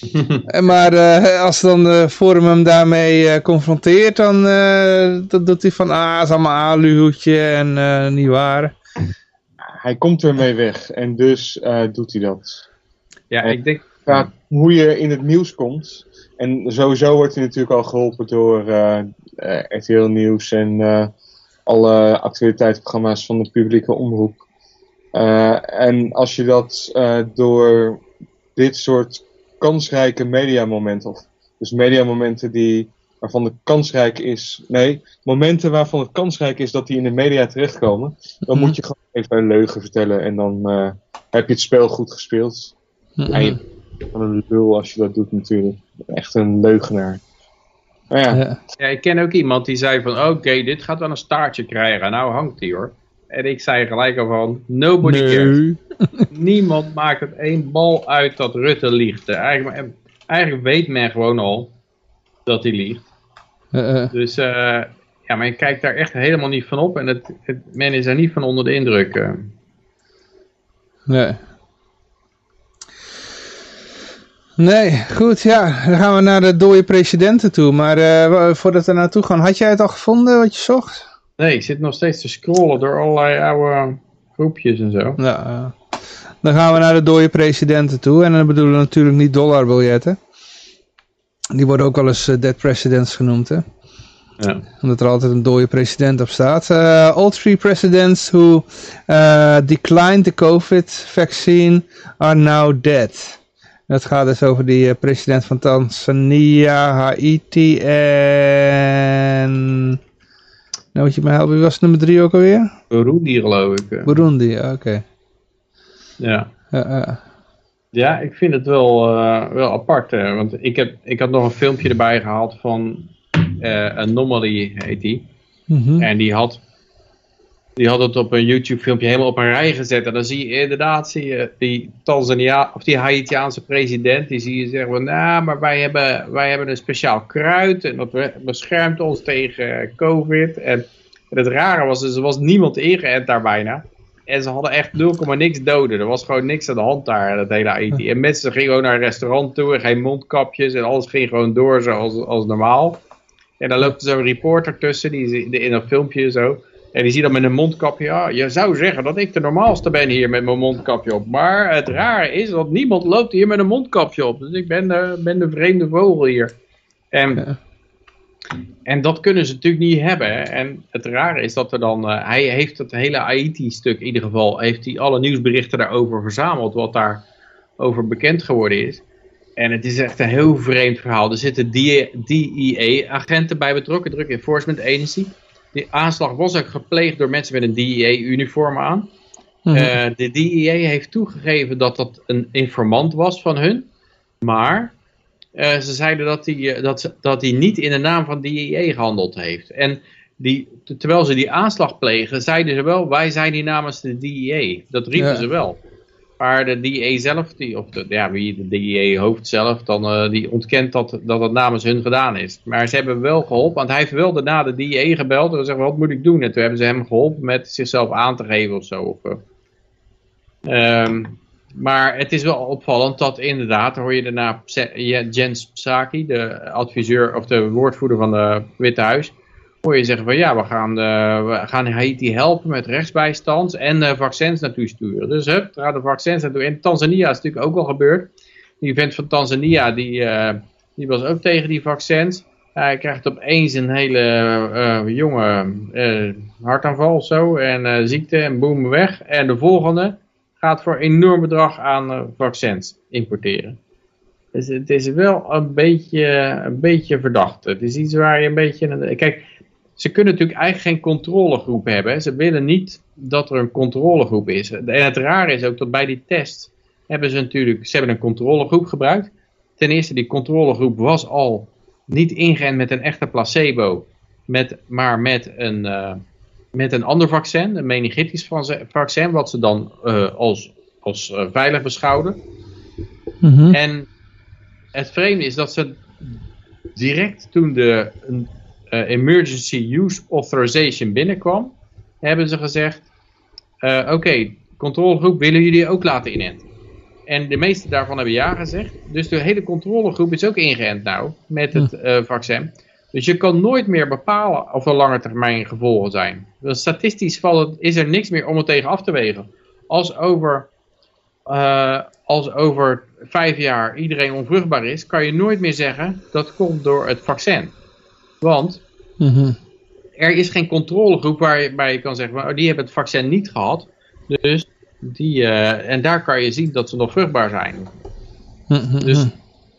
En maar eh, als dan de Forum hem daarmee eh, confronteert, dan, eh, dan doet hij van, ah, het is allemaal aluhoedje en eh, niet waar. Hij komt ermee weg en dus eh, doet hij dat. Ja, ik denk, Gaat hoe je in het nieuws komt. En sowieso wordt hij natuurlijk al geholpen door eh eh, RTL Nieuws en eh, alle actualiteitsprogramma's van de publieke omroep. Eh, en als je dat eh, door dit soort kansrijke mediamomenten, of dus mediamomenten die, waarvan de kansrijk is, nee, momenten waarvan het kansrijk is dat die in de media terechtkomen, dan Mhm. moet je gewoon even een leugen vertellen en dan eh, heb je het spel goed gespeeld. En je gewoon een lul als je dat doet natuurlijk. Echt een leugenaar. Maar ja, Ja. Ja, ik ken ook iemand die zei van, oké, dit gaat wel een staartje krijgen. Nou hangt die hoor. En ik zei gelijk al van, nobody cares. Niemand maakt het één bal uit dat Rutte liegt. Eigenlijk, eigenlijk weet men gewoon al dat hij liegt. Dus eh, ja, maar je kijkt daar echt helemaal niet van op. En het, het, men is er niet van onder de indruk. eh. Nee. Nee, goed, ja. Dan gaan we naar de dode presidenten toe. Maar eh, voordat we naartoe gaan, had jij het al gevonden wat je zocht? Nee, ik zit nog steeds te scrollen door allerlei oude groepjes en zo. Ja. eh. dan gaan we naar de dode presidenten toe. En dan bedoelen we natuurlijk niet dollarbiljetten. Die worden ook wel eens eh, dead presidents genoemd, hè. Ja. Omdat er altijd een dode president op staat. All three presidents who declined the COVID vaccine are now dead. Dat gaat dus over die eh, president van Tanzania, Haiti en... Nou moet je me helpen, wie was nummer drie ook alweer? Burundi geloof ik. Burundi, oké. Ja. Ja, ik vind het wel, eh, wel apart. eh, want ik, heb, ik had nog een filmpje erbij gehaald van eh Anomaly, heet die. Mhm. En die had, die had het op een YouTube filmpje helemaal op een rij gezet. En dan zie je inderdaad zie je die Tanzania, of die Haitiaanse president. Die zie je zeggen van, nou, maar wij hebben, wij hebben een speciaal kruid. En dat be- beschermt ons tegen COVID. En, en het rare was, dus, er was niemand ingeënt daar bijna. En ze hadden echt 0, niks doden. Er was gewoon niks aan de hand daar, dat hele Haiti. En mensen gingen gewoon naar een restaurant toe en geen mondkapjes. En alles ging gewoon door zoals als normaal. En dan loopt er zo'n reporter tussen, die is in een filmpje zo. En die zie dan met een mondkapje, ja, je zou zeggen dat ik de normaalste ben hier met mijn mondkapje op. Maar het rare is dat niemand loopt hier met een mondkapje op. Dus ik ben de, ben de vreemde vogel hier. En, Ja. en dat kunnen ze natuurlijk niet hebben. En het rare is dat er dan, eh, hij heeft het hele Haiti-stuk in ieder geval, heeft hij alle nieuwsberichten daarover verzameld, wat daarover bekend geworden is. En het is echt een heel vreemd verhaal. Er zitten DEA-agenten bij betrokken, Drug Enforcement Agency. Die aanslag was ook gepleegd door mensen met een DEA-uniform aan. Mhm. Eh, de DEA heeft toegegeven dat dat een informant was van hun. Maar eh, ze zeiden dat hij dat, ze- dat hij niet in de naam van DEA gehandeld heeft. En die, terwijl ze die aanslag plegen, zeiden ze wel, wij zijn hier namens de DEA. Dat riepen Ja. ze wel. Maar de DEA zelf, die, of de, ja, wie de DEA-hoofd zelf, dan, eh, die ontkent dat, dat het namens hun gedaan is. Maar ze hebben wel geholpen, want hij heeft wel daarna de DEA gebeld en gezegd, wat moet ik doen? En toen hebben ze hem geholpen met zichzelf aan te geven of zo. Of, eh. Ehm, maar het is wel opvallend dat inderdaad, hoor je daarna Jens Psaki, de adviseur of de woordvoerder van het Witte Huis, hoor je zeggen van ja, we gaan, eh, we gaan Haiti helpen met rechtsbijstand en eh, vaccins naartoe sturen. Dus hup, gaan de vaccins naartoe. In Tanzania is natuurlijk ook al gebeurd. Die vent van Tanzania, die, eh, die was ook tegen die vaccins. Hij krijgt opeens een hele jonge hartaanval zo en ziekte en boem weg. En de volgende gaat voor enorm bedrag aan vaccins importeren. Dus het is wel een beetje, een beetje verdacht. Het is iets waar je een beetje... Kijk, ze kunnen natuurlijk eigenlijk geen controlegroep hebben. Ze willen niet dat er een controlegroep is. En het rare is ook dat bij die test hebben ze natuurlijk... Ze hebben een controlegroep gebruikt. Ten eerste, die controlegroep was al niet ingeënt met een echte placebo. Met, maar met een, eh, met een ander vaccin, een meningitis vaccin, wat ze dan eh, als, als eh, veilig beschouwden. Mhm. En het vreemde is dat ze direct toen de Emergency Use Authorization binnenkwam, hebben ze gezegd, eh, oké, controlegroep willen jullie ook laten inenten. En de meeste daarvan hebben ja gezegd. Dus de hele controlegroep is ook ingeënt nou met het eh, vaccin. Dus je kan nooit meer bepalen of er lange termijn gevolgen zijn. Dus statistisch valt is er niks meer om het tegen af te wegen. Als over, eh, als over vijf jaar iedereen onvruchtbaar is, kan je nooit meer zeggen dat komt door het vaccin. Want Mhm. er is geen controlegroep waarbij je kan zeggen, oh, die hebben het vaccin niet gehad. Dus die, eh, en daar kan je zien dat ze nog vruchtbaar zijn. Mhm. Dus,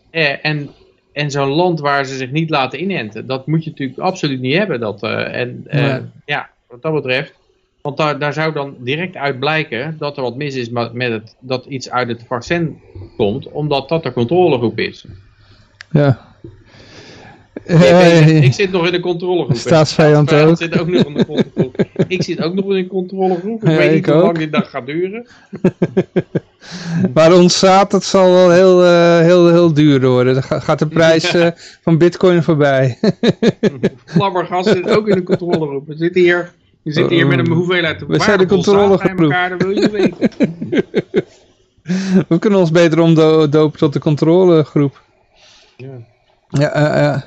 eh, en en zo'n land waar ze zich niet laten inenten, dat moet je natuurlijk absoluut niet hebben. Dat, eh, en eh, Nee. ja, wat dat betreft, want daar, daar zou dan direct uit blijken dat er wat mis is met met het, dat iets uit het vaccin komt, omdat dat de controlegroep is. Ja. Eh, ik zit nog in de controlegroep. Staatsvijand Staatsvijand ook. zit ook nog in de controlegroep. ik zit ook nog in een controlegroep. Ik Ja, weet niet ik hoe lang dit dag gaat duren. Maar ontstaat, dat zal wel heel, eh, heel, heel duur worden. Dan ga- gaat de prijs eh, van bitcoin voorbij. Flabbergas zit ook in de controlegroep. We zitten hier, we zitten hier met een hoeveelheid We zijn de controlegroep. elkaar, dat wil je weten. We kunnen ons beter omdopen tot de controlegroep. Ja. Ja, eh, ja.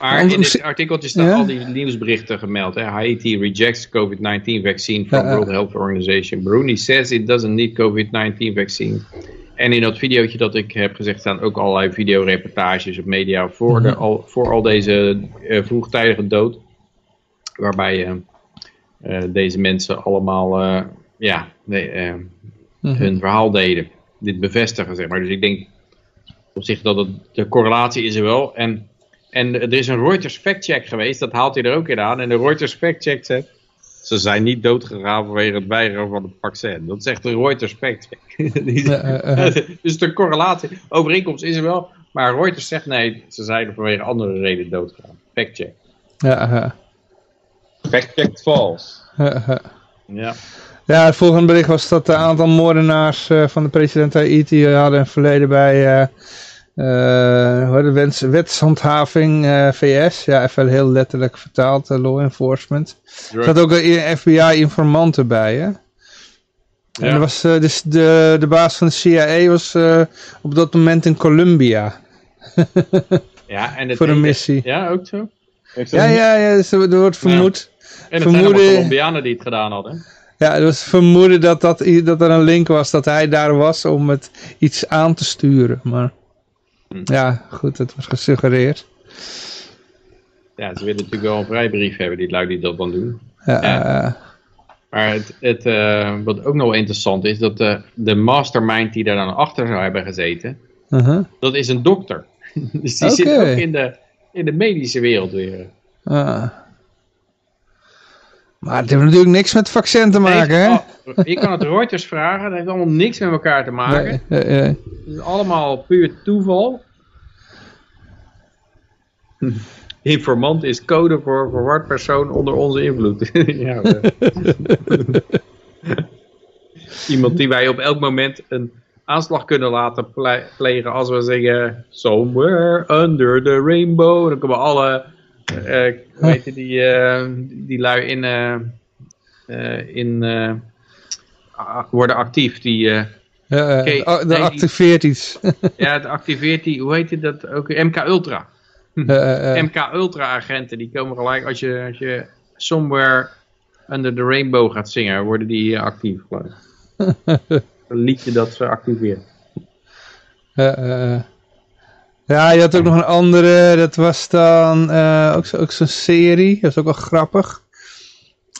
Maar in dit artikeltje staan Ja? al die nieuwsberichten gemeld. Hè. Haiti rejects COVID-19 vaccine from Ja. World Health Organization. Burundi says it doesn't need COVID-19 vaccine. En in dat videootje dat ik heb gezegd staan ook allerlei videoreportages op media voor, de, al, voor al deze eh, vroegtijdige dood. Waarbij eh, eh, deze mensen allemaal ja, nee, Mhm. hun verhaal deden. Dit bevestigen, zeg maar. Dus ik denk op zich dat het, de correlatie is er wel. En, en er is een Reuters factcheck geweest, dat haalt hij er ook in aan. En de Reuters factcheck zegt, ze zijn niet doodgegaan vanwege het weigeren van het vaccin. Dat zegt de Reuters factcheck. Dus de correlatie, overeenkomst is er wel. Maar Reuters zegt nee, ze zijn vanwege andere redenen doodgegaan. Factcheck. Ja. Fact-checked false. Ja, ja. Ja. Ja, het volgende bericht was dat een aantal moordenaars eh, van de president Haiti hadden een verleden bij eh, eh, wets, wetshandhaving eh, VS. Ja, even heel letterlijk vertaald, eh, law enforcement. Er zat ook een FBI-informant erbij, hè? En Ja. er was, eh, dus de, de baas van de CIA was eh, op dat moment in Colombia Ja, en het voor een missie. Ja, ook zo. Ja, ja, ja, dus er er wordt vermoed En het zijn allemaal vermoeden, Colombianen die het gedaan hadden. ja, er was vermoeden dat, dat, dat er een link was dat hij daar was om het iets aan te sturen. Maar. Ja, goed, het was gesuggereerd. Ja, ze willen natuurlijk wel een vrijbrief hebben, die lui die dat dan doen. Ja, Ja. eh, Maar het, het, eh, wat ook nog wel interessant is, dat de, de mastermind die daar dan achter zou hebben gezeten, uh-huh. dat is een dokter. dus die zit ook in de, in de medische wereld weer. Ah. Maar het heeft natuurlijk niks met vaccin te maken, hè? Oh, je kan het Reuters vragen, dat heeft allemaal niks met elkaar te maken. Nee, nee, nee. Het is allemaal puur toeval. Informant is code voor verward persoon onder onze invloed. ja, eh. Iemand die wij op elk moment een aanslag kunnen laten ple- plegen als we zeggen somewhere under the rainbow. Dan komen alle, eh hoe heet het, die, eh, die lui in, eh, eh, in eh, worden actief. Die, eh, Ja, eh, Oké, oh, nee, dat die- activeert iets. ja, het activeert die, hoe heet dat ook? MK Ultra. Eh, eh, eh. MK Ultra agenten, die komen gelijk als je, als je somewhere under the rainbow gaat zingen, worden die eh, actief geloof ik. Een liedje dat ze activeert. Eh, eh, eh. Ja, je had ook nog een andere, dat was dan eh, ook, zo- ook zo'n serie, dat is ook wel grappig.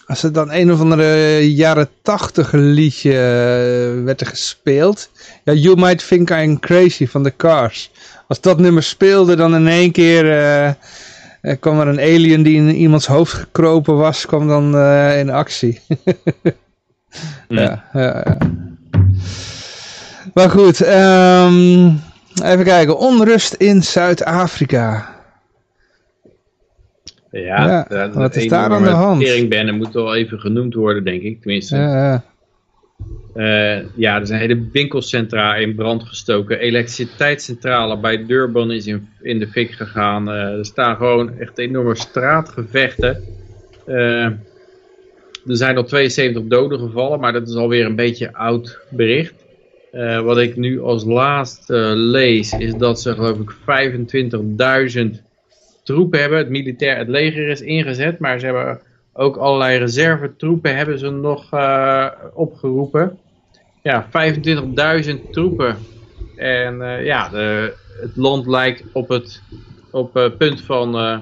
Als het dan een of andere jaren tachtig liedje eh, werd er gespeeld. Ja, You Might Think I'm Crazy van The Cars. Als dat nummer speelde, dan in één keer eh, kwam er een alien die in iemands hoofd gekropen was, kwam dan in actie. ja, ja, ja. Maar goed, ehm, even kijken. Onrust in Zuid-Afrika. Ja, Ja, dat- wat is daar aan de hand? teringbennen moet wel even genoemd worden, denk ik. Tenminste, Ja, ja. Eh, ja, er zijn hele winkelcentra in brand gestoken. Elektriciteitscentrale bij Durban is in, in de fik gegaan. Eh, er staan gewoon echt enorme straatgevechten. Eh, er zijn al 72 doden gevallen, maar dat is alweer een beetje oud bericht. Eh, wat ik nu als laatste lees, is dat ze geloof ik 25.000 troepen hebben. Het militair, het leger is ingezet, maar ze hebben ook allerlei reservetroepen hebben ze nog eh, opgeroepen. Ja, 25.000 troepen. En eh, ja, de, het land lijkt op het op, eh, punt van, eh,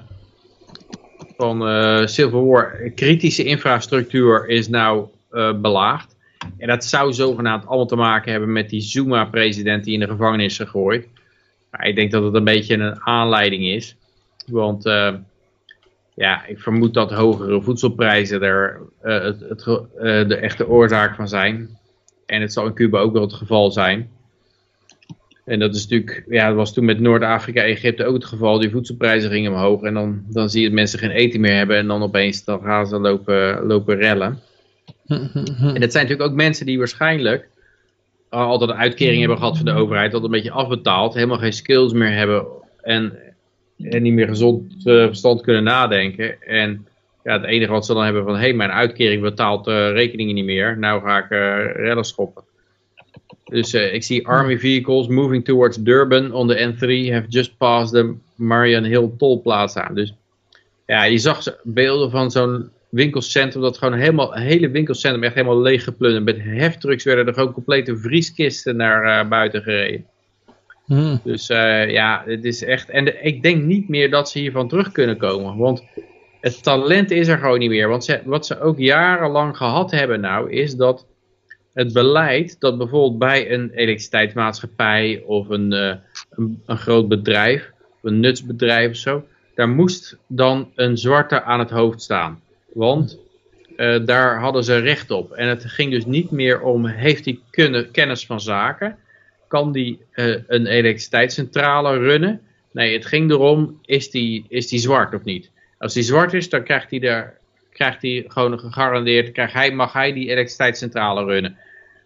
van eh, Civil War. Kritische infrastructuur is nou eh, belaagd. En dat zou zogenaamd allemaal te maken hebben met die Zuma-president die in de gevangenis is gegooid. Maar ik denk dat het een beetje een aanleiding is. Want eh, ja, ik vermoed dat hogere voedselprijzen er eh, het, eh, de echte oorzaak van zijn. En het zal in Cuba ook wel het geval zijn. En dat is natuurlijk, ja, was toen met Noord-Afrika, Egypte ook het geval. Die voedselprijzen gingen omhoog en dan, dan zie je dat mensen geen eten meer hebben. En dan opeens dan gaan ze lopen, lopen rellen. En dat zijn natuurlijk ook mensen die waarschijnlijk al altijd een uitkering hebben gehad van de overheid, dat een beetje afbetaald, helemaal geen skills meer hebben en, en niet meer gezond eh, verstand kunnen nadenken. En ja, het enige wat ze dan hebben van, hé, hey, mijn uitkering betaalt eh, rekeningen niet meer, nou ga ik redden schoppen. Dus ik zie army vehicles moving towards Durban on the N3 have just passed the Marion Hill toll plaza. Dus ja, je zag beelden van zo'n winkelcentrum dat gewoon helemaal, het hele winkelcentrum echt helemaal leeggeplunderd. Met heftrucks werden er gewoon complete vrieskisten naar eh, buiten gereden. Hm. Dus eh, ja, het is echt. En de- ik denk niet meer dat ze hiervan terug kunnen komen. Want het talent is er gewoon niet meer. Want ze, wat ze ook jarenlang gehad hebben nou, is dat het beleid dat bijvoorbeeld bij een elektriciteitsmaatschappij of een, eh, een, een groot bedrijf, of een nutsbedrijf of zo, daar moest dan een zwarte aan het hoofd staan. Want eh, daar hadden ze recht op. En het ging dus niet meer om, heeft hij kunnen, kennis van zaken? Kan die eh, een elektriciteitscentrale runnen? Nee, het ging erom, is die, is die zwart of niet? Als die zwart is, dan krijgt hij, daar, krijgt hij gewoon gegarandeerd, krijgt hij, mag hij die elektriciteitscentrale runnen.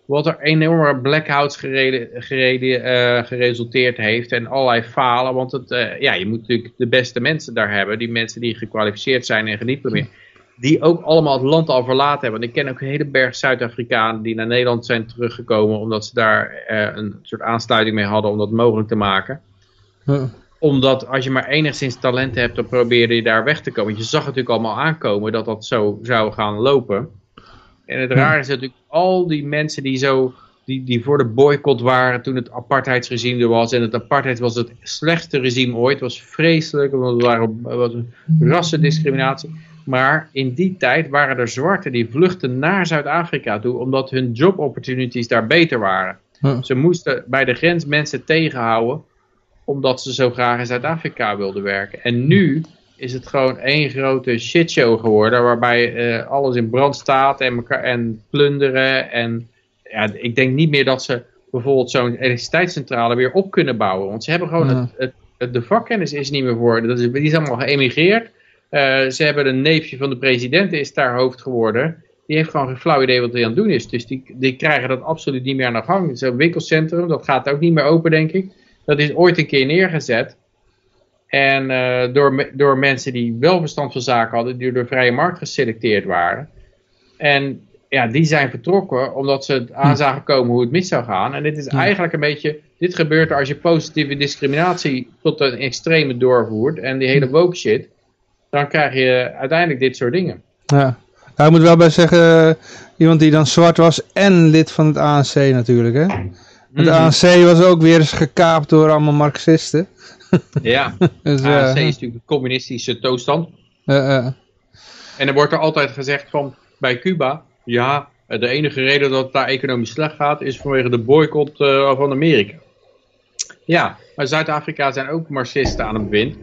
Wat er enorme blackouts gereden, gereden, eh, geresulteerd heeft en allerlei falen. Want het, ja, je moet natuurlijk de beste mensen daar hebben. Die mensen die gekwalificeerd zijn en gediplomeerd. Die ook allemaal het land al verlaten hebben. Want ik ken ook een hele berg Zuid-Afrikanen die naar Nederland zijn teruggekomen. Omdat ze daar eh, een soort aansluiting mee hadden om dat mogelijk te maken. Omdat als je maar enigszins talent hebt, dan probeer je daar weg te komen. Want je zag natuurlijk allemaal aankomen dat dat zo zou gaan lopen. En het rare is natuurlijk, al die mensen die zo die, die voor de boycott waren toen het apartheidsregime er was. En het apartheid was het slechtste regime ooit. Het was vreselijk, want het waren, het was een rassendiscriminatie. Maar in die tijd waren er zwarten die vluchtten naar Zuid-Afrika toe, omdat hun job opportunities daar beter waren. Ja. Ze moesten bij de grens mensen tegenhouden, omdat ze zo graag in Zuid-Afrika wilden werken. En nu is het gewoon één grote shitshow geworden, waarbij eh, alles in brand staat en, elkaar, en plunderen. En ja, ik denk niet meer dat ze bijvoorbeeld zo'n elektriciteitscentrale weer op kunnen bouwen. Want ze hebben gewoon, Ja. het, het, het- de vakkennis is niet meer voor. Dat is, die is allemaal geëmigreerd. Eh, ze hebben een neefje van de president, is daar hoofd geworden. Die heeft gewoon geen flauw idee wat hij aan het doen is. Dus die, die krijgen dat absoluut niet meer aan de gang. Zo'n winkelcentrum, dat gaat ook niet meer open, denk ik. Dat is ooit een keer neergezet. En eh, door, door mensen die wel verstand van zaken hadden, die door de vrije markt geselecteerd waren. En ja, die zijn vertrokken omdat ze het aan zagen komen hoe het mis zou gaan. En dit is eigenlijk een beetje, dit gebeurt als je positieve discriminatie tot een extreme doorvoert en die hele woke shit. Dan krijg je uiteindelijk dit soort dingen. Ja. Nou, ik moet wel bij zeggen, eh, iemand die dan zwart was en lid van het ANC natuurlijk, hè. Het Mhm. ANC was ook weer eens gekaapt door allemaal marxisten. Ja, Dus, ANC eh, is natuurlijk de communistische toestand. En er wordt er altijd gezegd van, bij Cuba, ja, de enige reden dat het daar economisch slecht gaat, is vanwege de boycott eh, van Amerika. Ja, maar Zuid-Afrika zijn ook marxisten aan het bewind.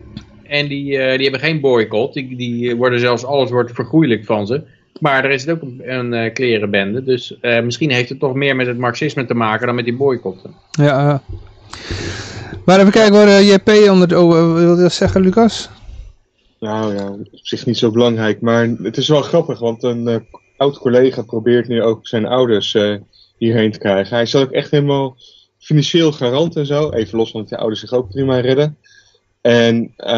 En die, eh, die hebben geen boycott, die, die worden zelfs, alles wordt vergoeilijk van ze. Maar er is ook een, een eh, klerenbende, dus eh, misschien heeft het toch meer met het marxisme te maken dan met die boycotten. ja. Maar even kijken hoor, JP onder de... Oh, wil je dat zeggen, Lucas? Nou ja, op zich niet zo belangrijk. Maar het is wel grappig, want een eh, oud collega probeert nu ook zijn ouders eh, hierheen te krijgen. Hij is ook echt helemaal financieel garant en zo. Even los van dat die ouders zich ook prima redden. En eh,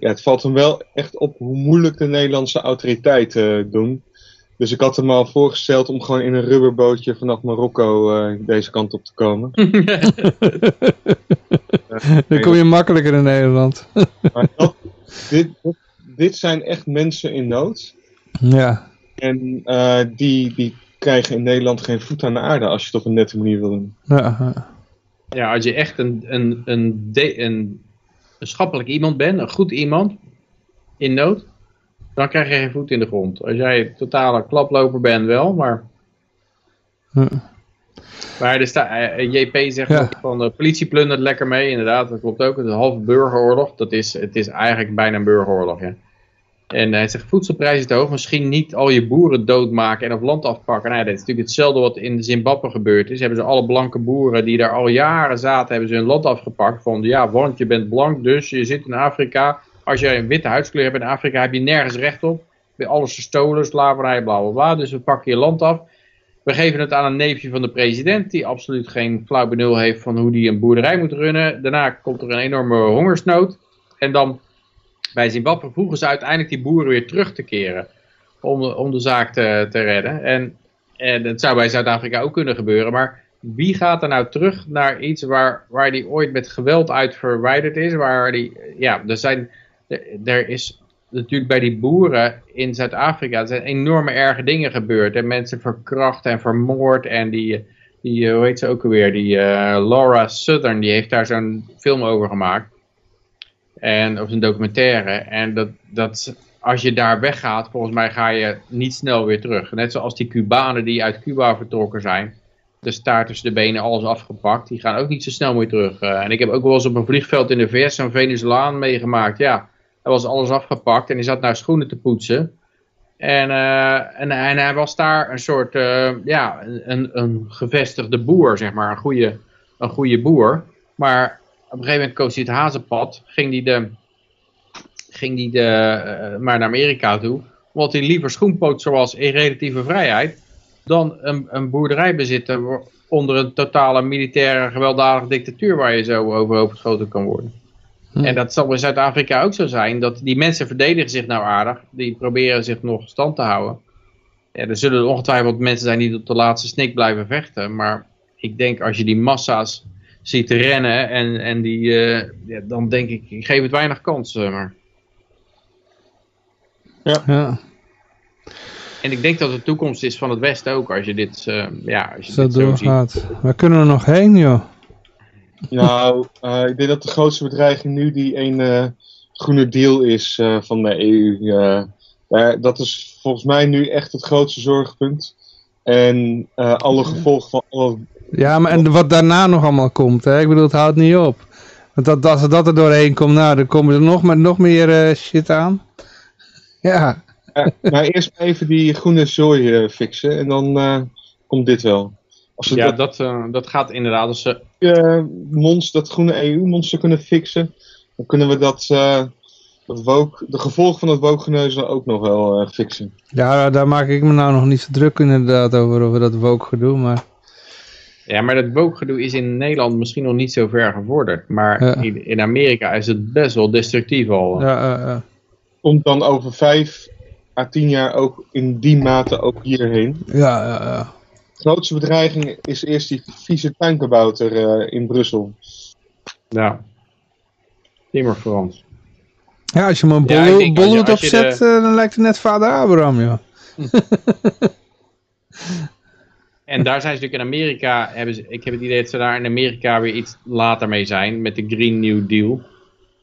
ja, het valt hem wel echt op hoe moeilijk de Nederlandse autoriteiten eh, doen. Dus ik had hem al voorgesteld om gewoon in een rubberbootje vanaf Marokko eh, deze kant op te komen. Dan kom je makkelijker in Nederland. Maar dat, dit, dit, zijn echt mensen in nood. ja. En eh, die, die krijgen in Nederland geen voet aan de aarde als je het op een nette manier wil doen. Ja, ja. Ja, als je echt een, een, een, de- een, een schappelijk iemand bent, een goed iemand, in nood, dan krijg je geen voet in de grond. Als jij totale klaploper bent wel, maar... Maar er staat, eh, JP zegt Ja. ook van de politie plundert lekker mee, inderdaad, dat klopt ook. Het is een halve burgeroorlog, dat is, het is eigenlijk bijna een burgeroorlog, ja. En hij zegt voedselprijzen te hoog, misschien niet al je boeren doodmaken en op land afpakken. Nou, ja, dat is natuurlijk hetzelfde wat in Zimbabwe gebeurd is. Hebben ze alle blanke boeren die daar al jaren zaten, hebben ze hun land afgepakt. Van ja, want je bent blank, dus je zit in Afrika. Als jij een witte huidskleur hebt in Afrika, heb je nergens recht op. Alles gestolen, slavernij, bla bla bla. Dus we pakken je land af. We geven het aan een neefje van de president, die absoluut geen flauw benul heeft van hoe die een boerderij moet runnen. Daarna komt er een enorme hongersnood. En dan bij Zimbabwe vroegen ze uiteindelijk die boeren weer terug te keren om, om de zaak te, te redden. En, en dat zou bij Zuid-Afrika ook kunnen gebeuren, maar wie gaat er nou terug naar iets waar, waar die ooit met geweld uit verwijderd is? Waar die, ja, er, zijn, er, is natuurlijk bij die boeren in Zuid-Afrika zijn enorme erge dingen gebeurd. En mensen verkracht en vermoord en die, die hoe heet ze ook alweer, die eh, Laura Southern, die heeft daar zo'n film over gemaakt. En, of een documentaire. En dat, dat, als je daar weggaat, volgens mij ga je niet snel weer terug. Net zoals die Cubanen die uit Cuba vertrokken zijn. De staart tussen de benen, alles afgepakt. Die gaan ook niet zo snel meer terug. Eh, en ik heb ook wel eens op een vliegveld in de VS zo'n Venezolaan meegemaakt. Ja, hij was alles afgepakt en die zat naar schoenen te poetsen. En, eh, en, hij was daar een soort, eh, ja, een, een gevestigde boer, zeg maar. Een goede, een goede boer. Maar een gegeven moment koos hij het hazenpad. Ging hij de, ging die de, eh, maar naar Amerika toe. Omdat hij liever schoenpoot zoals in relatieve vrijheid. Dan een, een boerderij bezitten onder een totale militaire gewelddadige dictatuur. Waar je zo overhoop geschoten kan worden. Hm. En dat zal in Zuid-Afrika ook zo zijn. Dat die mensen verdedigen zich nou aardig. Die proberen zich nog stand te houden. Ja, er zullen ongetwijfeld mensen zijn die tot de laatste snik blijven vechten. Maar ik denk als je die massa's ziet rennen. En, en die, eh, ja, dan denk ik, ik geef het weinig kans. eh, maar. Ja, En ik denk dat het de toekomst is van het Westen ook. Als je dit, eh, ja, als je zo dit zo ziet. doorgaat. Waar kunnen we nog heen, joh? Nou, eh, ik denk dat de grootste bedreiging nu die een eh, groene deal is eh, van de EU. dat is volgens mij nu echt het grootste zorgpunt. En eh, alle gevolgen van alle Ja, maar en wat daarna nog allemaal komt, hè? Ik bedoel, het houdt niet op. Want dat, als dat er doorheen komt, nou, dan komen er nog, met nog meer eh, shit aan. Ja, Ja, maar eerst even die groene zooi eh, fixen en dan eh, komt dit wel. Als we Ja, dat, dat, dat gaat inderdaad. Als ze, eh, monster, dat groene EU-monster kunnen fixen, dan kunnen we dat, eh, dat woke, de gevolgen van het wookgeneuzel ook nog wel eh, fixen. ja, daar maak ik me nou nog niet zo druk inderdaad over, over dat woke gedoe, maar... ja, maar dat wookgedoe is in Nederland misschien nog niet zo ver gevorderd. Maar Ja. in, in Amerika is het best wel destructief al. Ja, eh, eh. Komt dan over vijf à tien jaar ook in die mate ook hierheen. ja, ja, ja. De grootste bedreiging is eerst die vieze tuinkabouter eh, in Brussel. Ja. Timmer Frans. Ja, als je hem een Ja, bolhoed als je opzet, de- eh, dan lijkt het net vader Abraham, joh. En daar zijn ze natuurlijk in Amerika, hebben ze, ik heb het idee dat ze daar in Amerika weer iets later mee zijn met de Green New Deal.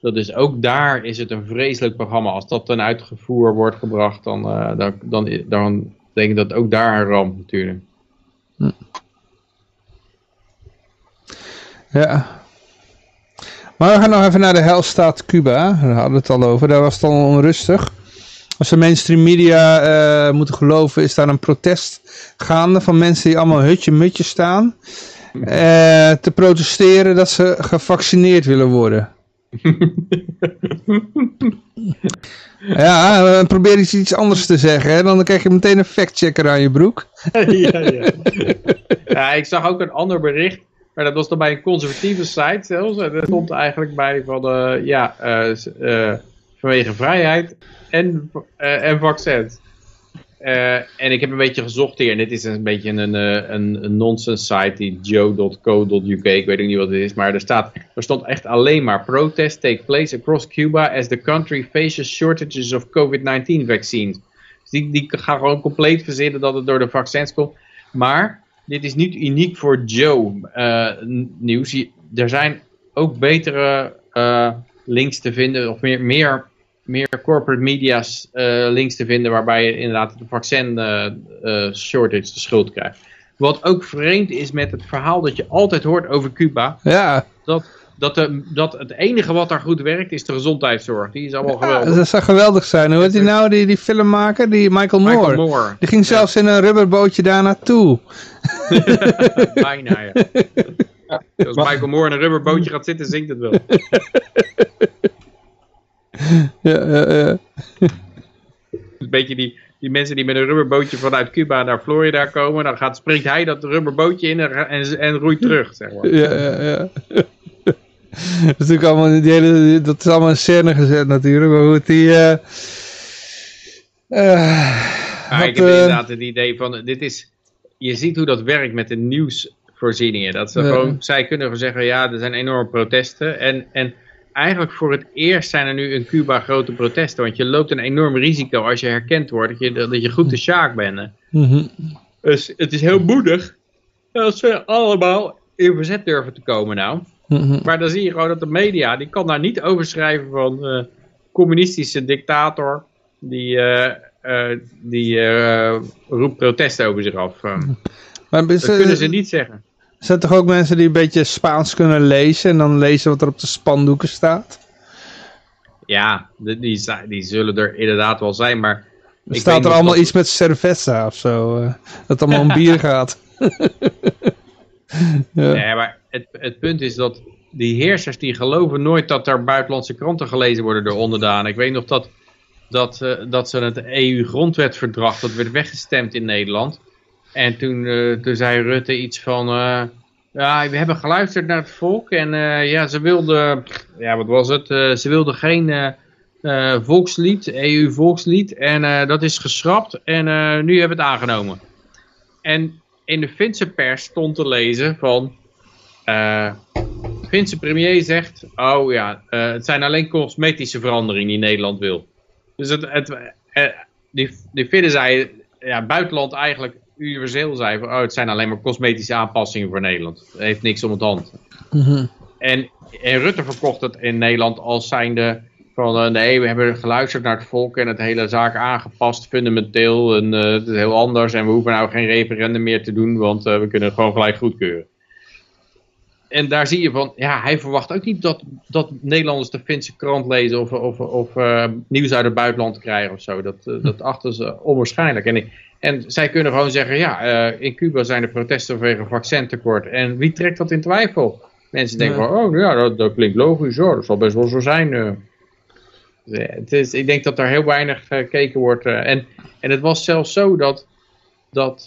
Dat is ook daar is het een vreselijk programma. Als dat ten uitgevoer wordt gebracht, dan, eh, dan, dan, dan denk ik dat ook daar een ramp natuurlijk. Ja. Maar we gaan nog even naar de helstaat Cuba. Daar hadden we het al over. Daar was het al onrustig. Als de mainstream media eh, moeten geloven, is daar een protest gaande van mensen die allemaal hutje-mutje staan. eh, te protesteren dat ze gevaccineerd willen worden. ja, probeer iets, iets anders te zeggen. Hè? Dan krijg je meteen een factchecker aan je broek. ja, ja. ja, ik zag ook een ander bericht. Maar dat was dan bij een conservatieve site zelfs. En dat stond eigenlijk bij van, eh, ja, eh, eh, vanwege vrijheid en, en vaccins. En ik heb een beetje gezocht hier. En dit is een beetje een, een, een nonsense site, die joe.co.uk. Ik weet ook niet wat het is. Maar er, staat, er stond echt alleen maar... Protests take place across Cuba as the country faces shortages of COVID-19 vaccines. Dus die, die gaan gewoon compleet verzinnen dat het door de vaccins komt. Maar dit is niet uniek voor Joe n- nieuws. Je- Er zijn ook betere eh, links te vinden, of meer, meer, meer corporate media's eh, links te vinden, waarbij je inderdaad de vaccin shortage de schuld krijgt. Wat ook vreemd is met het verhaal dat je altijd hoort over Cuba, Ja, dat, dat, de, dat het enige wat daar goed werkt is de gezondheidszorg. Die is allemaal geweldig. dat zou geweldig zijn. Hoe heet die nou, die, die filmmaker? Die Michael Moore. Michael Moore. Die ging zelfs in een rubberbootje daar naartoe. Bijna, ja. Als Michael Moore in een rubberbootje gaat zitten, zingt het wel. Ja, ja, ja. Een beetje die, die mensen die met een rubberbootje vanuit Cuba naar Florida komen. Dan gaat, springt hij dat rubberbootje in en, en, en roeit terug, zeg maar. ja, ja, ja. Dat is natuurlijk allemaal, die hele, dat is allemaal in scène gezet natuurlijk, maar goed, die... Maar ik heb eh, inderdaad het idee van, dit is, je ziet hoe dat werkt met de nieuwsvoorzieningen. Dat ze gewoon, zij kunnen gewoon zeggen, ja, er zijn enorme protesten. En, en eigenlijk voor het eerst zijn er nu in Cuba grote protesten. Want je loopt een enorm risico als je herkend wordt, dat je, dat je goed de sjaak bent. mhm. Dus het is heel moedig als ze allemaal in verzet durven te komen nou. Mhm. Maar dan zie je gewoon dat de media, die kan daar niet over schrijven van eh, communistische dictator. Die, eh, eh, die roept protest over zich af. Maar dat kunnen ze niet zeggen. zijn toch ook mensen die een beetje Spaans kunnen lezen en dan lezen wat er op de spandoeken staat? Ja, die, die, zullen er inderdaad wel zijn, maar... Er staat er allemaal dat- iets met cerveza of zo, dat het allemaal om bier gaat. ja. Nee, maar het, het punt is dat die heersers die geloven nooit dat er buitenlandse kranten gelezen worden door onderdanen. Ik weet nog dat, dat, eh, dat ze het EU-grondwetverdrag, dat werd weggestemd in Nederland. En toen, eh, toen zei Rutte iets van, eh, ja, we hebben geluisterd naar het volk en ja, ze wilden, ja, wat was het? Ze wilden geen volkslied, EU-volkslied en dat is geschrapt en nu hebben we het aangenomen. En in de Finse pers stond te lezen van, eh Finse premier zegt, oh ja, eh, het zijn alleen cosmetische veranderingen die Nederland wil. Dus het, het, eh, die, die Finnen zei, ja, buitenland eigenlijk universeel zei, van, oh het zijn alleen maar cosmetische aanpassingen voor Nederland. Het heeft niks om het hand. Mhm. En, en Rutte verkocht het in Nederland als zijnde van eh, nee, we hebben geluisterd naar het volk en het hele zaak aangepast fundamenteel. En eh, het is heel anders en we hoeven nou geen referendum meer te doen, want eh, we kunnen het gewoon gelijk goedkeuren. En daar zie je van, ja, hij verwacht ook niet dat, dat Nederlanders de Finse krant lezen of, of, of nieuws uit het buitenland krijgen of zo. Dat, dat achten ze onwaarschijnlijk. En, en zij kunnen gewoon zeggen, ja, in Cuba zijn er protesten vanwege vaccintekort. En wie trekt dat in twijfel? Mensen denken Ja. van, oh ja, dat, dat klinkt logisch hoor, dat zal best wel zo zijn. Eh. Het is, ik denk dat daar heel weinig eh, gekeken wordt. eh, en, en het was zelfs zo dat, dat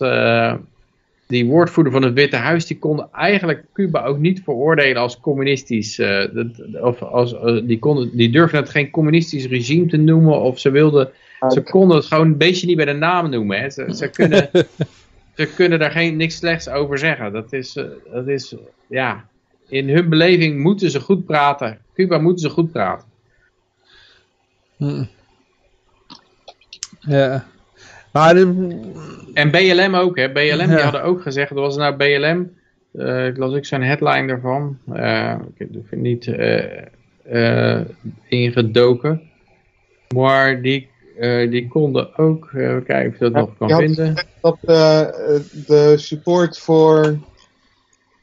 die woordvoerder van het Witte Huis, die konden eigenlijk Cuba ook niet veroordelen als communistisch. dat, of als, die, konden, die durfden het geen communistisch regime te noemen, of ze wilden, ze konden het gewoon een beetje niet bij de naam noemen. Hè. Ze, ze, kunnen, ze kunnen daar geen, niks slechts over zeggen. Dat is, dat is, ja, in hun beleving moeten ze goed praten. Cuba moeten ze goed praten. Ja. Maar de- En BLM ook, hè. BLM die hadden ook gezegd, er was nou BLM, eh, ik las ook zo'n headline daarvan, eh, ik heb het niet eh, eh, ingedoken, maar die, eh, die konden ook, even kijken of ik dat Ja, nog kan vinden. dat eh, de support voor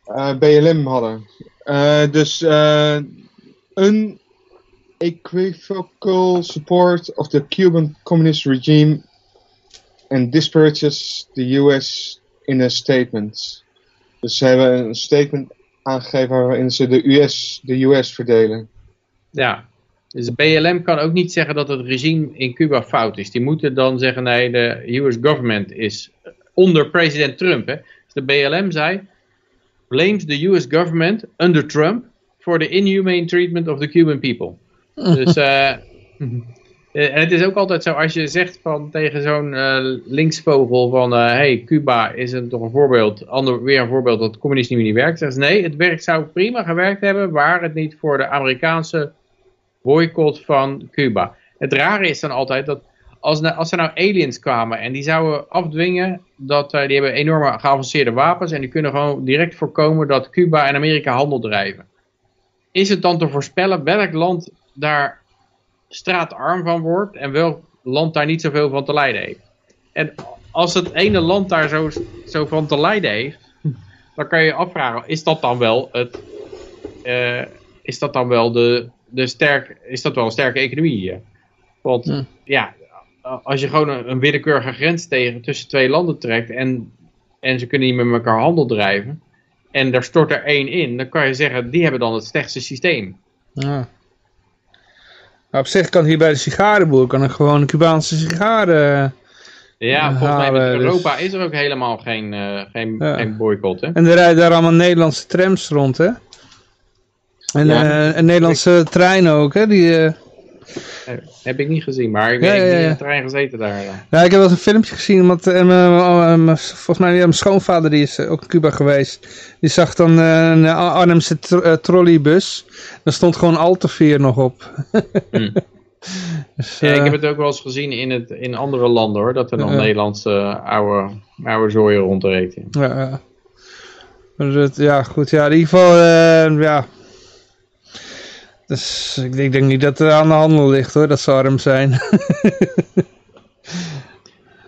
eh, BLM hadden. Eh, dus eh unequivocal support of the Cuban communist regime and disparages the US in a statement. Dus ze hebben een statement aangegeven waarin ze de US, de US verdelen. Ja, dus de BLM kan ook niet zeggen dat het regime in Cuba fout is. Die moeten dan zeggen, nee, de US government is onder president Trump. Dus de BLM zei, blames the US government under Trump for the inhumane treatment of the Cuban people. Dus, eh, eh, en het is ook altijd zo, als je zegt van tegen zo'n eh, linksvogel van, eh hey, Cuba is een, toch een voorbeeld, ander, weer een voorbeeld dat communisme niet werkt. Zeggen ze, nee, het werk zou prima gewerkt hebben, waar het niet voor de Amerikaanse boycott van Cuba. Het rare is dan altijd dat als, als er nou aliens kwamen en die zouden afdwingen dat eh, die hebben enorme geavanceerde wapens en die kunnen gewoon direct voorkomen dat Cuba en Amerika handel drijven. Is het dan te voorspellen welk land daar straatarm van wordt en welk land daar niet zoveel van te lijden heeft? En als het ene land daar zo, zo van te lijden heeft, dan kan je je afvragen, is dat dan wel het, eh, is dat dan wel de, de sterk, is dat wel een sterke economie hier? Want Hm. ja, als je gewoon een, een willekeurige grens tegen tussen twee landen trekt en, en ze kunnen niet met elkaar handel drijven en daar stort er één in, dan kan je zeggen, die hebben dan het slechtste systeem. ja. Maar op zich kan hier bij de sigarenboer kan er gewoon een Cubaanse sigaren. Ja, volgens mij halen, met dus- Europa is er ook helemaal geen, eh, geen, Ja. geen boycott. Hè? En er rijden daar allemaal Nederlandse trams rond, hè? En, Ja. eh, en Nederlandse treinen ook, hè? Die, eh, Eh, Heb ik niet gezien, maar ik Ja, heb ja, niet in de trein gezeten daar. eh. Ja, ik heb wel eens een filmpje gezien, want eh, mijn- mijn- volgens mij mijn schoonvader die is eh, ook in Cuba geweest. Die zag dan eh, een Arnhemse tro- eh, trolleybus. Daar stond gewoon Alteveer nog op. Hm. dus, Ja, ik eh, heb het ook wel eens gezien in, het, in andere landen hoor, dat er nog. Nederlandse eh, oude, oude zooien rondreden. ja, ja. Maar dat- ja, goed. Ja, in ieder geval, eh, ja. Dus ik, ik denk niet dat er aan de handel ligt hoor, dat ze arm zijn.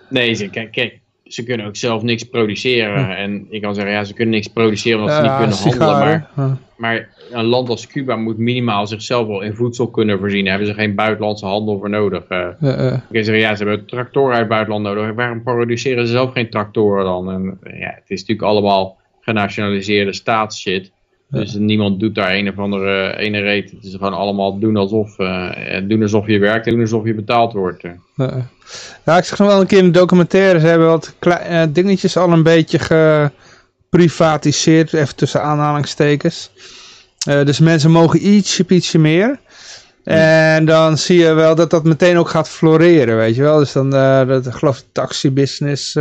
Nee, ze, kijk, kijk, ze kunnen ook zelf niks produceren. En ik kan zeggen, ja, ze kunnen niks produceren omdat ze niet kunnen handelen. Maar, maar een land als Cuba moet minimaal zichzelf wel in voedsel kunnen voorzien. Daar hebben ze geen buitenlandse handel voor nodig. eh. Ja, ja. Ik kan zeggen, ja, ze hebben tractoren uit het buitenland nodig. Waarom produceren ze zelf geen tractoren dan? En, ja, het is natuurlijk allemaal genationaliseerde staatsshit. Dus niemand doet daar een of andere ene reet. Het is gewoon allemaal doen alsof, eh, doen alsof je werkt en doen alsof je betaald wordt. Ja. ja, ik zag nog wel een keer in de documentaire, ze hebben wat eh, dingetjes al een beetje geprivatiseerd, even tussen aanhalingstekens. Dus mensen mogen ietsje, ietsje meer. En dan zie je wel dat dat meteen ook gaat floreren, weet je wel. Dus dan, dat, ik geloof de taxibusiness,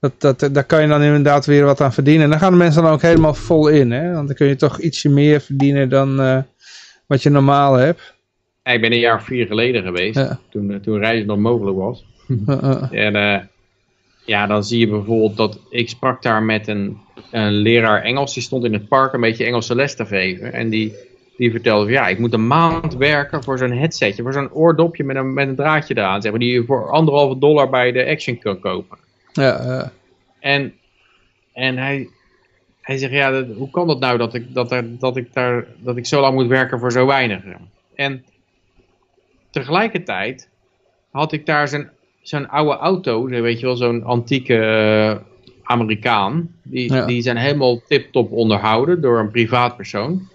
Dat, dat, daar kan je dan inderdaad weer wat aan verdienen. En dan gaan de mensen dan ook helemaal vol in. Hè? Want dan kun je toch ietsje meer verdienen dan eh, wat je normaal hebt. Ja, ik ben een jaar of vier geleden geweest, Ja. toen, eh, toen reizen nog mogelijk was. Uh, uh, En eh, ja, dan zie je bijvoorbeeld dat ik sprak daar met een, een leraar Engels. Die stond in het park een beetje Engelse les te geven. En die, die vertelde van, ja, ik moet een maand werken voor zo'n headsetje. Voor zo'n oordopje met een, met een draadje eraan. Zeg maar, die je voor anderhalve dollar bij de Action kan kopen. Ja, ja. En, en hij, hij zegt, ja, dat- hoe kan dat nou dat ik, dat, er, dat, ik daar, dat ik zo lang moet werken voor zo weinig? En tegelijkertijd had ik daar zo'n zo'n oude auto, weet je wel, zo'n antieke eh, Amerikaan. Die, Ja. die zijn helemaal tip-top onderhouden door een privaatpersoon.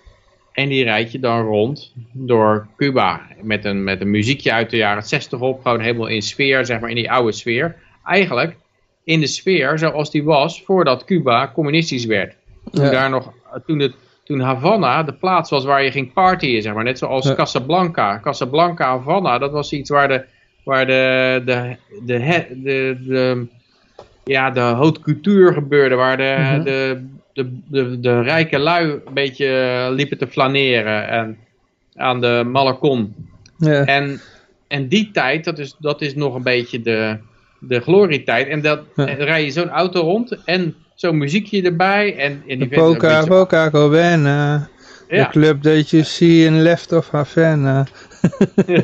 En die rijd je dan rond door Cuba met een, met een muziekje uit de jaren 60 op. Gewoon helemaal in sfeer, zeg maar in die oude sfeer. Eigenlijk in de sfeer zoals die was voordat Cuba communistisch werd. Toen, Ja. daar nog, toen, het, toen Havana de plaats was waar je ging partyen, zeg maar. Net zoals Ja. Casablanca. Casablanca, Havana, dat was iets waar de, waar de, de, de, de, de, ja, de haute couture gebeurde. Waar de, Mhm. de, de, de, de rijke lui een beetje eh, liepen te flaneren. En, aan de Malakon. ja. En, en die tijd, dat is, dat is nog een beetje de, de glorietijd. En dat, Ja. en dan rij je zo'n auto rond en zo'n muziekje erbij. En, en die Boca, beetje- Boca Covena. Ja. The club that you see in left of Havana.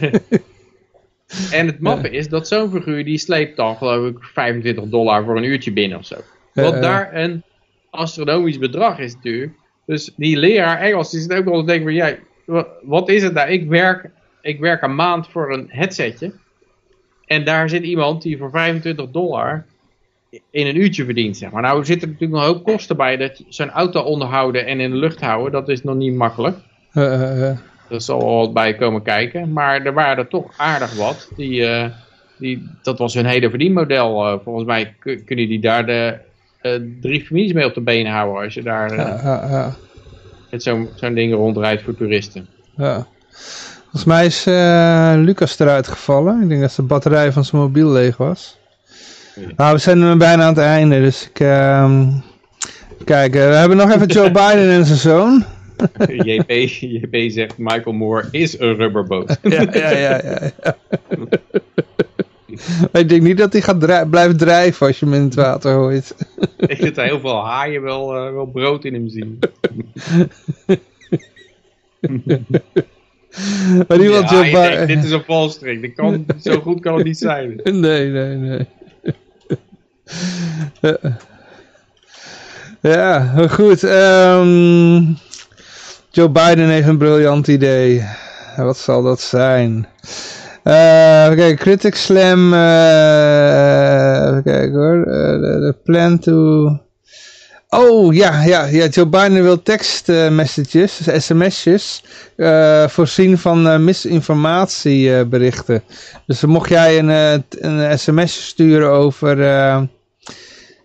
En het mappe is dat zo'n figuur die sleept dan geloof ik 25 dollar voor een uurtje binnen of zo. Wat daar een astronomisch bedrag is natuurlijk. Dus die leraar Engels die zit ook wel te denken van ja, wa- wat is het nou? Ik werk, ik werk een maand voor een headsetje. En daar zit iemand die voor 25 dollar in een uurtje verdient. Zeg maar. Nou zitten er natuurlijk nog ook kosten bij dat zo'n auto onderhouden en in de lucht houden. Dat is nog niet makkelijk. Eh, eh, eh. Er zal wel wat bij komen kijken. Maar er waren er toch aardig wat. Die, eh, die, dat was hun hele verdienmodel. Eh, volgens mij kun- kunnen die daar de eh, drie families mee op de benen houden. Als je daar eh, met zo'n zo'n ding rondrijdt voor toeristen. Ja. Volgens mij is eh, Lucas eruit gevallen. Ik denk dat de batterij van zijn mobiel leeg was. Nou, we zijn er bijna aan het einde, dus ik... ehm, kijk, eh, we hebben nog even Joe Biden en zijn zoon. JP, JP zegt Michael Moore is een rubberboot. Ja, ja, ja, ja. ja. Maar ik denk niet dat hij gaat blijven drijven als je hem in het water gooit. Ik vind dat heel veel haaien wel, eh, wel brood in hem zien. Maar Ja, Joe Biden... dit is een valstrik. Dit kan, zo goed kan het niet zijn. Nee, nee, nee. Ja. maar goed. ehm, Joe Biden heeft een briljant idee. Wat zal dat zijn? Eh even kijken, Critic Slam. eh, even kijken hoor. Eh, de, de plan to... Oh, ja, ja, ja. Joe Biden wil tekstmessages, dus sms'jes, eh, voorzien van eh, misinformatieberichten. Dus mocht jij een, eh, een sms sturen over, eh,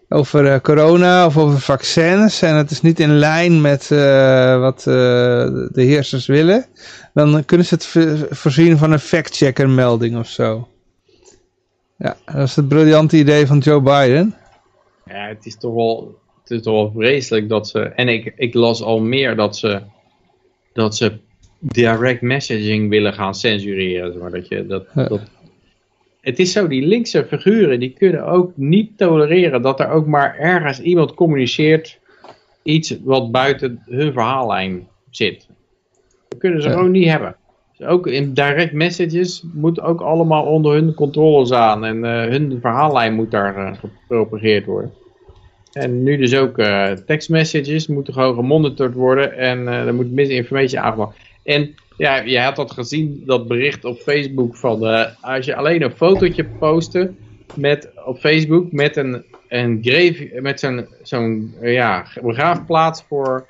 over eh, corona of over vaccins en het is niet in lijn met eh, wat eh, de heersers willen, dan kunnen ze het vo- voorzien van een fact-checker melding of zo. Ja, dat is het briljante idee van Joe Biden. Ja, het is toch wel, het is toch wel vreselijk dat ze. En ik, ik las al meer dat ze. Dat ze direct messaging willen gaan censureren. zeg Maar dat je, dat, dat, het is zo, die linkse figuren die kunnen ook niet tolereren dat er ook maar ergens iemand communiceert. Iets wat buiten hun verhaallijn zit. Dat kunnen ze Ja. gewoon niet hebben. Dus ook in direct messages moet ook allemaal onder hun controle staan. En eh, hun verhaallijn moet daar eh, gepropageerd worden. En nu dus ook eh tekstmessages moeten gewoon gemonitord worden. En eh er moet misinformatie aangepakt. En ja, je had dat gezien, dat bericht op Facebook van... eh, als je alleen een fotootje postte met, op Facebook met een, een grave, met zo'n zo'n ja, begraafplaats voor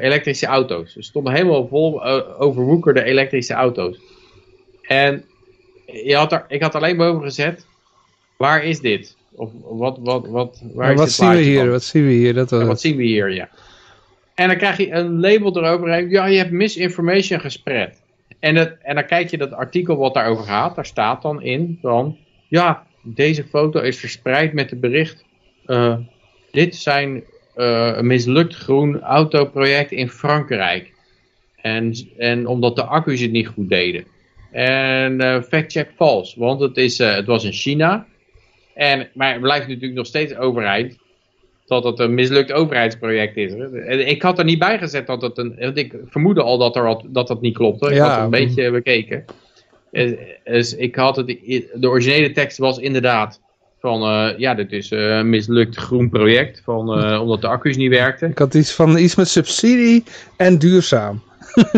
elektrische auto's. Er stonden helemaal vol overwoekerde elektrische auto's. En je had ik had alleen boven gezet, waar is dit? Of wat, wat, wat, waar is wat zien we hier? van? Wat zien we hier? Dat was Ja, wat zien we hier, ja. En dan krijg je een label eroverheen. Ja, je hebt misinformation gespread. En, het, en dan kijk je dat artikel wat daarover gaat. Daar staat dan in van... Ja, deze foto is verspreid met het bericht eh, dit zijn eh, een mislukt groen autoproject in Frankrijk. En, en omdat de accu's het niet goed deden. En eh fact check vals, want het, is, het was in China. En, maar het blijft natuurlijk nog steeds overeind dat het een mislukt overheidsproject is. Ik had er niet bij gezet dat het een... Want ik vermoedde al dat, er al, dat dat niet klopte. Ik Ja. had het een beetje bekeken. Eh, Dus ik had het... De originele tekst was inderdaad van... eh, ja, dit is eh, een mislukt groen project. Van, omdat de accu's niet werkten. Ik had iets van iets met subsidie en duurzaam.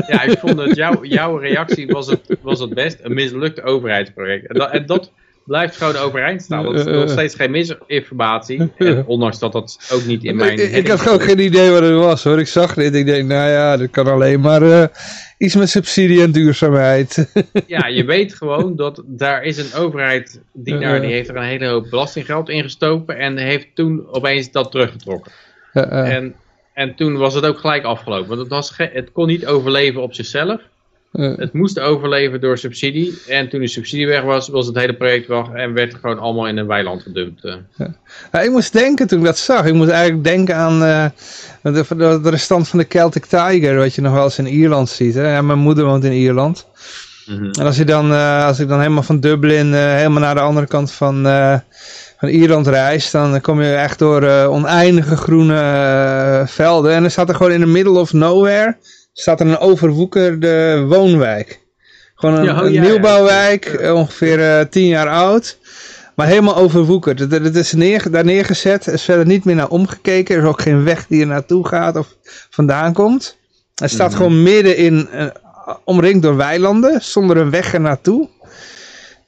Ja, ik vond het... Jouw, jouw reactie was het, was het best. Een mislukt overheidsproject. En dat, en dat blijft gewoon overeind staan. Dat is Eh, eh. nog steeds geen misinformatie. En ondanks dat dat ook niet in mijn... Ik, ik had gewoon geen idee wat het was hoor. Ik zag dit. Ik denk, nou ja, dat kan alleen maar eh, iets met subsidie en duurzaamheid. Ja, je weet gewoon dat daar is een overheid dienaar Eh. die heeft er een hele hoop belastinggeld in gestoken en heeft toen opeens dat teruggetrokken. Eh, En, en toen was het ook gelijk afgelopen, want het, was het kon niet overleven op zichzelf. Het moest overleven door subsidie en toen de subsidie weg was, was het hele project weg en werd gewoon allemaal in een weiland gedumpt. eh. Ja, ik moest denken toen ik dat zag. Ik moest eigenlijk denken aan eh, de, de, de restant van de Celtic Tiger, wat je nog wel eens in Ierland ziet. Hè? Ja, mijn moeder woont in Ierland. En als, je dan, eh, als ik dan helemaal van Dublin helemaal naar de andere kant van, van Ierland reis, dan kom je echt door oneindige groene velden. En dan staat er gewoon in the middle of nowhere, staat er een overwoekerde woonwijk. Gewoon een, Ja, oh, ja, nieuwbouwwijk, eh, ongeveer eh, tien jaar oud. Maar helemaal overwoekerd. Het, het is neer, daar neergezet, er is verder niet meer naar omgekeken. Er is ook geen weg die er naartoe gaat of vandaan komt. Het staat gewoon midden in, eh, omringd door weilanden, zonder een weg er naartoe.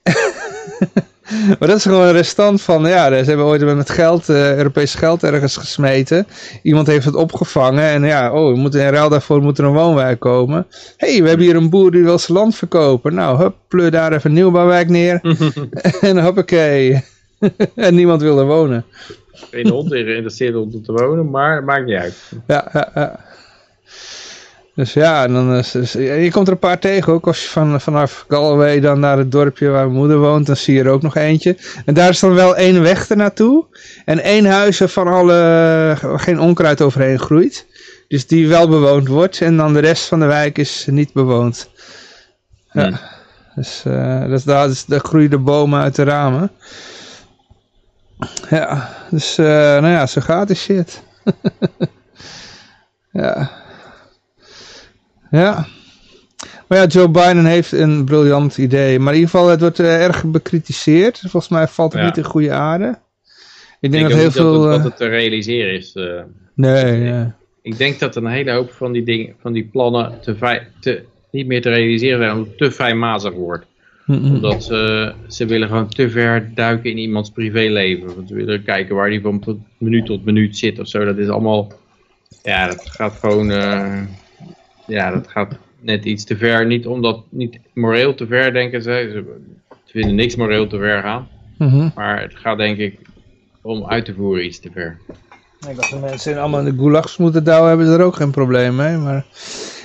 maar dat is gewoon een restant van, ja, ze hebben ooit met geld, eh, Europees geld ergens gesmeten. Iemand heeft het opgevangen en ja, oh, we moeten in ruil daarvoor moet er een woonwijk komen. Hé, hey, we hebben hier een boer die wil zijn land verkopen. Nou, hup, pleur daar even een nieuwbouwwijk neer. en hoppakee. en niemand wil er wonen. Geen hond geïnteresseerd om te wonen, maar het maakt niet uit. Ja, ja, ja. Dus ja, en dan is, is- je komt er een paar tegen ook. Als je van, vanaf Galway dan naar het dorpje waar mijn moeder woont, dan zie je er ook nog eentje. En daar is dan wel één weg ernaartoe. En één huis waarvan alle, geen onkruid overheen groeit. Dus die wel bewoond wordt. En dan de rest van de wijk is niet bewoond. Ja. Hmm. Dus, eh dus daar, dus, daar groeien de bomen uit de ramen. Ja, dus eh, nou ja, zo gaat die shit. ja. Ja. Maar ja, Joe Biden heeft een briljant idee. Maar in ieder geval, het wordt eh, erg bekritiseerd. Volgens mij valt het Ja. niet in goede aarde. Ik denk dat heel niet dat veel... het, eh, dat het te realiseren is. eh. nee, nee. Ik denk dat een hele hoop van die dingen, van die plannen te, te, niet meer te realiseren zijn, omdat het te fijnmazig wordt. Omdat ze, ze willen gewoon te ver duiken in iemands privéleven. Want ze willen kijken waar die van tot minuut tot minuut zit of zo. Dat is allemaal, ja, dat gaat gewoon, eh, ja, dat gaat net iets te ver. Niet omdat, niet moreel te ver denken ze. Ze vinden niks moreel te ver gaan. Mhm. Maar het gaat denk ik om uit te voeren iets te ver. Ik dacht dat mensen allemaal in de gulags moeten douwen, hebben ze er ook geen probleem mee. Maar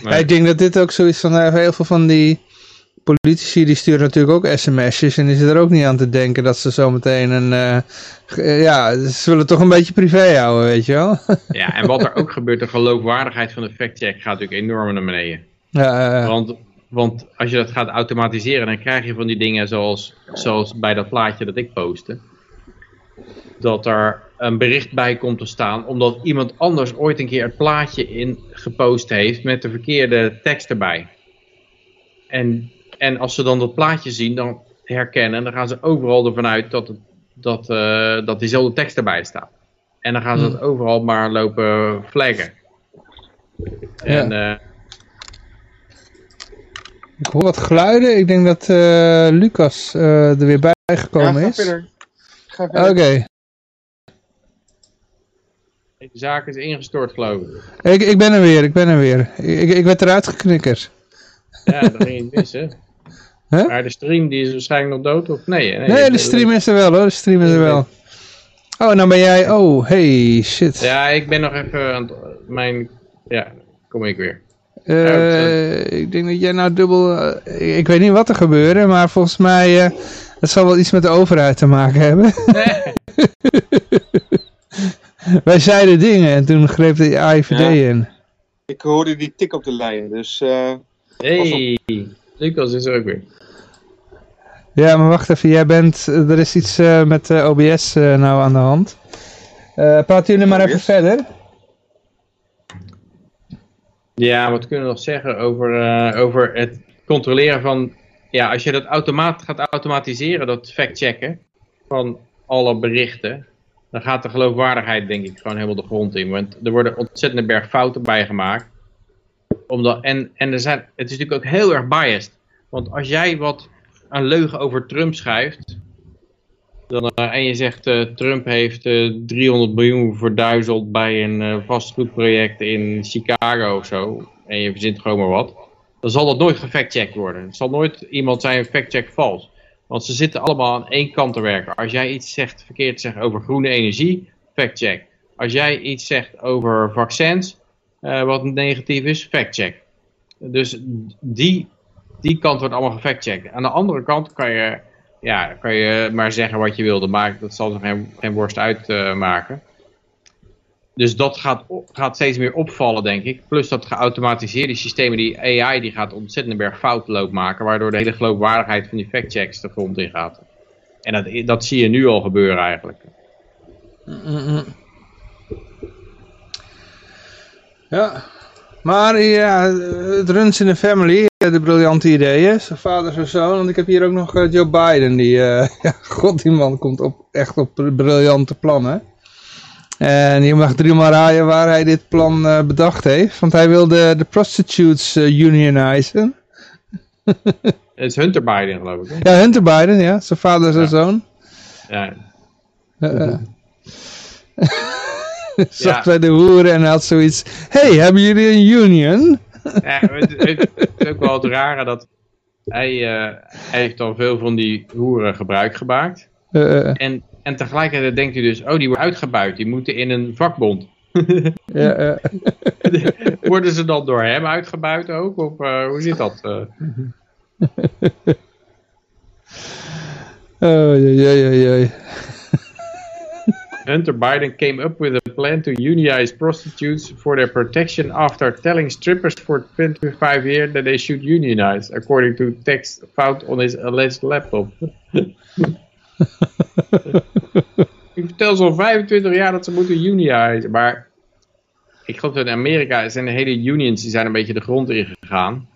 Nee. Ja, ik denk dat dit ook zoiets van, eh, heel veel van die politici, die sturen natuurlijk ook sms'jes. En die zitten er ook niet aan te denken dat ze zometeen een, eh, ja, ze willen toch een beetje privé houden, weet je wel. Ja, en wat er ook gebeurt, de geloofwaardigheid van de factcheck gaat natuurlijk enorm naar beneden. ja, Want, want als je dat gaat automatiseren, dan krijg je van die dingen zoals, zoals bij dat plaatje dat ik postte. Dat er een bericht bij komt te staan, omdat iemand anders ooit een keer het plaatje in gepost heeft met de verkeerde tekst erbij. En, en als ze dan dat plaatje zien, dan herkennen, dan gaan ze overal ervan uit dat, het, dat, eh, dat diezelfde tekst erbij staat. En dan gaan ze dat overal maar lopen flaggen. En eh, ik hoor wat geluiden. Ik denk dat eh, Lucas eh, er weer bij gekomen ga is. verder. Ga Oké, verder. de zaak is ingestort, geloof ik. ik, ik ben er weer, ik ben er weer. Ik, ik werd eruit geknikkerd. Ja, dat ging niet mis, hè? Huh? Maar de stream die is waarschijnlijk nog dood, of nee? Nee, Nee, de stream is er wel hoor, de stream is er wel. Oh, dan ben jij, oh, hey, shit. Ja, ik ben nog even aan het, mijn, ja, kom ik weer. Eh, ik denk dat jij nou dubbel... eh, ik, ik weet niet wat er gebeurde, maar volgens mij... eh het zal wel iets met de overheid te maken hebben. Wij zeiden dingen en toen greep de AIVD Ja. in. Ik hoorde die tik op de lijn, dus eh, Hey, Lucas is er ook weer. Ja, maar wacht even. Jij bent... eh, Er is iets eh, met eh, OBS eh, nou aan de hand. Praten jullie maar even verder. Ja, wat kunnen we nog zeggen over, over het controleren van... Ja, als je dat automaat gaat automatiseren, dat factchecken van alle berichten... dan gaat de geloofwaardigheid denk ik gewoon helemaal de grond in. Want er worden ontzettende berg fouten bij gemaakt. Omdat, en en er zijn, het is natuurlijk ook heel erg biased. Want als jij wat een leugen over Trump schrijft... Dan, eh, en je zegt eh, Trump heeft eh, 300 miljoen verduizeld bij een eh, vastgoedproject in Chicago of zo. En je verzint gewoon maar wat. Dan zal dat nooit gefactcheckt worden. Het zal nooit iemand zijn factcheck vals. Want ze zitten allemaal aan één kant te werken. Als jij iets zegt, verkeerd zegt over groene energie, factcheck. Als jij iets zegt over vaccins, eh, wat negatief is, factcheck. Dus die, die kant wordt allemaal gefactcheckt. Aan de andere kant kan je ja, kan je maar zeggen wat je wilde, maar dat zal er geen, worst uitmaken. dus dat gaat, gaat steeds meer opvallen, denk ik. Plus dat geautomatiseerde systemen, die AI, die gaat ontzettend berg fout loop maken, waardoor de hele geloofwaardigheid van die factchecks de grond in gaat. En dat, dat zie je nu al gebeuren eigenlijk. Ja. Maar ja, het runs in de family, eh, de briljante ideeën. Zijn vader, zijn zoon. Want ik heb hier ook nog eh, Joe Biden. Die, eh, ja, god, die man komt op, echt op briljante plannen. En je mag drie maal raaien waar hij dit plan bedacht heeft. Want hij wilde de prostitutes unionizen. Het is Hunter Biden, geloof ik. hè? Ja, Hunter Biden, ja. Zijn vader, zijn Ja. zoon. Ja. Zat bij de hoeren en hij had zoiets. hey, hebben jullie een union? Ja, het, is ook wel het rare dat hij, eh, hij heeft al veel van die hoeren gebruik gemaakt. Eh, En, en tegelijkertijd denkt u dus, oh die worden uitgebuit, die moeten in een vakbond. ja, eh. Worden ze dan door hem uitgebuit ook? Of hoe zit dat? eh? Oh, jee, jee. Hunter Biden came up with a plan to unionize prostitutes for their protection after telling strippers for 25 years that they should unionize, according to text found on his alleged laptop. Ik vertel zo'n 25 jaar dat ze moeten unionizen, maar ik geloof dat in Amerika zijn de hele unions die zijn een beetje de grond ingegaan.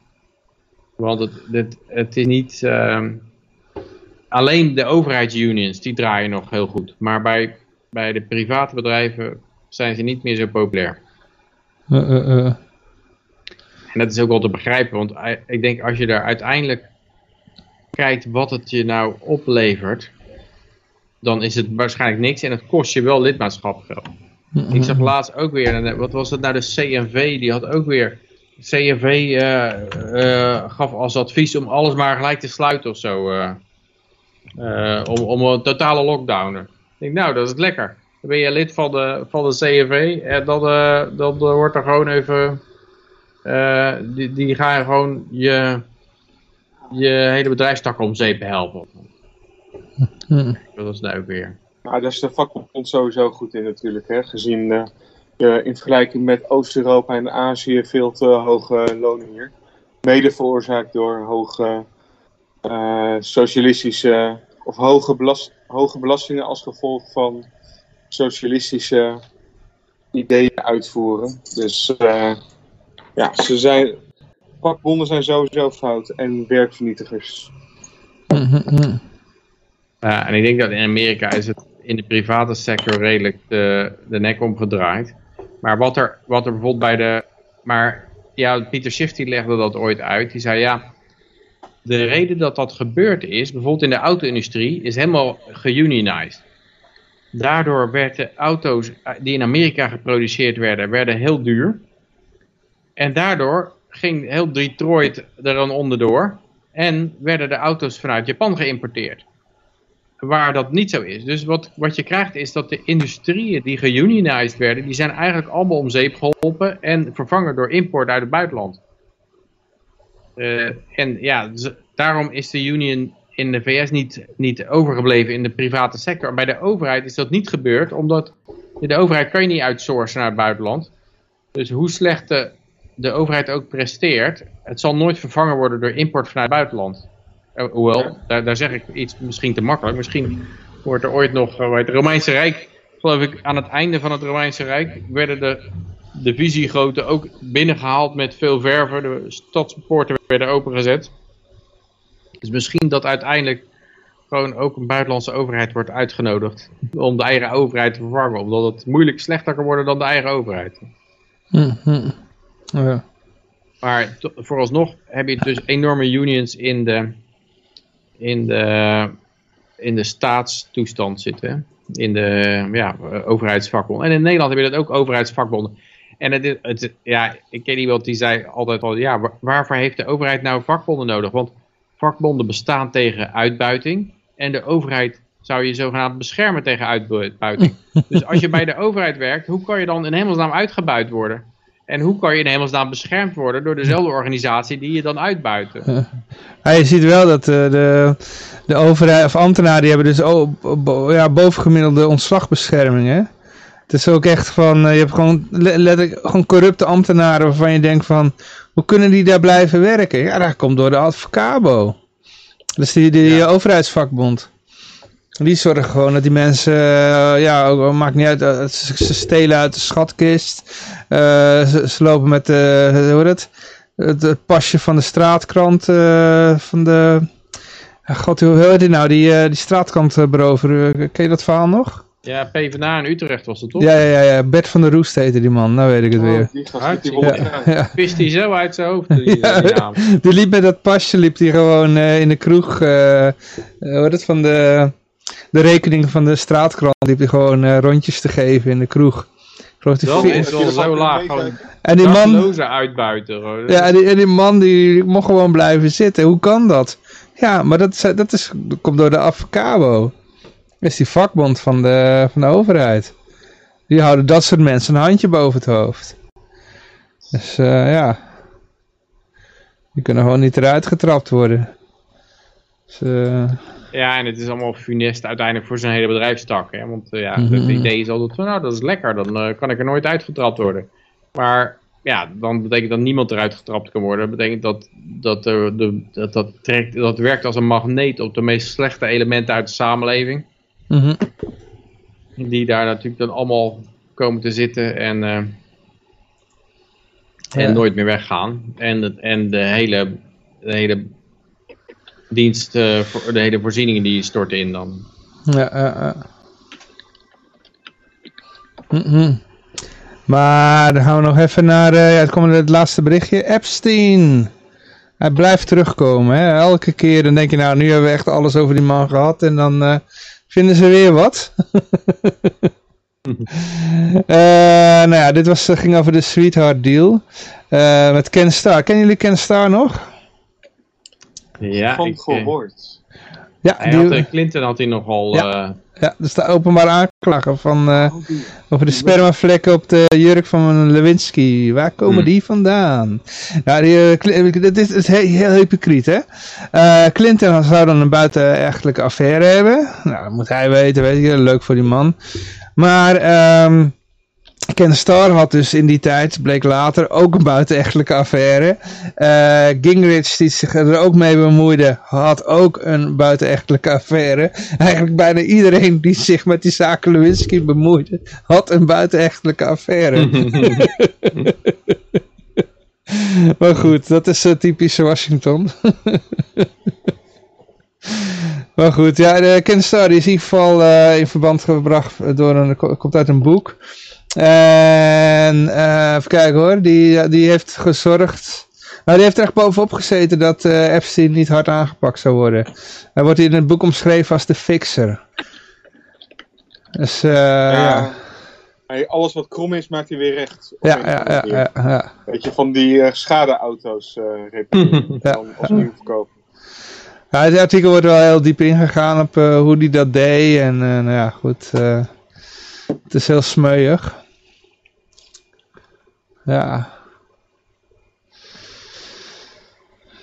Want het, het, het is niet... ehm, alleen de overheidsunions, die draaien nog heel goed. Maar bij, bij de private bedrijven zijn ze niet meer zo populair. Eh, eh, eh. En dat is ook wel te begrijpen, want ik denk als je daar uiteindelijk kijkt wat het je nou oplevert, dan is het waarschijnlijk niks en het kost je wel lidmaatschapgeld. Ik zag laatst ook weer, wat was het nou, de CNV, die had ook weer, CNV gaf als advies om alles maar gelijk te sluiten of zo, om, om een totale lockdown. Ik denk, nou, dat is lekker. Dan ben je lid van de, van de CNV en dan, eh, dan eh, wordt er gewoon even, eh, die, die gaan gewoon je, je hele bedrijfstak om zeep helpen. Hm. Dat is nou ook weer. Nou, daar is de vakbond sowieso goed in natuurlijk. Hè? Gezien eh, je in vergelijking met Oost-Europa en Azië veel te hoge lonen hier. Mede veroorzaakt door hoge eh, socialistische of hoge, belast, hoge belastingen als gevolg van socialistische ideeën uitvoeren. Dus eh, ja, ze zijn, vakbonden zijn sowieso fout en werkvernietigers. Ja, en ik denk dat in Amerika is het in de private sector redelijk de, de nek omgedraaid. Maar wat er, wat er bijvoorbeeld bij de... Maar ja, Pieter Schiff die legde dat ooit uit. Die zei ja, de reden dat dat gebeurd is, bijvoorbeeld in de auto-industrie, is helemaal geunionized. Daardoor werden auto's die in Amerika geproduceerd werden, werden heel duur. En daardoor ging heel Detroit er dan onderdoor. En werden de auto's vanuit Japan geïmporteerd waar dat niet zo is. Dus wat, wat je krijgt is dat de industrieën die geunionized werden, die zijn eigenlijk allemaal om zeep geholpen en vervangen door import uit het buitenland. Eh, en ja, daarom is de union in de VS niet, niet overgebleven in de private sector. Bij de overheid is dat niet gebeurd, omdat de overheid kan je niet outsourcen naar het buitenland. Dus hoe slecht de, de overheid ook presteert, het zal nooit vervangen worden door import vanuit het buitenland. Eh, hoewel, daar, daar zeg ik iets misschien te makkelijk. Misschien wordt er ooit nog, uh, het Romeinse Rijk, geloof ik, aan het einde van het Romeinse Rijk, werden de, de visiegoten ook binnengehaald met veel verven. De stadspoorten werden opengezet. Dus misschien dat uiteindelijk gewoon ook een buitenlandse overheid wordt uitgenodigd om de eigen overheid te vervangen. Omdat het moeilijk slechter kan worden dan de eigen overheid. Mhm. Ja. Maar vooralsnog heb je dus enorme unions in de, in de, in de staatstoestand zitten. In de ja, overheidsvakbonden. En in Nederland heb je dat ook overheidsvakbonden. En het, is- het, ja, ik ken iemand die zei altijd al, ja, wa- waarvoor heeft de overheid nou vakbonden nodig? Want vakbonden bestaan tegen uitbuiting. En de overheid zou je zogenaamd beschermen tegen uitbuiting. dus als je bij de overheid werkt, hoe kan je dan in hemelsnaam uitgebuit worden? En hoe kan je in hemelsnaam beschermd worden door dezelfde organisatie die je dan uitbuiten? Ja, je ziet wel dat eh, de, de overheid of ambtenaren die hebben dus bo- ja, bovengemiddelde ontslagbescherming. Hè? Het is ook echt van, eh, je hebt gewoon letterlijk gewoon corrupte ambtenaren waarvan je denkt van, hoe kunnen die daar blijven werken? Ja, dat komt door de advocabo. Dat is die, die overheidsvakbond. Die zorgen gewoon dat die mensen, eh, ja, maakt niet uit, eh, ze, stelen uit de schatkist. Ze, ze lopen met, de hoe heet het? Het, het pasje van de straatkrant, van de, ja, god, hoe heet die nou, die, die straatkrant beroveren, ken je dat verhaal nog? Ja, PvdA in Utrecht was het toch? Ja, ja, ja, ja, Bert van der Roest heette die man, nou weet ik het weer. Oh, die gast die kraan. Ja, Vist hij zo uit zijn hoofd? Die, Ja. die naam. die liep met dat pasje, liep die gewoon eh, in de kroeg, eh eh, hoe heet het, van de, de rekening van de straatkrant, liep hij gewoon eh, rondjes te geven in de kroeg. Ik geloof die Dat vier- is wel zo laag. En die man, uitbuiten. gewoon. Ja, en die, en die man die mocht gewoon blijven zitten. Hoe kan dat? Ja, maar dat, dat, is, dat komt door de Avocabo. Is die vakbond van de, van de overheid. Die houden dat soort mensen een handje boven het hoofd. Dus eh, ja. Die kunnen gewoon niet eruit getrapt worden. Dus, eh, Ja, en het is allemaal funest uiteindelijk voor zijn hele bedrijfstak. Hè? Want eh, ja, Mhm. het idee is altijd van, nou, dat is lekker, dan kan ik er nooit uitgetrapt worden. Maar ja, dan betekent dat niemand eruit getrapt kan worden. Dat betekent dat dat, er de, dat, dat, trekt, dat werkt als een magneet op de meest slechte elementen uit de samenleving. Mhm. Die daar natuurlijk dan allemaal komen te zitten en, eh, en Ja. nooit meer weggaan. En, het- en de hele, de hele dienst, eh, voor- de hele voorzieningen die storten in dan. Ja, ja. Mhm. Maar dan gaan we nog even naar eh, ja, het, komt het laatste berichtje. Epstein. Hij blijft terugkomen. Hè? Elke keer dan denk je nou, nu hebben we echt alles over die man gehad. En dan vinden ze weer wat. Eh, nou ja, dit was, eh, ging over de Sweetheart Deal. eh, met Ken Starr. Kennen jullie Ken Starr nog? Ja, Van ik, eh, gehoord. Ja, hij die, had, Clinton had hij nogal... Ja. Eh, ja dat is de openbare aanklager van... eh, Oh, Over de spermavlekken op de jurk van Lewinsky. Waar komen Hmm. die vandaan? Ja, die, eh, Cl- dit is, heel, heel hypocriet, hè? Eh, Clinton zou dan een buitenechtelijke affaire hebben. Nou, dat moet hij weten, weet je. Leuk voor die man. Maar ehm Ken Starr had dus in die tijd, bleek later, ook een buitenechtelijke affaire. Eh, Gingrich, die zich er ook mee bemoeide, had ook een buitenechtelijke affaire. Eigenlijk bijna iedereen die zich met die zaken Lewinsky bemoeide, had een buitenechtelijke affaire. maar goed, dat is uh, typische Washington. maar goed, ja, de Ken Starr is in ieder geval uh, in verband gebracht door een, komt uit een boek. En uh, even kijken hoor, die, die heeft gezorgd... Nou, die heeft er echt bovenop gezeten dat uh, Epstein niet hard aangepakt zou worden. Hij wordt in het boek omschreven als de fixer. Dus uh, ja... ja. Hij, alles wat krom is, maakt hij weer recht. Ja, ja, ja, ja, Weet je, van die uh, schadeauto's repareren. ja. als nieuw verkopen. Ja, het artikel wordt wel heel diep ingegaan op hoe hij dat deed. En nou ja, goed. het is heel smeuig. Ja.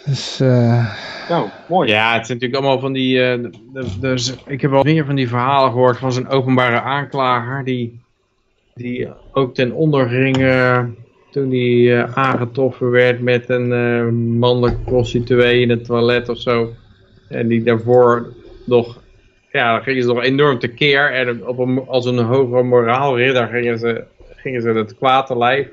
Dus, uh... Nou, mooi. Ja, het zijn natuurlijk allemaal van die... Uh, dus, ik heb wel meer van die verhalen gehoord van zo'n openbare aanklager die die ook ten onder ging eh, toen hij eh, aangetroffen werd met een uh, mannelijke prostituee in het toilet of zo. En die daarvoor nog, ja, dan gingen ze nog enorm tekeer. En op een, als een hogere moraalridder gingen ze, gingen ze het kwaad te lijf.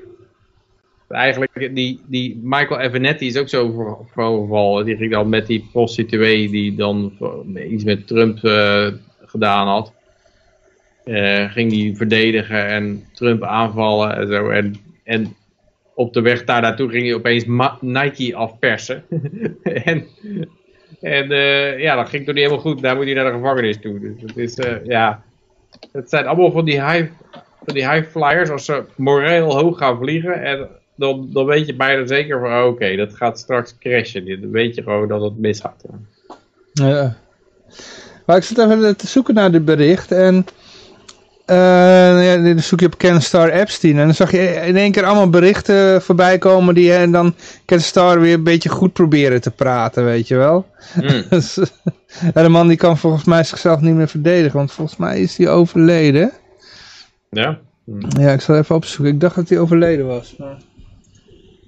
Eigenlijk, die, die Michael Evanetti is ook zo voorgevallen. Die ging dan met die prostituee die dan iets met Trump gedaan had. Uh, ging die verdedigen en Trump aanvallen en zo. En, en op de weg daar naartoe ging hij opeens Nike afpersen. en en uh, ja, dat ging toch niet helemaal goed. Daar moet hij naar de gevangenis toe. Dus het is, ja, het zijn allemaal van die high, die high flyers. Als ze moreel hoog gaan vliegen, en dan, dan weet je bijna zeker van, oh, oké, dat gaat straks crashen. Dan weet je gewoon dat het misgaat. Ja. Maar ik zit even te zoeken naar dit bericht en uh, ja, dan zoek je op Kenstar Epstein en dan zag je in één keer allemaal berichten voorbij komen die en dan Kenstar weer een beetje goed proberen te praten, weet je wel. Mm. de man die kan volgens mij zichzelf niet meer verdedigen, want volgens mij is hij overleden. Ja? Mm. Ja, ik zal even opzoeken. Ik dacht dat hij overleden was. Maar...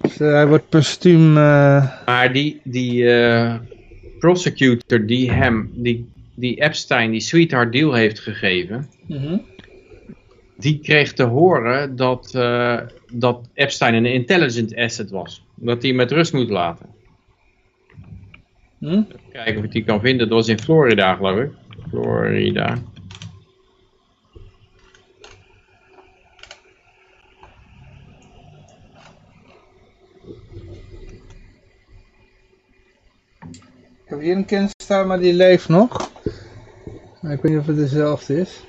Dus, uh, hij wordt postuum... Uh... Maar die, die prosecutor die hem, die, die Epstein, die sweetheart deal heeft gegeven... Mm -hmm die kreeg te horen dat, uh, dat Epstein een intelligent asset was. Dat hij met rust moet laten. Hm? kijken of ik die kan vinden. Dat was in Florida geloof ik. Florida. Ik heb hier een kennisstaar, maar die leeft nog. Ik weet niet of het dezelfde is.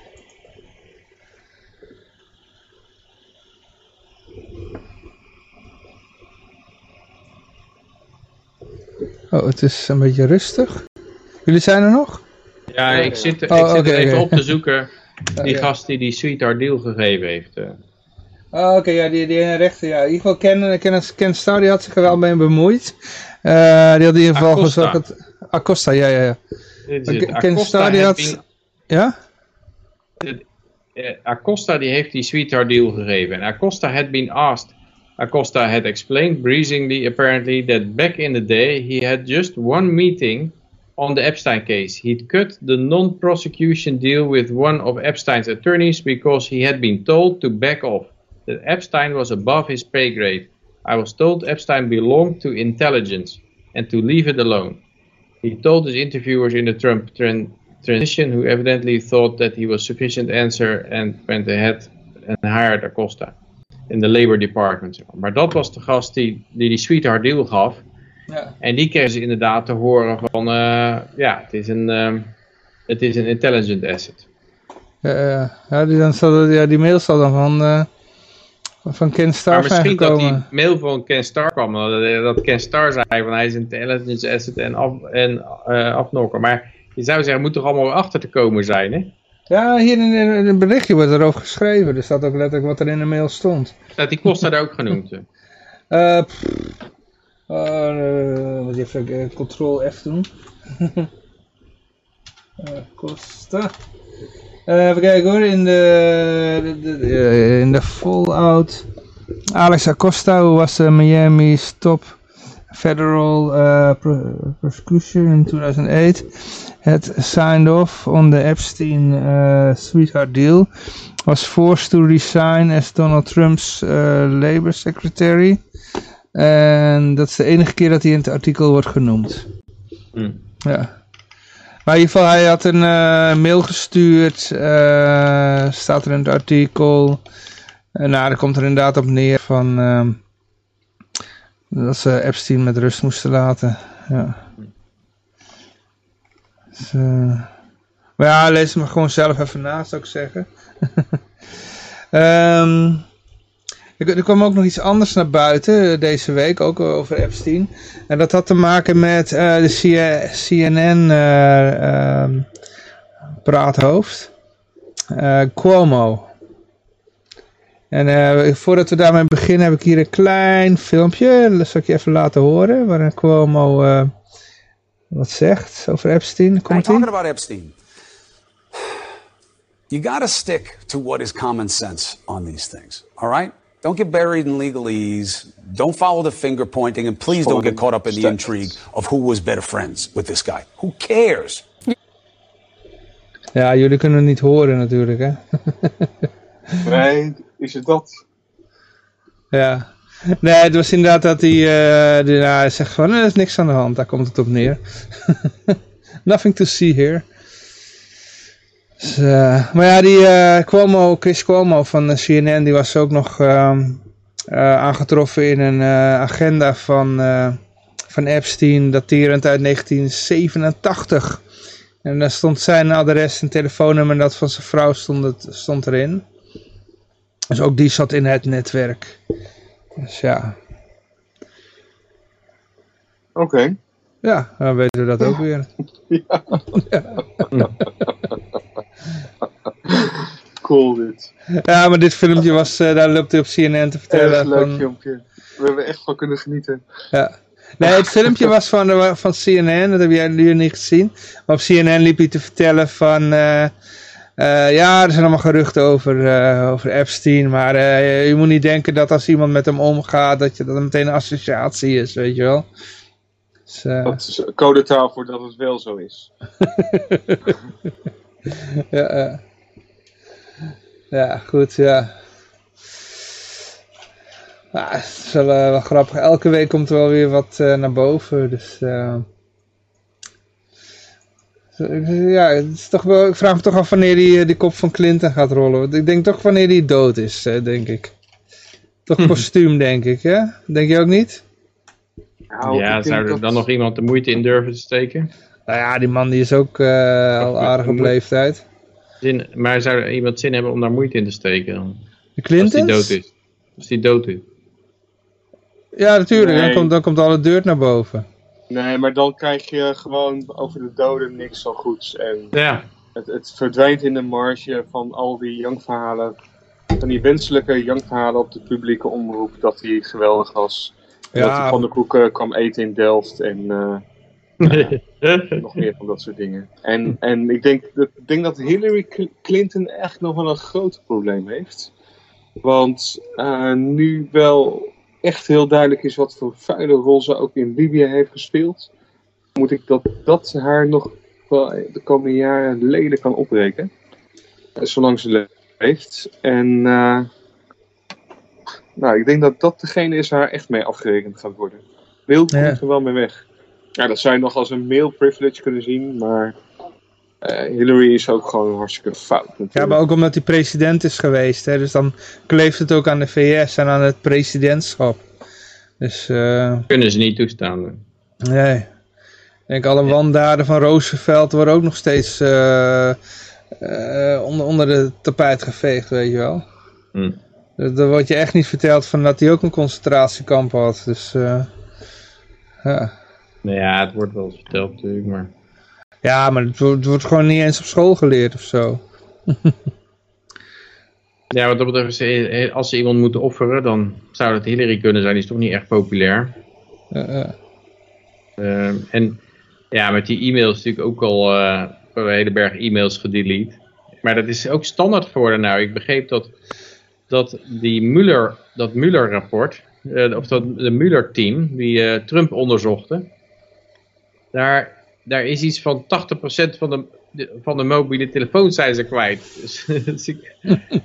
Oh, het is een beetje rustig. Jullie zijn er nog? Ja, ik zit, ik oh, zit er even op te zoeken. Die gast die die Sweetheart Deal gegeven heeft. Eh. Oh, oké, ja, die, die rechter, ja. In ieder geval Ken, Ken, Ken Star, die had zich er wel mee bemoeid. Uh, die had in ieder geval gezegd dat... Acosta, ja. Ken Star, die had... Ja? Eh, Acosta die heeft die Sweetheart Deal gegeven. En Acosta had been asked Acosta had explained breezingly apparently that back in the day he had just one meeting on the Epstein case. He'd cut the non-prosecution deal with one of Epstein's attorneys because he had been told to back off, that Epstein was above his pay grade. I was told Epstein belonged to intelligence and to leave it alone. He told his interviewers in the Trump tran transition who evidently thought that he was sufficient answer and went ahead and hired Acosta in de Labor Department. Maar dat was de gast die die, die sweetheart deal gaf. Ja. En die kregen ze inderdaad te horen van, uh, ja, het is een, um, het is een intelligent asset. Ja, ja, die, dan zal, ja, die mail zal dan van, uh, van Ken Star maar misschien dat die mail van Ken Star kwam, dat, dat Ken Star zei van hij is intelligence asset en, af, en uh, afnokker. Maar je zou zeggen, moet toch allemaal achter te komen zijn, hè? Ja, hier in, in, een berichtje wordt erover geschreven. Er staat ook letterlijk wat er in de mail stond. Staat die Costa daar ook genoemd? Uh, uh, moet je even uh, Ctrl F doen. uh, Costa. Uh, even kijken hoor, in de, de, de, in de Fallout. Alex Acosta, who was uh, Miami's top federal uh, prosecution in 2008 had signed off on the Epstein uh, sweetheart deal, was forced to resign as Donald Trump's uh, labor secretary. En dat is de enige keer dat hij in het artikel wordt genoemd. Hmm. Ja. Maar in ieder geval, hij had een uh, mail gestuurd, uh, staat er in het artikel. En nou, daar komt er inderdaad op neer van... Uh, dat ze Epstein met rust moesten laten. Ja. Dus, maar ja, lees hem gewoon zelf even na, zou ik zeggen. um, er, kwam ook nog iets anders naar buiten eh, deze week, ook over Epstein. En dat had te maken met uh, de CNN uh, um, praathoofd. Cuomo. En voordat we daarmee beginnen heb ik hier een klein filmpje. Dat zal ik je even laten horen. Waarin Cuomo wat zegt over Epstein. Komt talking about Epstein. you got to stick to what is common sense on these things. All right? Don't get buried in legalese. Don't follow the finger pointing. And please don't get caught up in the intrigue of who was better friends with this guy. Who cares? Ja, jullie kunnen het niet horen natuurlijk, hè? Nee, is het dat? Ja. Nee, het was inderdaad dat hij, eh, die- nou, hij zegt van, er is niks aan de hand, daar komt het op neer. Nothing to see here. Dus, eh, maar ja, die eh, Cuomo, Chris Cuomo van de CNN, die was ook nog ehm, eh, aangetroffen in een eh, agenda van, eh, van Epstein, daterend uit 1987. En daar stond zijn adres en telefoonnummer en dat van zijn vrouw stond, het, stond erin. Dus ook die zat in het netwerk. Dus ja, Oké. ja dan weten we dat ook weer. Cool dit. Ja, maar dit filmpje was, eh, daar loopt hij op CNN te vertellen. Erg leuk van- filmpje. We hebben echt van kunnen genieten. Ja. Nee, het filmpje was van, de- van CNN, dat hebben jullie niet gezien. Maar op CNN liep hij te vertellen van... eh, eh, ja, er zijn allemaal geruchten over, eh, over Epstein. Maar eh, je moet niet denken dat als iemand met hem omgaat... dat je dat meteen een associatie is, weet je wel. Dus, eh, Dat is codetaal voor dat het wel zo is. ja, ja, goed, ja. Ja, het is wel, eh, wel grappig. Elke week komt er wel weer wat eh, naar boven. Dus eh, ja, het is toch wel, ik vraag me toch af wanneer die, die kop van Clinton gaat rollen. Want Ik denk toch wanneer die dood is, denk ik. Toch postuum, denk ik, hè? Denk je ook niet? Nou, ja, zou er dat- dan nog iemand de moeite in durven te steken? Nou ja, die man die is ook eh, al aardig op leeftijd. Zin, maar zou er iemand zin hebben om daar moeite in te steken dan? De Als die Clintons? dood is. Als die dood is. Ja, natuurlijk. Dan, komt, dan komt alle deur naar boven. Nee, maar dan krijg je gewoon over de doden niks zo goeds. En Ja. het, het verdwijnt in de marge van al die jankverhalen. Van die wenselijke jankverhalen op de publieke omroep. Dat hij geweldig was. En Dat Ja. hij van de koeken kwam eten in Delft. En nog meer van dat soort dingen. En, en ik denk dat, ik denk dat Hillary Cl- Clinton echt nog wel een groot probleem heeft. Want eh, nu wel echt heel duidelijk is wat voor vuile rol ze ook in Libië heeft gespeeld. Moet ik dat dat haar nog wel de komende jaren leden kan opbreken. Eh, Zolang ze le- leeft. En eh, nou, ik denk dat dat degene is waar echt mee afgerekend gaat worden. Wil komt Ja. er wel mee weg. Ja, dat zou je nog als een male privilege kunnen zien, maar eh, Hillary is ook gewoon hartstikke fout. Natuurlijk. Ja, maar ook omdat hij president is geweest. Hè? Dus dan kleeft het ook aan de VS en aan het presidentschap. Dus eh, Kunnen ze niet toestaan. nee. Ik denk alle wandaden van Roosevelt worden ook nog steeds eh, eh, onder, onder de tapijt geveegd, weet je wel. Hm. Dus Dan wordt je echt niet verteld van dat hij ook een concentratiekamp had. Dus eh, ja. Nou ja, het wordt wel eens verteld natuurlijk, maar... ja, maar het wordt, het wordt gewoon niet eens op school geleerd of zo. Ja, wat dat betreft, is, eh, als ze iemand moeten offeren, dan zou het Hillary kunnen zijn. Die is toch niet echt populair. Eh, eh. Ehm, en ja, met die e-mails natuurlijk ook al eh, een hele berg e-mails gedelete. Maar dat is ook standaard geworden nou. Ik begreep dat, dat die Mueller, dat Mueller-rapport, eh, of dat de Mueller-team, die eh, Trump onderzochten, daar, daar is iets van 80% van de, de- van de mobiele telefoons zijn ze kwijt. Dus, dus, ik-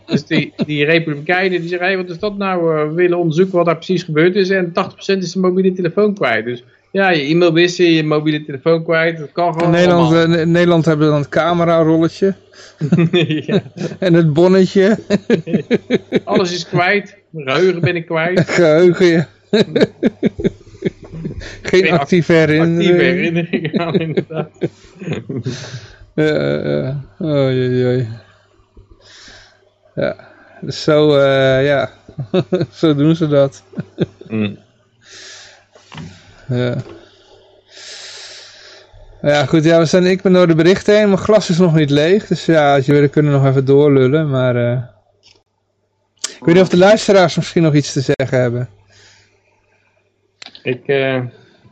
dus die, die republikeinen die zeggen, hey, wat is dat nou? Eh, we willen onderzoeken wat daar precies gebeurd is. En 80% is de mobiele telefoon kwijt. Dus ja, je e-mail missen, je mobiele telefoon kwijt. Dat kan In gewoon Nederland, allemaal. eh, in Nederland hebben we dan het camera-rolletje ja, en het bonnetje. alles is kwijt. Mijn geheugen ben ik kwijt. Geheugen, ja. Geen Geen actieve herinnering. Actieve herinnering aan inderdaad. Ja, ja. Oh, jee, jee. Ja, dus zo, eh, ja, zo doen ze dat. Mm. Ja. Ja, goed, ja, we zijn, ik ben door de berichten heen. Mijn glas is nog niet leeg, dus ja, als je wil, kunnen we nog even doorlullen, maar... eh, ik weet niet of de luisteraars misschien nog iets te zeggen hebben. Ik, eh,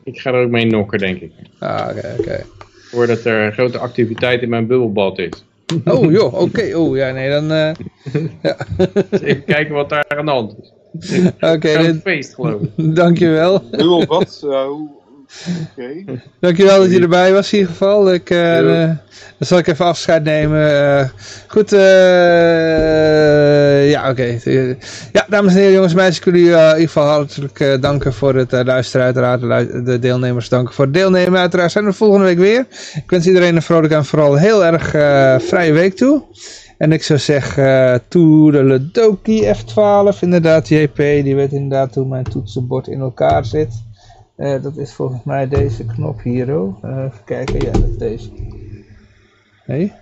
ik ga er ook mee nokken, denk ik. Ah, oké, oké. Voordat er grote activiteit in mijn bubbelbad is. Oh joh, oké. Oh ja, nee, dan... eh, ja. Dus even kijken wat daar aan de hand is. Oké, Een dit- feest geloof ik. dankjewel. Nu of wat? Ja, hoe- Oké. Dankjewel dat je erbij was in ieder geval. Ik, eh, eh, dan zal ik even afscheid nemen. Eh, goed, eh, ja oké. Ja, dames en heren, jongens en meisjes, ik wil jullie eh, in ieder geval hartelijk eh, danken voor het luisteren. Uiteraard de, deelnemers danken voor het deelnemen. Uiteraard zijn we volgende week weer. Ik wens iedereen een vrolijke en vooral heel erg eh, vrije week toe. En ik zou zeggen, uh, toedeledokie F12, inderdaad, JP, die weet inderdaad hoe mijn toetsenbord in elkaar zit. Eh, dat is volgens mij deze knop hier. Oh. Even kijken, ja, dat is deze. Nee?